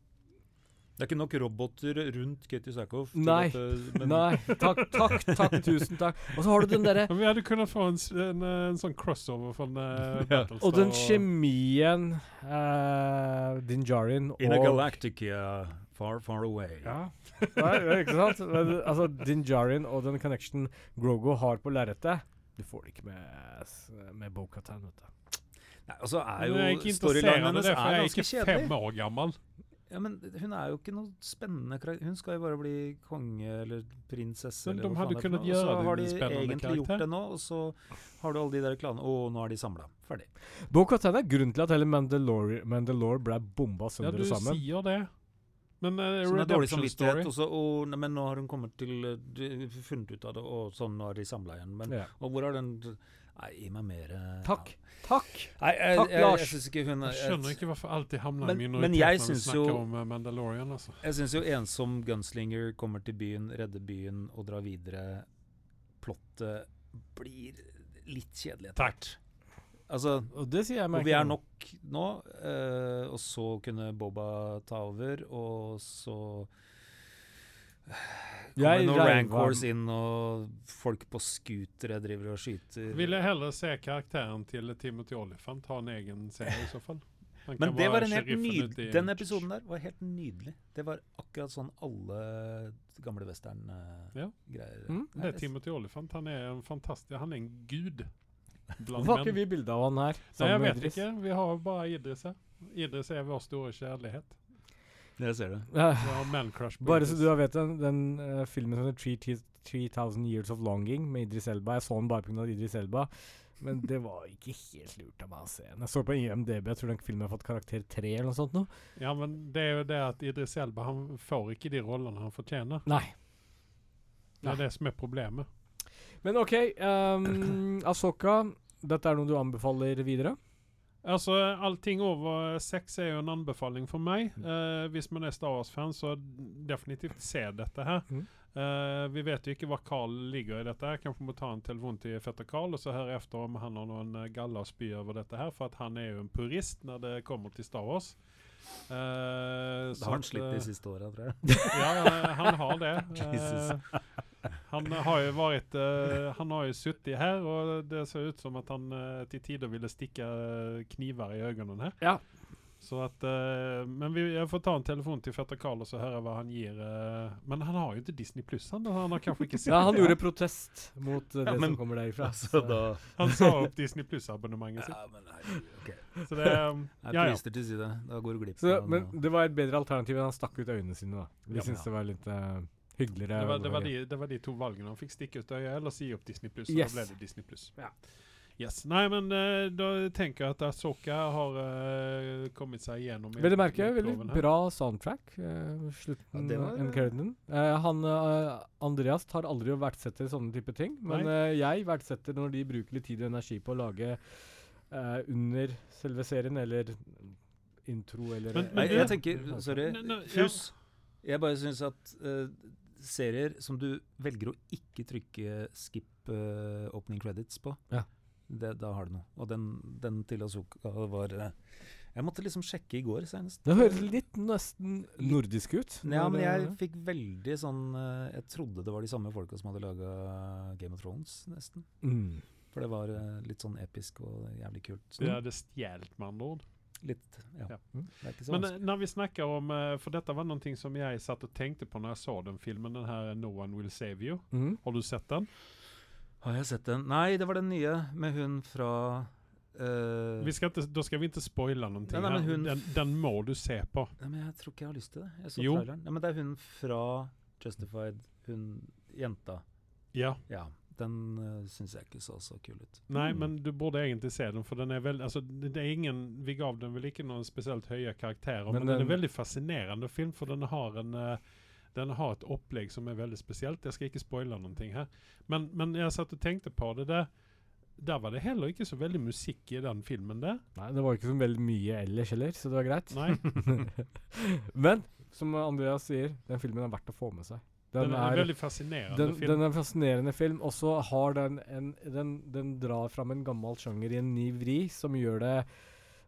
Det er ikke nok roboter rundt Katie Sackhoff. Nei. at, eh, men- nei. Takk, takk, takk. Tusen takk. Og så har du den derre vi hadde kunnet få en, en, eh, en sånn crossover fra uh, *laughs* Ja. Og den kjemien uh, Din Djarin In a galactic galactica far, far away. Ja. Nei, ikke sant? Men, altså, Din Jarin og den connection Grogo har på lerretet, du får det ikke med, med Bo-Katan. vet du. Nei, og så er er jo ikke storylinen hennes er ganske kjedelig. jeg er ikke fem år gammel. Ja, men hun er jo ikke noe spennende karakter. Hun skal jo bare bli konge eller prinsesse. Men de eller hadde gjøre det. Og så har de egentlig egentlig gjort det nå, og så har du alle de der klanene. Å, nå er de samla. Ferdig. Bo-Katan er grunnen til at hele Mandalore, Mandalore ble bomba Ja, sønder du og sammen. sier det. Men uh, Som er dårlig samvittighet. Story Og så, og, nei, men nå har hun kommet til uh, funnet ut av det, og sånn nå er de samla igjen. Men, Ja. Og hvor er den Nei, gi meg mer Takk. ja. Takk! Nei, jeg, Takk, jeg, jeg, Lars. Jeg, ikke hun Jeg skjønner ikke hvorfor alltid havner Men- i men minoritet jeg når vi snakker jo- om eh, Mandalorian. Altså. Jeg syns jo ensom gunslinger kommer til byen, redder byen og drar videre. Plottet blir litt kjedelig etter hvert. Altså, Og det sier jeg meg og vi er nok nå, uh, og så kunne Boba ta over, og så kommer noen rancors inn, og folk på scootere driver og skyter. Vil jeg heller se karakteren til Timothy Olyphant ha en egen serie i så fall? Men det var en helt nydelig Den episoden der var helt nydelig. Det var akkurat sånn alle gamle Ja. western-greier. Mm, Det er Timothy Olyphant. Han er en fantastisk Han er en gud blant var ikke vi bilde av han her? Nei, jeg vet ikke. Vi har bare Idris her. Idris er vår store kjærlighet. Dere ser det. På Bare så du vet den, den uh, filmen som heter 3000 3000 Years of Longing med Idris Elba. Jeg så den bare pga. Idris Elba. Men det var ikke helt lurt av meg å se den. Jeg så på IMDb, jeg tror den filmen har fått karakter 3 eller noe sånt nå. Ja, men det er jo det at Idris Elba han får ikke de rollene han fortjener. Nei. Det er det som er problemet. Men OK, um, Asoka. Dette er noe du anbefaler videre? Altså, allting over sex er jo en anbefaling for meg. Eh, hvis man er Star Wars-fan, så definitivt se dette her. Mm. Uh, vi vet jo ikke hva Carl ligger i dette. her. Kanskje må ta en telefon til fetter Carl og så høre efter om han har noen galla spy over dette her. For at han er jo en purist når det kommer til Star Wars. Eh, Det har han slitt eh, de siste åra, tror jeg. *laughs* Ja, eh, han har det. *laughs* Jesus. Eh, han har jo vært uh, Han har jo sittet her, og det ser ut som at han eh, til tider ville stikke eh, kniver i øynene her. Ja. Så at eh, Men vi, jeg får ta en telefon til fetter Carl og så høre hva han gir. eh, men han har jo ikke Disney Pluss, han. Han har kanskje ikke *laughs* sett Ja, han gjorde protest mot eh, det Ja, men- som kommer derifra. Så så- da *laughs* Han sa opp Disney Pluss-abonnementet sitt. Ja, men nei, ok. Så det um, Jeg Ja, ja. Til side. Da går du glipp Så, av men det var et bedre alternativ enn han stakk ut øynene sine. da Vi Ja. syntes det var litt uh, hyggeligere. Det var, det, var de, det var de to valgene. Han fikk stikke ut øyet eller si opp Disney Pluss. Yes. Da ble det Disney Pluss. Ja. Yes. Nei, men uh, da tenker jeg at Asoka har uh, kommet seg igjennom Vil du merke, veldig bra soundtrack. Uh, slutten Ja, det var- han Andreas tar aldri og verdsetter sånne type ting, men jeg verdsetter når de bruker litt tid og energi på å lage under selve serien, eller intro, eller Men- men, Nei, jeg tenker Sorry. Fuss. Jeg bare syns at serier som du velger å ikke trykke skip opening credits på, Ja. Det, da har du noe. Og den, den til Azuka var eh, Jeg måtte liksom sjekke i går senest. Det høres litt nesten nordisk ut. Ja, men jeg fikk veldig sånn eh, Jeg trodde det var de samme folka som hadde laga Game of Thrones, nesten. mm. For det var eh, litt sånn episk og jævlig kult. Sånn. Det hadde det stjålet, med andre ord. litt, ja. Ja. Det er ikke så Men vanskelig. eh, når vi snakker om eh, For dette var noe som jeg satt og tenkte på når jeg så den filmen, den her 'No One Will Save You'. Mm. Har du sett den? Har jeg sett den? Nei, det var den nye med hun fra uh, Vi skal ikke, da skal vi ikke spoile noe. Nei, nei, men hun- Den, den må du se på. Nei, men jeg tror ikke jeg har lyst til det. Jeg så Jo. traileren. Nei, men det er hun fra Justified, hun jenta. Ja. Ja, den uh, syns jeg ikke så så kul ut. Nei, Mm. men du burde egentlig se den, for den er veldig altså, det er ingen, Vi gav den vel ikke noen spesielt høye karakterer, men, Men den, den- er veldig fascinerende film, for den har en eh, den har et opplegg som er veldig spesielt. Jeg skal ikke spoile noen ting her. Men, men jeg satt og tenkte på det. Der, der var det heller ikke så veldig musikk i den filmen der. Nei, det var ikke så veldig mye ellers heller, så det var greit. Nei, *laughs* Men som Andreas sier, den filmen er verdt å få med seg. den, er, en veldig fascinerende den, film. den er en fascinerende film, og så har den en den, den drar fram en gammel sjanger i en ny vri som gjør det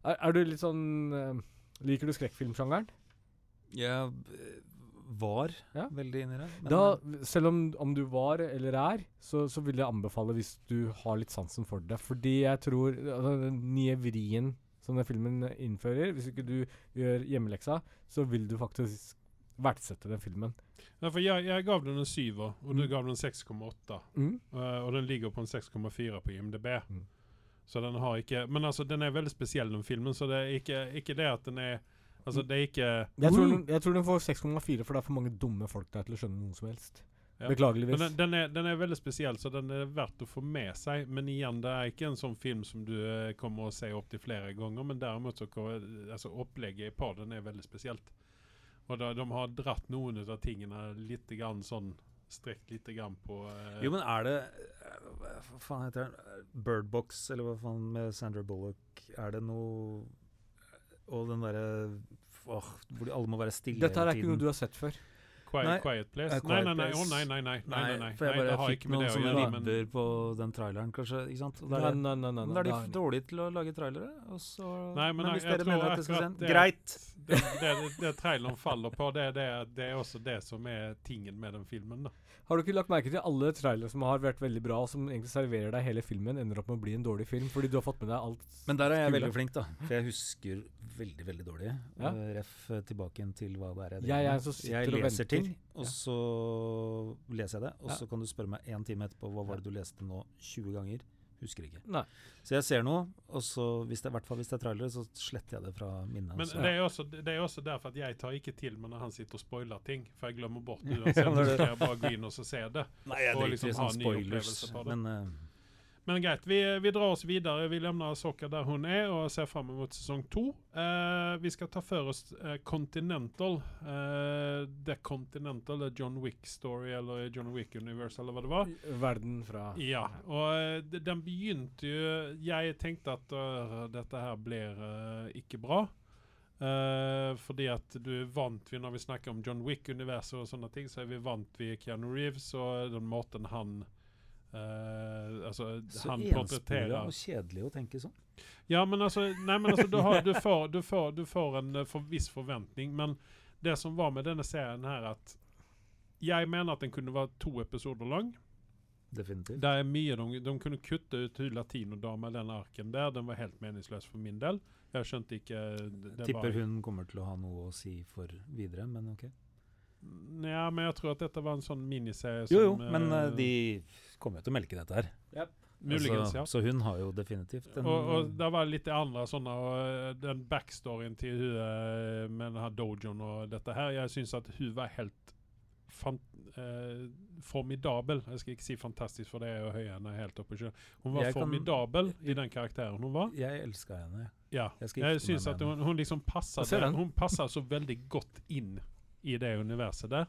Er, er du litt sånn eh, Liker du skrekkfilmsjangeren? Ja, var Ja. veldig inni det. men- Da, selv om, om du var eller er, så, så vil jeg anbefale hvis du har litt sansen for det. Fordi jeg tror altså, den nye vrien som den filmen innfører Hvis ikke du gjør hjemmeleksa, så vil du faktisk verdsette den filmen. Ja, for jeg, jeg gav den en syver, og du Mm. gav den 6,8. Mm. Uh, og den ligger på en 6,4 på IMDb. Mm. Så den har ikke Men altså, den er veldig spesiell, den filmen, så det er ikke, ikke det at den er Altså, det er ikke Jeg, tror den, jeg tror den får 6,4, for det er for mange dumme folk der til å skjønne noe som helst. Ja. Beklageligvis. Men den, den, er, den er veldig spesiell, så den er verdt å få med seg. Men igjen, det er ikke en sånn film som du eh, kommer å se opptil flere ganger. Men derimot så altså, opplegget i den er veldig spesielt. Og da, de har dratt noen av tingene litt grann sånn Strekt litt grann på eh, Jo, men er det eh, Hva faen heter den? Birdbox, eller hva faen, med Sandra Bullock. Er det noe Og den derre Hvor de alle må være stille Dette er ikke noe du har sett før. Quiet, Nei, quiet Place? nei, nei, nei, Place. nei, nei, nei, nei, nei, nei, for jeg bare fikk noen sånne gjøre. På den traileren, kanskje. ikke sant? Og Nei, nei, nei, nei, da er de dårlige til å lage trailere. Og så, Nei, men hvis dere tror mener at det skal se akkurat en det- Greit! det, det, det traileren faller på, det, det, det er også det som er tingen med den filmen. da. Har du ikke lagt merke til alle trailere som har vært veldig bra, og som egentlig serverer deg hele filmen, ender opp med å bli en dårlig film fordi du har fått med deg alt Men der er jeg veldig flink, da. For jeg husker veldig, veldig dårlig. Ja. Ref tilbake til hva det er jeg er driver med. Jeg, Jeg leser ting, og så leser jeg det. Og så kan du spørre meg en time etterpå hva var det du leste nå 20 ganger. Husker ikke. Nei. Så jeg ser noe, og så hvis det, i hvert fall hvis det er trailere, så sletter jeg det fra minnet. Men det er, også, det er også derfor at jeg tar ikke til meg når han sitter og spoiler ting. For jeg glemmer bort det *laughs* Ja, uansett. Så det- skal jeg bare gå inn og så se det. Nei, jeg og driter liksom i sånne spoilers. opplevelse på det. Men eh, Men greit, vi, vi drar oss videre. Vi lemner Soka der hun er, og ser fram mot sesong to. Eh, vi skal ta for oss eh, Continental. Eh, The Continental, eller John Wick Story, eller John Wick Universe, eller hva det var. Verden fra Ja, og eh, den begynte jo Jeg tenkte at uh, dette her blir uh, ikke bra. Uh, fordi at du er vant vi når vi snakker om John Wick-universet og sånne ting, så er vi vant vi Keanu Reeves og den måten han eh, Altså, så portretterer og kjedelig å tenke sånn. Ja, men altså, nei, men altså du, har, du, får, du, får, du får en eh, for, viss forventning. Men det som var med denne serien her, at jeg mener at den kunne være to episoder lang. Definitivt. Det er mye de, de kunne kutte ut hun latinodama, den arken der. Den var helt meningsløs for min del. Jeg skjønte ikke det, det Tipper var, hun kommer til å ha noe å si for videre, men ok. Ja, men jeg tror at dette var en sånn miniserie som Jo, jo, men eh, eh, de kommer jo til å melke dette her. Muligens, Altså, ja. Så hun har jo definitivt en Og, og det var litt andre sånne og eh, Den backstoryen til hun med den her dojoen og dette her Jeg syns at hun var helt fan, eh, formidabel. Jeg skal ikke si fantastisk, for det er jo høye henne helt oppe. i sjøen. Hun var Jeg kan- formidabel i den karakteren hun var. Jeg elska henne. Ja. Jeg Jeg syns at hun, hun liksom den. Hun passa så veldig godt inn i det universet der.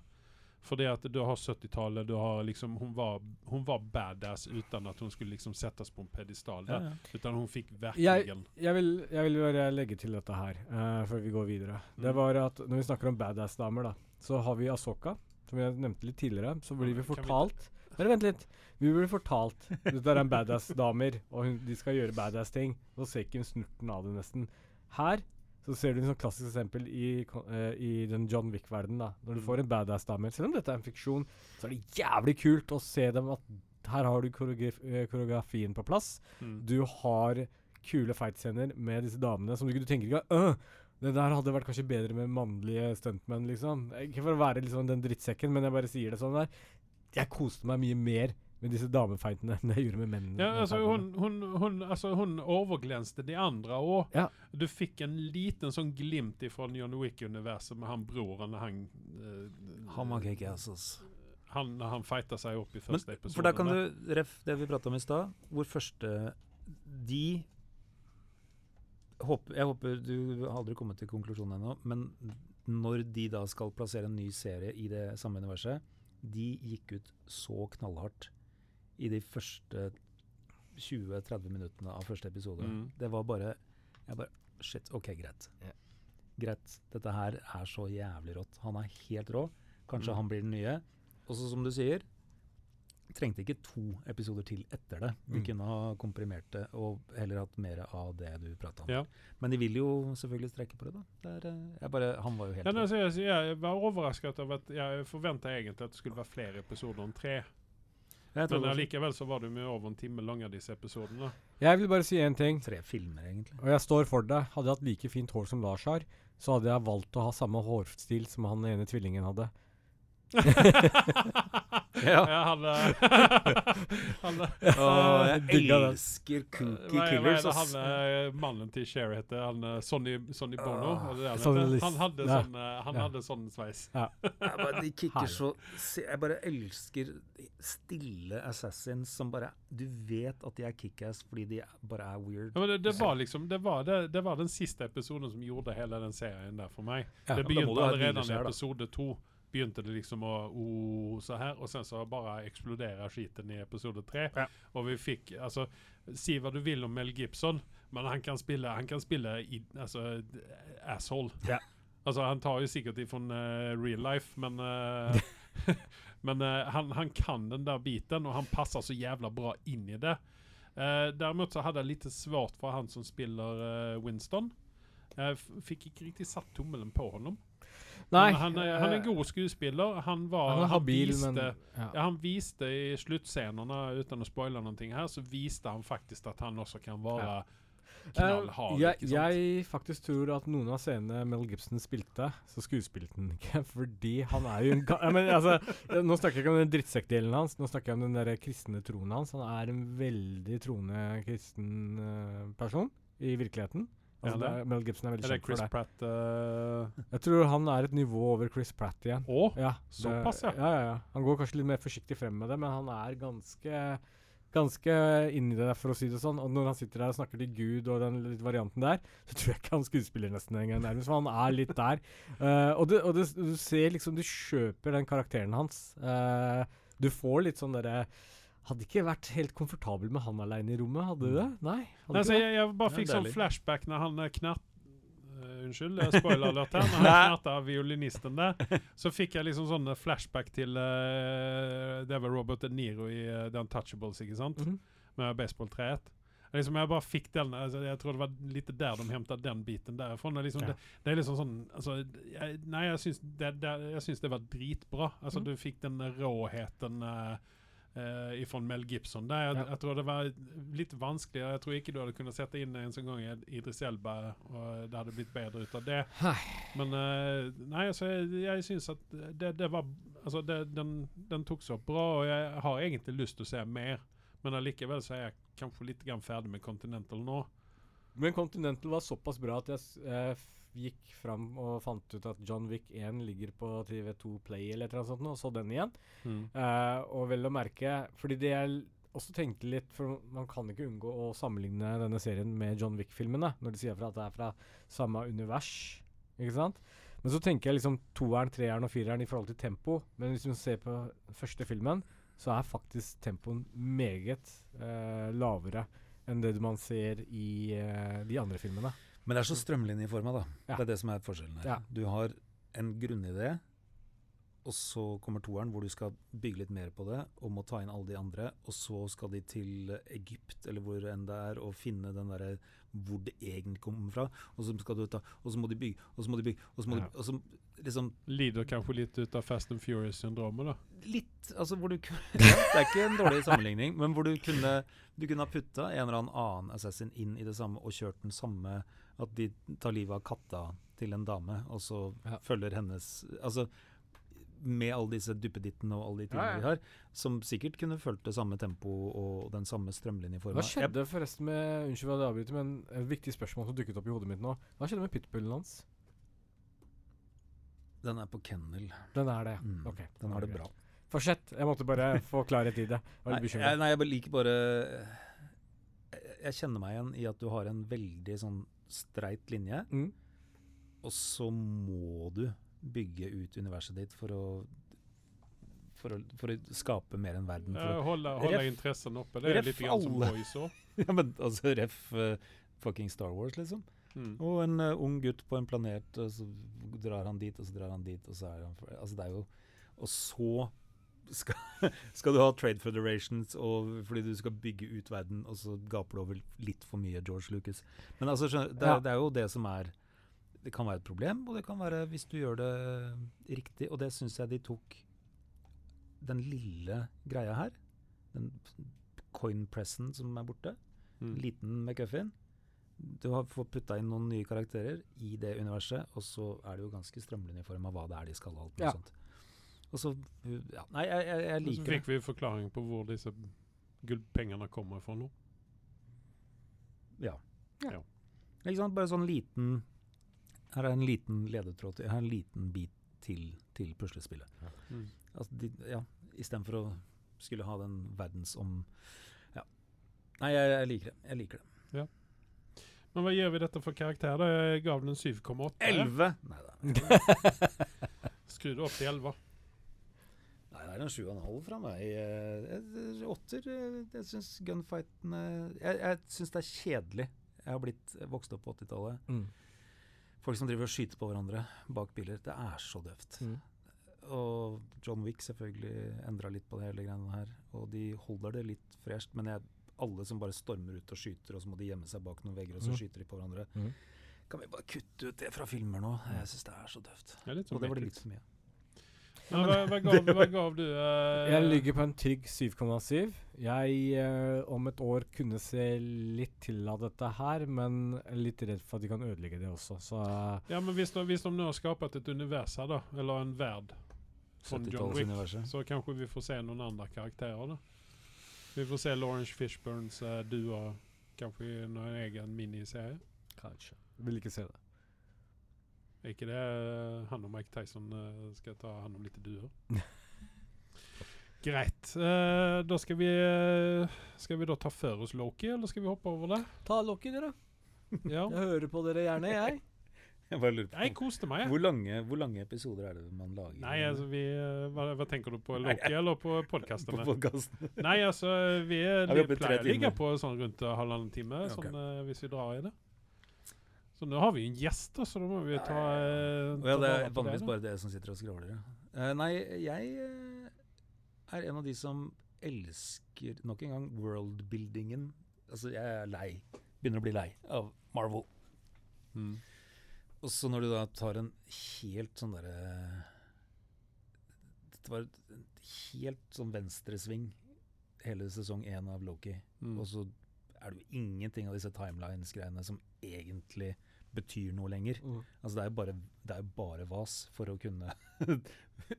Fordi at du har 70-tallet, du har liksom hun var, hun var badass uten at hun skulle liksom settes på en pedestal Ja, der. ja. Utan hun fikk Jeg, virkelig jeg, vil, jeg vil bare legge til dette her uh, før vi går videre. Det Mm. var at Når vi snakker om badass-damer, da, så har vi Asoka, som jeg nevnte litt tidligere. Så blir vi fortalt Bare vent litt. Vi blir fortalt Dette er en badass-damer, og hun, de skal gjøre badass-ting. Nå ser ikke hun snurten av det, nesten. Her så ser du en sånn klassisk eksempel i, eh, i den John Wick-verdenen. da Når du Mm. får en badass-damer, selv om dette er en fiksjon, så er det jævlig kult å se dem at her har du eh, koreografien på plass. Mm. Du har kule fightscener med disse damene som du, du tenker ikke øh, Det der hadde vært kanskje bedre med mannlige stuntmenn, liksom. Ikke for å være liksom den drittsekken, men jeg bare sier det sånn der. Jeg koste meg mye mer med disse damefightene enn *laughs* jeg gjorde med mennene. Ja, altså hun, hun, hun, altså hun overglenste de andre òg. Ja. Du fikk en liten sånn glimt fra John Wick-universet med han broren og han uh, Han var kickass, altså. han, han fighta seg opp i Men, første episode. for der kan du, ref det vi prata om i stad, hvor første De håper, Jeg håper du har aldri kommet til konklusjonen ennå, men når de da skal plassere en ny serie i det samme universet De gikk ut så knallhardt i de første 20-30 minuttene av første episode. Mm. Det var bare Jeg bare Shit, OK, greit. Yeah. Greit. Dette her er så jævlig rått. Han er helt rå. Kanskje Mm. han blir den nye. Og så som du sier, trengte ikke to episoder til etter det. De Mm. kunne ha komprimert det og heller hatt mer av det du prata om. Ja. Men de vil jo selvfølgelig strekke på det, da. Det er, eh, jeg bare, han var jo helt Ja, nei, så jeg, jeg var overrasket av at jeg forventa egentlig at det skulle være flere episoder enn tre. Men allikevel så var du med over en time av disse episodene. Jeg vil bare si én ting, tre filmer, egentlig. og jeg står for det. Hadde jeg hatt like fint hår som Lars har, så hadde jeg valgt å ha samme hårstil som han ene tvillingen hadde. *laughs* Ja. Ja, han, han Åh, jeg elsker Cookie hva er, hva er Killers, det han eh, mannen til Cher heter? Han eh, Sonny, Sonny Bono? Han, Sonny heter? Han hadde ja. sånn, eh, han Ja. hadde sånn sveis. Jeg bare, de kicker så se- Jeg bare elsker stille assassins som bare Du vet at de er kickass fordi de bare er weird. Ja, men det, det var liksom det var, det, det var den siste episoden som gjorde hele den serien der for meg. Ja, det begynte allerede i episode to. Begynte det liksom å oh, så her, og sen så bare eksplodere skiten i episode tre. Ja. Og vi fikk altså Si hva du vil om Mel Gibson, men han kan spille Han kan spille i, altså, asshole. Ja. Altså, han tar jo sikkert ifra real life, men uh, *laughs* *laughs* Men uh, han, han kan den der biten, og han passer så jævla bra inn i det. Uh, derimot så hadde jeg litt svårt for han som spiller eh, Winston. Jeg fikk ikke riktig satt tommelen på honom. Nei. Han, er, han er en god skuespiller. Han var Han habil, viste, men ja. ja, han viste i sluttscenerna, uten å spoile noe her, så viste han faktisk at han også kan være knallhard. Eh, jeg, ikke sant? jeg faktisk tror at noen av scenene Mel Gibson spilte, så skuespilte han ikke. *laughs* Fordi han er jo en ga men, altså, Nå snakker jeg ikke om den drittsekkdelen hans, nå snakker jeg om den der kristne troen hans. Han er en veldig troende kristen uh, person i virkeligheten. Altså, Ja, er, Mel Gibson er veldig kjent for Chris det. Pratt uh... Jeg tror han er et nivå over Chris Pratt igjen. Å? Ja, Såpass, ja. ja, ja, ja. Han går kanskje litt mer forsiktig frem med det, men han er ganske Ganske inni det, for å si det sånn. Og når han sitter der og snakker til Gud og den litt varianten der, så tror jeg ikke han skuespiller nesten engang, nærmest. For han er litt der. Uh, *laughs* og du, og du, du ser liksom Du kjøper den karakteren hans. Uh, du får litt sånn derre Hadde ikke vært helt komfortabel med han aleine i rommet, hadde du det? Nei? Hadde Nei, ikke jeg, jeg bare fikk sånn flashback når han eh, knert... eh, unnskyld, uh, spoiler alert her. Når han *laughs* knerta violinisten der, så fikk jeg liksom sånn eh, flashback til uh, Det var Robert De Niro i uh, The Untouchables, ikke sant? Mhm. Med baseballtreet. Liksom jeg bare fikk den altså Jeg tror det var litt der de hentet den biten derifra. Liksom Ja. det, det er liksom sånn altså, jeg, Nei, jeg syns det, det, jeg syns det var dritbra. Altså, Mm. Du fikk den råheten uh, ifrån Mel Gibson. Der, jeg, Ja. jeg tror det var litt vanskelig. Jeg tror ikke du hadde kunnet sette inn en sånn gang i Idris Elba, og det hadde blitt bedre ut av det. Nei. Men eh, nei, altså, jeg, jeg syns at det, det var Altså, det, den, den tok så bra, og jeg har egentlig lyst til å se mer. Men allikevel så er jeg kanskje litt ferdig med Continental nå. Men Continental var såpass bra at jeg eh, gikk fram og fant ut at John Wick 1 ligger på TV2 Play eller annet sånt, og så den igjen. Eh, og vel å merke Fordi det jeg også tenkte litt For man kan ikke unngå å sammenligne denne serien med John Wick-filmene, når de sier at det er fra samme univers. Ikke sant? Men så tenker jeg liksom toeren, treeren og fireren i forhold til tempo. Men hvis man ser på første filmen, så er faktisk tempoen meget eh, lavere enn det man ser i eh, de andre filmene. Men det er så strømlinjeforma, da. Ja. Det er det som er forskjellen her. Ja. Du har en grunnidé, og så kommer toeren hvor du skal bygge litt mer på det, og må ta inn alle de andre. Og så skal de til Egypt, eller hvor enn det er, og finne den derre hvor det egentlig kommer fra. Og så skal du ta Og så må de bygge, og så må de bygge, og så må Ja. de Og så liksom Lider kanskje litt ut av Fast and Furious-syndromet, da. Litt Altså hvor du kunne *laughs* Det er ikke en dårlig sammenligning, men hvor du kunne Du kunne ha putta en eller annen annen assassin inn i det samme og kjørt den samme At de tar livet av katta til en dame, og så Ja. følger hennes Altså med alle disse duppedittene og alle de tingene Ja, ja. vi har, som sikkert kunne fulgt det samme tempo og den samme strømlinjeforma. Hva skjedde forresten med Unnskyld hva jeg avbryter, men et viktig spørsmål som dukket opp i hodet mitt nå. Hva skjedde med pitbullen hans? Den er på kennel. Den er det. Mm, Ok. den har det bra. Fortsett. Jeg måtte bare få klarhet i det. Var Nei, jeg, nei, jeg liker bare jeg, jeg kjenner meg igjen i at du har en veldig sånn streit linje, Mm. og så må du bygge ut universet ditt for å for å, for å skape mer enn verden. For å, holde holde Ref- interessen oppe. Det er litt grann som. Boys òg. *laughs* ja, men altså ref uh, fucking Star Wars, liksom. Mm. Og en uh, ung gutt på en planet, og så drar han dit, og så drar han dit, og så er han for- Altså, det er jo Og så skal, *laughs* skal du ha Trade Federations og, fordi du skal bygge ut verden, og så gaper du over litt for mye George Lucas. Men altså, skjønner, det, er- det er jo det som er Det kan være et problem, og det kan være hvis du gjør det riktig, og det syns jeg de tok Den lille greia her, den coin-pressen som er borte, Mm. liten McGuffin. Du har fått putta inn noen nye karakterer i det universet, og så er det jo ganske strømlinjeforma hva det er de skal. og alt Ja. sånt. Og så ja, Nei, jeg, jeg, jeg Så liker det. fikk vi forklaring på hvor disse gullpengene kommer fra nå. Ja. Ja. Ikke sant? Bare sånn liten Her er en liten ledetråd til Her er en liten bit til, til puslespillet. Mm. Altså, de, ja, Istedenfor å skulle ha den verdensom... Ja. Nei, jeg, jeg liker det. Jeg liker det. Men hva gir vi dette for karakter? da? Jeg gav den 7,8. Elleve! Nei da. Skru det opp til 11. Er en sju og en halv fra meg. Åtter. Jeg syns gunfightene Jeg, jeg syns det er kjedelig. Jeg har blitt vokst opp på 80-tallet. Mm. Folk som driver og skyter på hverandre bak biler. Det er så døvt. Mm. Og John Wick selvfølgelig endra litt på det hele greiene her. Og de holder det litt fresht. Men jeg, alle som bare stormer ut og skyter, og så må de gjemme seg bak noen vegger, og så Mm. skyter de på hverandre. Mm. Kan vi bare kutte ut det fra filmer nå? Jeg syns det er så døvt. Det er Og det var det litt for mye. Hva, hva, gav, hva gav du? Uh, Jeg ligger på en trygg 7,7. Jeg uh, om et år kunne se litt til av dette her, men er litt redd for at de kan ødelegge det også. Så uh, Ja, men hvis de, hvis de nå har skapat et univers her, da, eller en verd, Från John Wick. 70-tallsuniverset. så kanskje vi får se noen andre karakterer. da. Vi får se Lawrence Fishburns uh, duo kanskje i en egen miniserie. kanskje. Vil ikke se det. Er ikke det eh, han og Mike Tyson eh, skal ta hand om litt duer? *laughs* Greit. Uh, da skal vi Skal vi da ta for oss Loki, eller skal vi hoppe over det? Ta Loki, dere. Ja. *laughs* Jeg hører på dere gjerne, jeg. *laughs* Jeg bare lurer på Jeg koste meg. jeg. hvor lange, hvor lange episoder er det man lager? Nei, altså vi hva, hva tenker du på Loki, eller på podkastene? på podkastene? Nei, altså vi, vi pleier å ligge på sånn rundt halvannen time, okay. sånn, hvis vi drar i det. Så nå har vi en gjest, da, så da må vi ta, eh, ja, det er vanligvis bare dere som sitter og skråler. ja. Eh, nei, jeg eh, er en av de som elsker nok en gang worldbuildingen. Altså, jeg er lei. Begynner å bli lei av Marvel. Mm. Og så når du da tar en helt sånn derre Dette var en helt sånn venstresving hele sesong én av Loki. Mm. Og så er det jo ingenting av disse timelines-greiene som egentlig betyr noe lenger. Mm. Altså det er jo bare, det er bare vas for å kunne *laughs*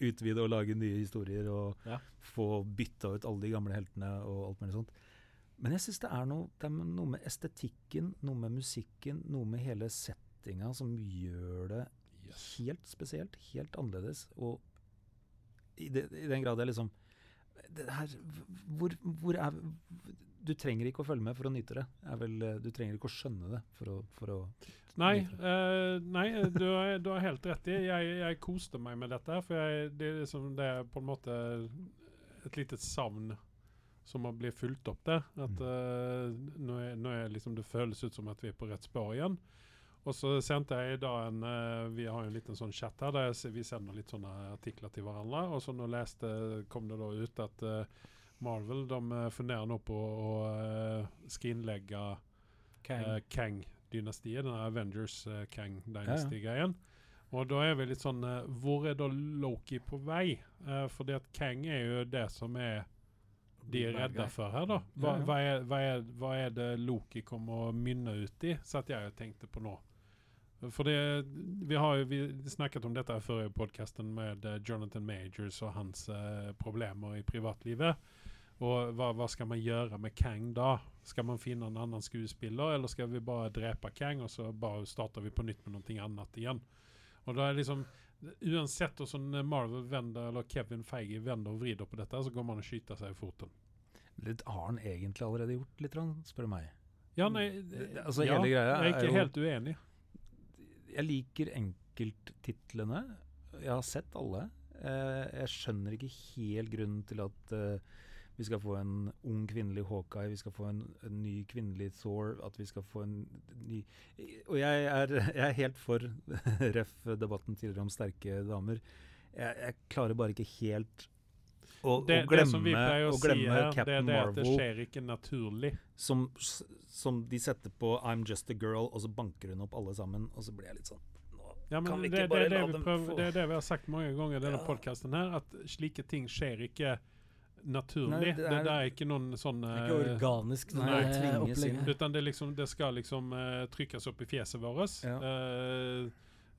utvide og lage nye historier og Ja. få bytta ut alle de gamle heltene og alt mulig sånt. Men jeg syns det det er noe med estetikken, noe med musikken, noe med hele settinga som gjør det helt spesielt, helt annerledes. Og i, det, i den grad jeg liksom det her, hvor, hvor er Du trenger ikke å følge med for å nyte det. Vel, eh, du trenger ikke å skjønne det for å, for å Nei, uh, nei du, har, du har helt rett i. Jeg, jeg koste meg med dette. For jeg, det, er liksom, det er på en måte et lite savn som har blitt fulgt opp der. At uh, nå, er, nå er liksom, det føles ut som at vi er på rett spor igjen. Og så sendte jeg i dag en uh, Vi har jo en liten sånn chat her der vi sender litt sånne artikler til hverandre. Og så nå leste, kom det da ut at eh, Marvel de eh, funderer nå på å uh, skrinlegge Kang. eh, Kang-dynastiet, den Avengers uh, Kang Dynasty-greien. Og da er vi litt sånn uh, Hvor er da Loki på vei? Uh, fordi at Kang er jo det som er de er redda redde for her, da. Hva, Ja, ja. hva, er, hva, er, hva er det Loki kommer å mynne ut i? Satt jeg og tenkte på nå. For det, vi har jo vi snakket om dette før i podkasten med eh, Jonathan Majors og hans uh, problemer i privatlivet. Og hva, hva skal man gjøre med Kang da? Skal man finne en annen skuespiller, eller skal vi bare drepe Kang, og så bare starter vi på nytt med noe annet igjen? Og da er liksom Uansett hvordan Marvel vender, eller Kevin Feige vender og vrider på dette, så går man og skyter seg i foten. Det har han egentlig allerede gjort, litt, spør du meg. Ja, nei Det- altså, ja, hele greia Jeg er er ikke jo- helt uenig. Jeg liker enkelttitlene. Jeg har sett alle. Eh, jeg skjønner ikke helt grunnen til at eh, vi skal få en ung kvinnelig Hawkeye, vi skal få en, en ny kvinnelig Thor, at vi skal få en ny Og jeg er, jeg er helt for *laughs* ref debatten tidligere om sterke damer. Jeg, jeg klarer bare ikke helt å, Det, å glemme, det å, å si glemme er Captain det at det skjer ikke naturlig. som, som de setter på 'I'm just a girl', og så banker hun opp alle sammen, og så blir jeg litt sånn Ja, men kan vi det, ikke bare det, la vi dem få det er det vi har sagt mange ganger i denne Ja. podkasten her, at slike ting skjer ikke naturlig. Nei, det, det det, er- er ikke noen sånn Det er ikke eh, organisk, Nei, det tvinges inn. Utan det, liksom, det skal liksom uh, trykkes opp i fjeset vårt. Ja. Uh,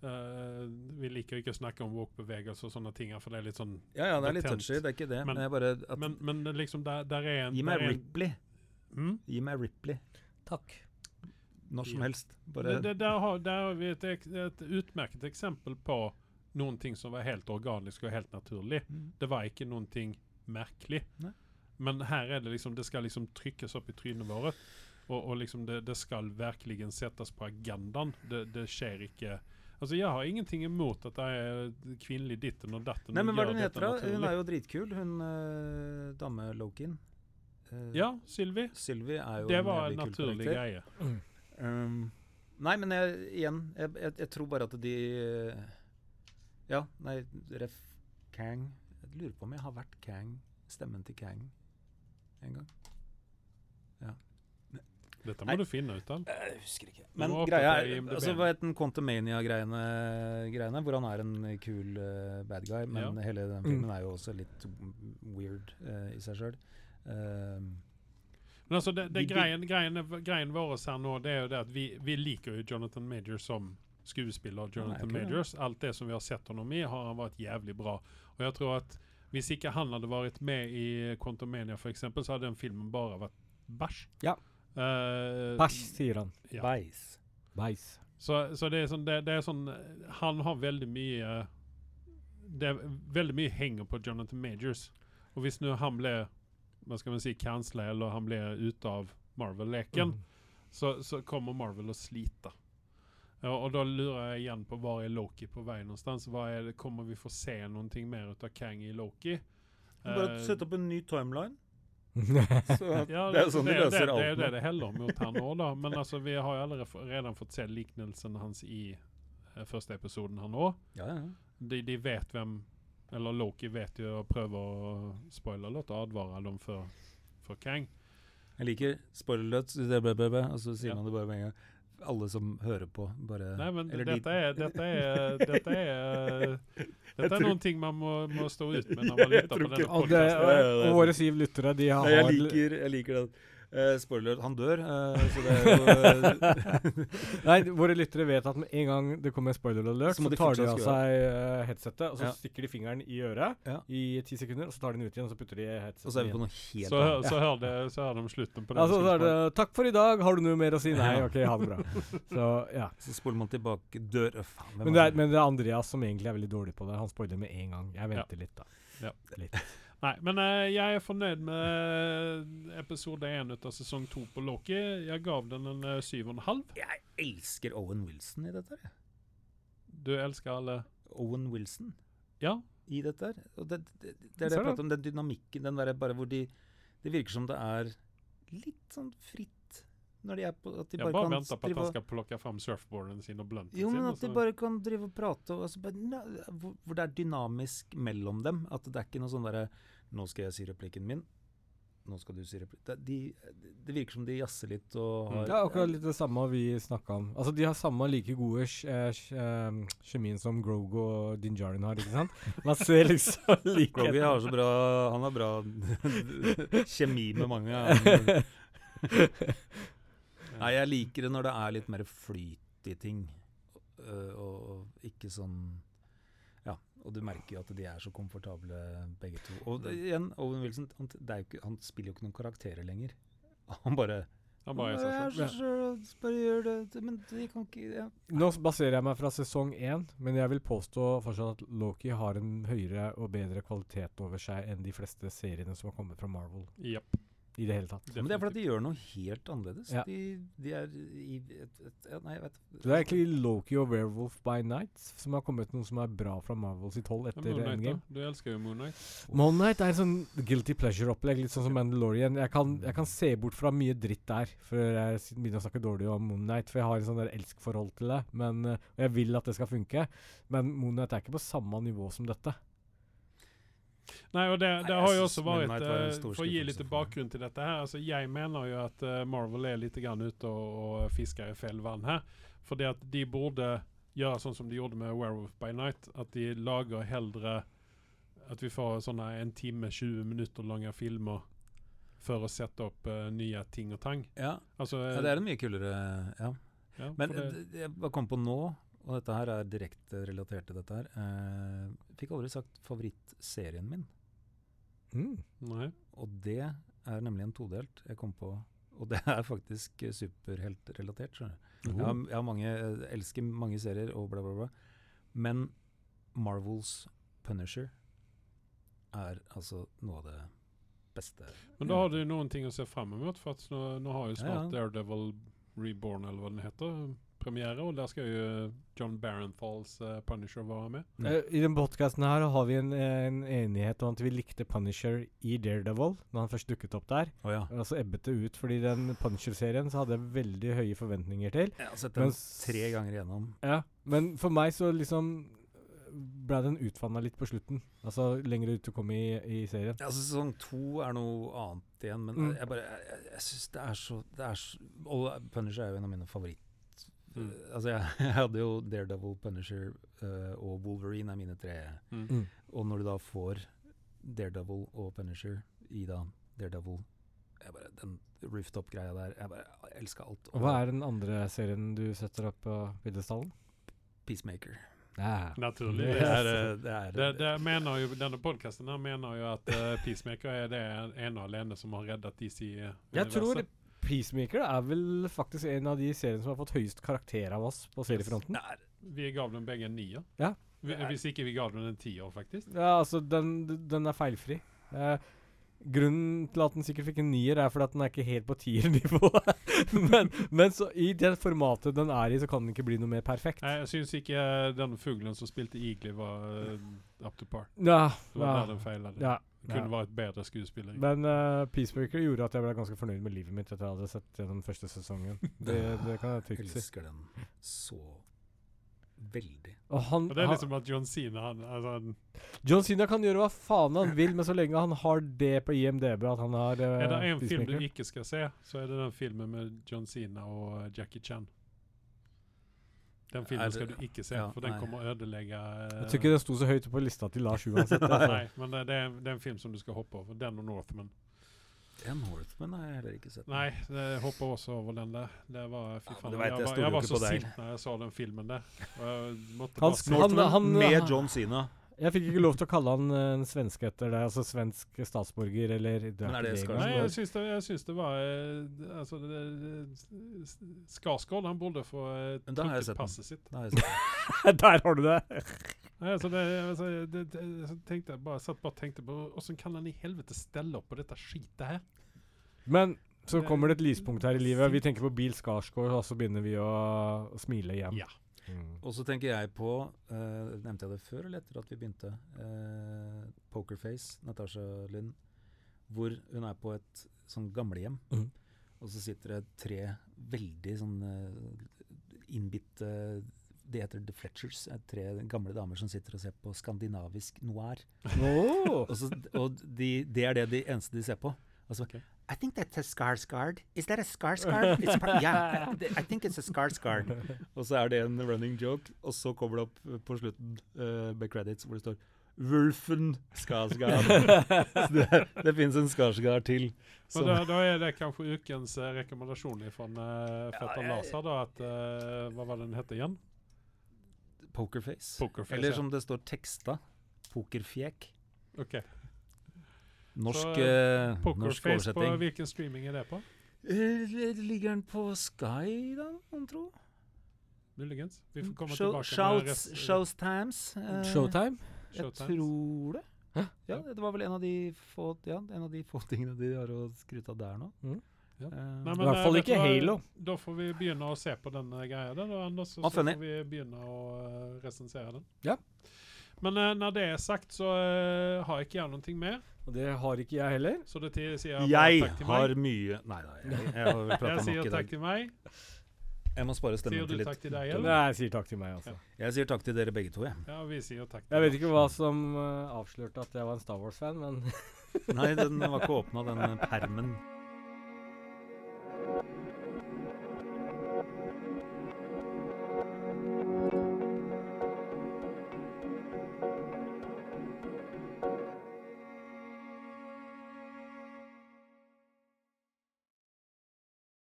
Uh, vi liker ikke å snakke om walk-bevegelse og sånne ting, for det er litt sånn Ja, ja, det er litt touchy, det er ikke det. Men- Men, jeg bare at, Men, men liksom, der, der er en Gi meg er en- Ripley. Mm? Gi meg Ripley. Takk. Når som Ja. helst. Bare Det, det, der, har, der har vi et, et utmerket eksempel på noen ting som var helt organisk og helt naturlig. Mm. Det var ikke noen ting merkelig. Nei. Men her er det liksom, det skal liksom trykkes opp i trynet våre. Og, og liksom det, det skal virkelig settes på agendaen. Det, det skjer ikke Altså Jeg har ingenting imot at det er kvinnelig ditten og datten. Nei, men hva er det hun heter, da? Hun er jo dritkul, hun uh, dame-Lokin. Uh, Ja, Sylvi. Sylvi er jo Det var en naturlig greie. Um, nei, men jeg, igjen, jeg, jeg, jeg tror bare at de eh, Ja, nei, ref. Kang Jeg lurer på om jeg har vært Kang, stemmen til Kang, en gang. Dette må Nei. du finne ut av. Jeg husker ikke. Men greia er altså, Hva het den Quantumania-greiene, greiene, hvor han er en kul uh, bad guy, men Ja. hele den Mm. filmen er jo også litt weird uh, i seg sjøl. Men altså, det, det greien, greien, greien vår her nå, det er jo det at vi, vi liker jo Jonathan Major som skuespiller. Jonathan. Majors. Alt det som vi har sett honom i, har han vært jævlig bra. Og jeg tror at hvis ikke han hadde vært med i Quantumania eksempel, så hadde den filmen bare vært bæsj. Ja. Uh, Bæsj, sier han. Ja. bæs. Beis. Så, så det er sånn, det, det er sånn Han har veldig mye Det er veldig mye henger på Jonathan Majors. Og hvis nå han ble Hva skal man si cancela, eller han ble ute av Marvel-leken, Mm. så, så kommer Marvel å slite. Ja, og da lurer jeg igjen på hvor er Loki på vei någonstans? Hva er det, kommer vi få se noe mer ut av Kang i Loki? Bare uh, sette opp en ny timeline. *laughs* Så ja, det er jo det, de det, løser det, alt det er det det heller mot her nå, da. Men altså, vi har jo allerede redan fått se liknelsen hans i eh, første episoden her nå. Ja, ja. De, de vet hvem Eller Loki vet jo og prøver å spoile litt og advare dem for, for Kang. Jeg liker spoiler-løt, og så sier Ja. man det bare med en gang. Alle som hører på, bare Nei, men eller dette er Dette er *laughs* Dette er, dette er noen ting man må, må stå ut med når man *laughs* lytter på denne det, det og våre syv lyttere, de har jeg liker, jeg liker den. Uh, spoiler, han dør, Uh, *laughs* så det er jo Nei, våre lyttere vet at med en gang det kommer en spoiler alert, Så så, de tar de av seg uh, headsetet, og så Ja. stikker de fingeren i øret Ja. i ti sekunder, og så tar de den ut igjen, og så putter de headsetet Og så er vi på igjen. noe helt Så, annet. så, hører de, så hører de slutten på det. Altså, så, er det 'Takk for i dag, har du noe mer å si?' Nei, OK, ha det bra. *laughs* Så ja. Så spoler man tilbake, dør øff. Men det, er, men det er Andreas som egentlig er veldig dårlig på det. Han spoiler med en gang. Jeg venter litt, da. Ja. Litt. Nei, men uh, jeg er fornøyd med episode én av sesong to på Loki. Jeg gav den en uh, syv og en halv. Jeg elsker Owen Wilson i dette. her. Du elsker alle Owen Wilson Ja. i dette. her. Og det, det, det er det jeg prater om, den dynamikken, den derre bare hvor de Det virker som det er litt sånn fritt når de er på At de bare, bare kan venter på at han skal plukke fram surfboarden sin og blunten Jo, sin. men at de bare kan drive og prate, og altså bare, hvor, det er dynamisk mellom dem. At det er ikke noe sånn derre Nå skal jeg si replikken min. Nå skal du si replikken det, de, det virker som de jazzer litt og har Det er akkurat litt det samme vi snakka om. Altså, De har samme like gode eh, sj- eh, kjemien som Grogo og Din Djarin har, ikke sant? Man ser liksom *laughs* likheten. Grogo har så bra Han har bra *laughs* kjemi med mange. *laughs* Nei, jeg liker det når det er litt mer flyt i ting. Uh, og, og ikke sånn Ja, og du merker jo at de er så komfortable begge to. Og det, igjen, Owen Wilson han, det er jo ikke, han spiller jo ikke noen karakterer lenger. *laughs* Han bare Han bare er «Jeg selv. så sjøl, bare gjør det. Men de kan ikke ja. Nå baserer jeg meg fra sesong én, men jeg vil påstå fortsatt at Loki har en høyere og bedre kvalitet over seg enn de fleste seriene som har kommet fra Marvel. Japp. I det hele tatt. Men det er fordi de gjør noe helt annerledes. Ja. De, de er i et, et, ja, Nei, jeg vet Det er egentlig Loki og Werewolf by Night som har kommet noe som er bra fra Marvel sitt hold etter Moon Knight, Endgame. da? Du elsker jo Moon Knight. Moon Knight er en sånn guilty pleasure-opplegg, litt sånn som Mandalorian. Jeg kan, jeg kan se bort fra mye dritt der, før jeg begynner å snakke dårlig om Moon Knight. For jeg har en sånn der elsk-forhold til det, men, eh, og jeg vil at det skal funke. Men Moon Knight er ikke på samme nivå som dette. Nei, og det, det har jo også vært eh, For å gi litt bakgrunn til dette her. Altså, jeg mener jo at uh, Marvel er litt grann ute og, og fisker i feil vann her. Fordi at de burde gjøre sånn som de gjorde med Werewolf by Night. At de lager heldre At vi får sånne en time, 20 minutter lange filmer for å sette opp uh, nye ting og tang. Ja, Altså, ja, det er en mye kulere Ja. ja, Men det, jeg bare kom på nå, og dette her er direkte relatert til dette her. Eh, fikk aldri sagt favorittserien min, Mm. Nei. og det er nemlig en todelt jeg kom på. Og det er faktisk eh, superheltrelatert. skjønner du. Jeg, har, jeg har mange, jeg elsker mange serier og bla, bla, bla. Men Marvels Punisher er altså noe av det beste. Men da har du noen ting å se frem mot, for att nå, nu har jo snart ja. Daredevil Reborn eller hva den heter premiär og der skal jo John Barenthals uh, Punisher være med. Mm. Uh, I den podkasten her har vi en, en enighet om at vi likte Punisher i Daredevil, når han først dukket opp der. Oh, ja. Og så ebbet det ut, fordi den Punisher-serien så hadde jeg veldig høye forventninger til. Jeg har sett den Mens- tre ganger igjennom. Ja, men for meg så liksom ble den utvanna litt på slutten. Altså lenger ut du kom i, i serien. Ja, altså, sesong to er noe annet igjen, men Mm. jeg bare Jeg, jeg, syns det er så Det er så Punisher er jo en av mine favoritt... Mm. Altså, jeg, *laughs* jeg hadde jo Daredevil, Punisher uh, og Wolverine er mine tre. Mm. Mm. Og når du da får Daredevil og Punisher i da Daredevil jeg bare, Den rooftop-greia der Jeg bare elska alt. Og hva er den andre serien du setter opp på Viddestallen? Peacemaker. Ja. Naturlig. Det er, eh, *laughs* det er Det, det menar ju, denna podcasten här menar ju att eh, Peacemaker er det ena alene som har reddet DC Jeg tror Peacemaker er vel faktisk en av de seriene som har fått høyest karakter av oss på seriefronten. er Vi gav dem begge en nier. Ja. Hvis ikke vi gav dem en tier, faktisk. Ja, altså, den, den er feilfri. Eh, grunnen til at den sikkert fikk en nier, er fordi at den er ikke helt på tiernivå. *laughs* men men så, i det formatet den er i, så kan den ikke bli noe mer perfekt. Nei, jeg syns ikke den fuglen som spilte Eagly var uh, up to par. Ja, Det var ja, der den feilade. ja, kunne ja. vært bedre skuespiller. Men uh, Peacemaker gjorde at jeg ble ganske fornøyd med livet mitt etter jeg hadde sett gjennom første sesongen. *laughs* Det, det kan jeg Jeg trygt si. elsker den så veldig. Og han, Og det er han, liksom at John Cena han, altså, han, John Cena kan gjøre hva faen han vil, men så lenge han har det på IMDb at han har uh, Er det en film du ikke skal se, så er det den filmen med John Cena og eh, Jackie Chan. Den filmen det- skal du ikke se, ja, for den nei. kommer å ødelegge uh, Jeg tror ikke den sto så høyt på lista til Lars *laughs* uansett. altså. Nei, men det, det, er, det er en film som du skal hoppe over. Den og Northman. Den Northman har jeg heller ikke sett. Nei, jeg hopper også over den der. Det var, fy Ja, faen, vet, jeg jeg, var, jeg var så sint når jeg så den filmen der. Han han- han- med John Cena. Jeg fikk ikke lov til å kalle han eh, en svenske etter det, altså svensk statsborger eller det Men er det Skarsgård? Nei, jeg syns det, jeg syns det var eh, Altså, Skarsgård, han burde få eh, Men da har jeg trukket passet sitt. *laughs* Der har du det! Nei, altså, det, altså, det, det, så tenkte jeg bare, satt bare og tenkte på Åssen kan han i helvete stelle opp på dette skitet her? Men så kommer det et lyspunkt her i livet. Vi tenker på Bil Skarsgård, og så begynner vi å, å smile igjen. Ja. Mm. Og så tenker jeg på uh, Nevnte jeg det før eller etter at vi begynte? Uh, Pokerface, Natasha Lynn. Hvor hun er på et sånn gamlehjem. Mm. Og så sitter det tre veldig sånn eh, innbitte Det heter The Fletchers. eh, Tre gamle damer som sitter og ser på skandinavisk noir. Oh. Og, så, og de, det er det de eneste de ser på. Altså, okay. I think that's a Skarsgård. Is that a Skarsgård? It's *laughs* yeah, I think it's a Skarsgård. Og så er det en running joke, og så kommer det opp eh, på slutten uh, med credits hvor det står Wulfen Skarsgård. *laughs* det, det finnes en Skarsgård til. Så da, da er det kanskje ukens uh, rekommendasjon fra uh, Fetter ja, Lars her, da, at uh, Hva var det den het igjen? Pokerface. Pokerface. Eller ja. som det står teksta, Pokerfjek. Okay. Norsk, Så, uh, norsk Pokerface, på hvilken streaming er det på? Eh, Ligger den på Sky, da, mon tro? Muligens. Vi får komme Show, tilbake Shouts, med shows Times. eh, Showtime? Jeg Showtimes. tror det. Hæ? Ja, det var vel en av de få, ja, en av de få tingene de har å skryte av der nå. Mm. Ja. Eh, Nei, I hvert eh, fall ikke? Halo. Da får vi begynne å se på den eh, greia der, da, Anders. Og Ja, så funny. får vi begynne å uh, resensere den. Ja. Men uh, når det er sagt, så uh, har ikke jeg noe mer. Og det har ikke jeg heller. Så det sier jeg jeg takk til har mye Nei da, jeg, jeg har *laughs* Jeg sier takk til meg. Jeg må spare Sier stemmen du til takk litt. til deg, Nei, jeg sier takk til meg, altså. Jeg sier takk til dere begge to, jeg. Ja, vi sier takk. til Jeg vet ikke hva som uh, avslørte at jeg var en Star Wars-fan, men *laughs* Nei, den var ikke åpna, den permen.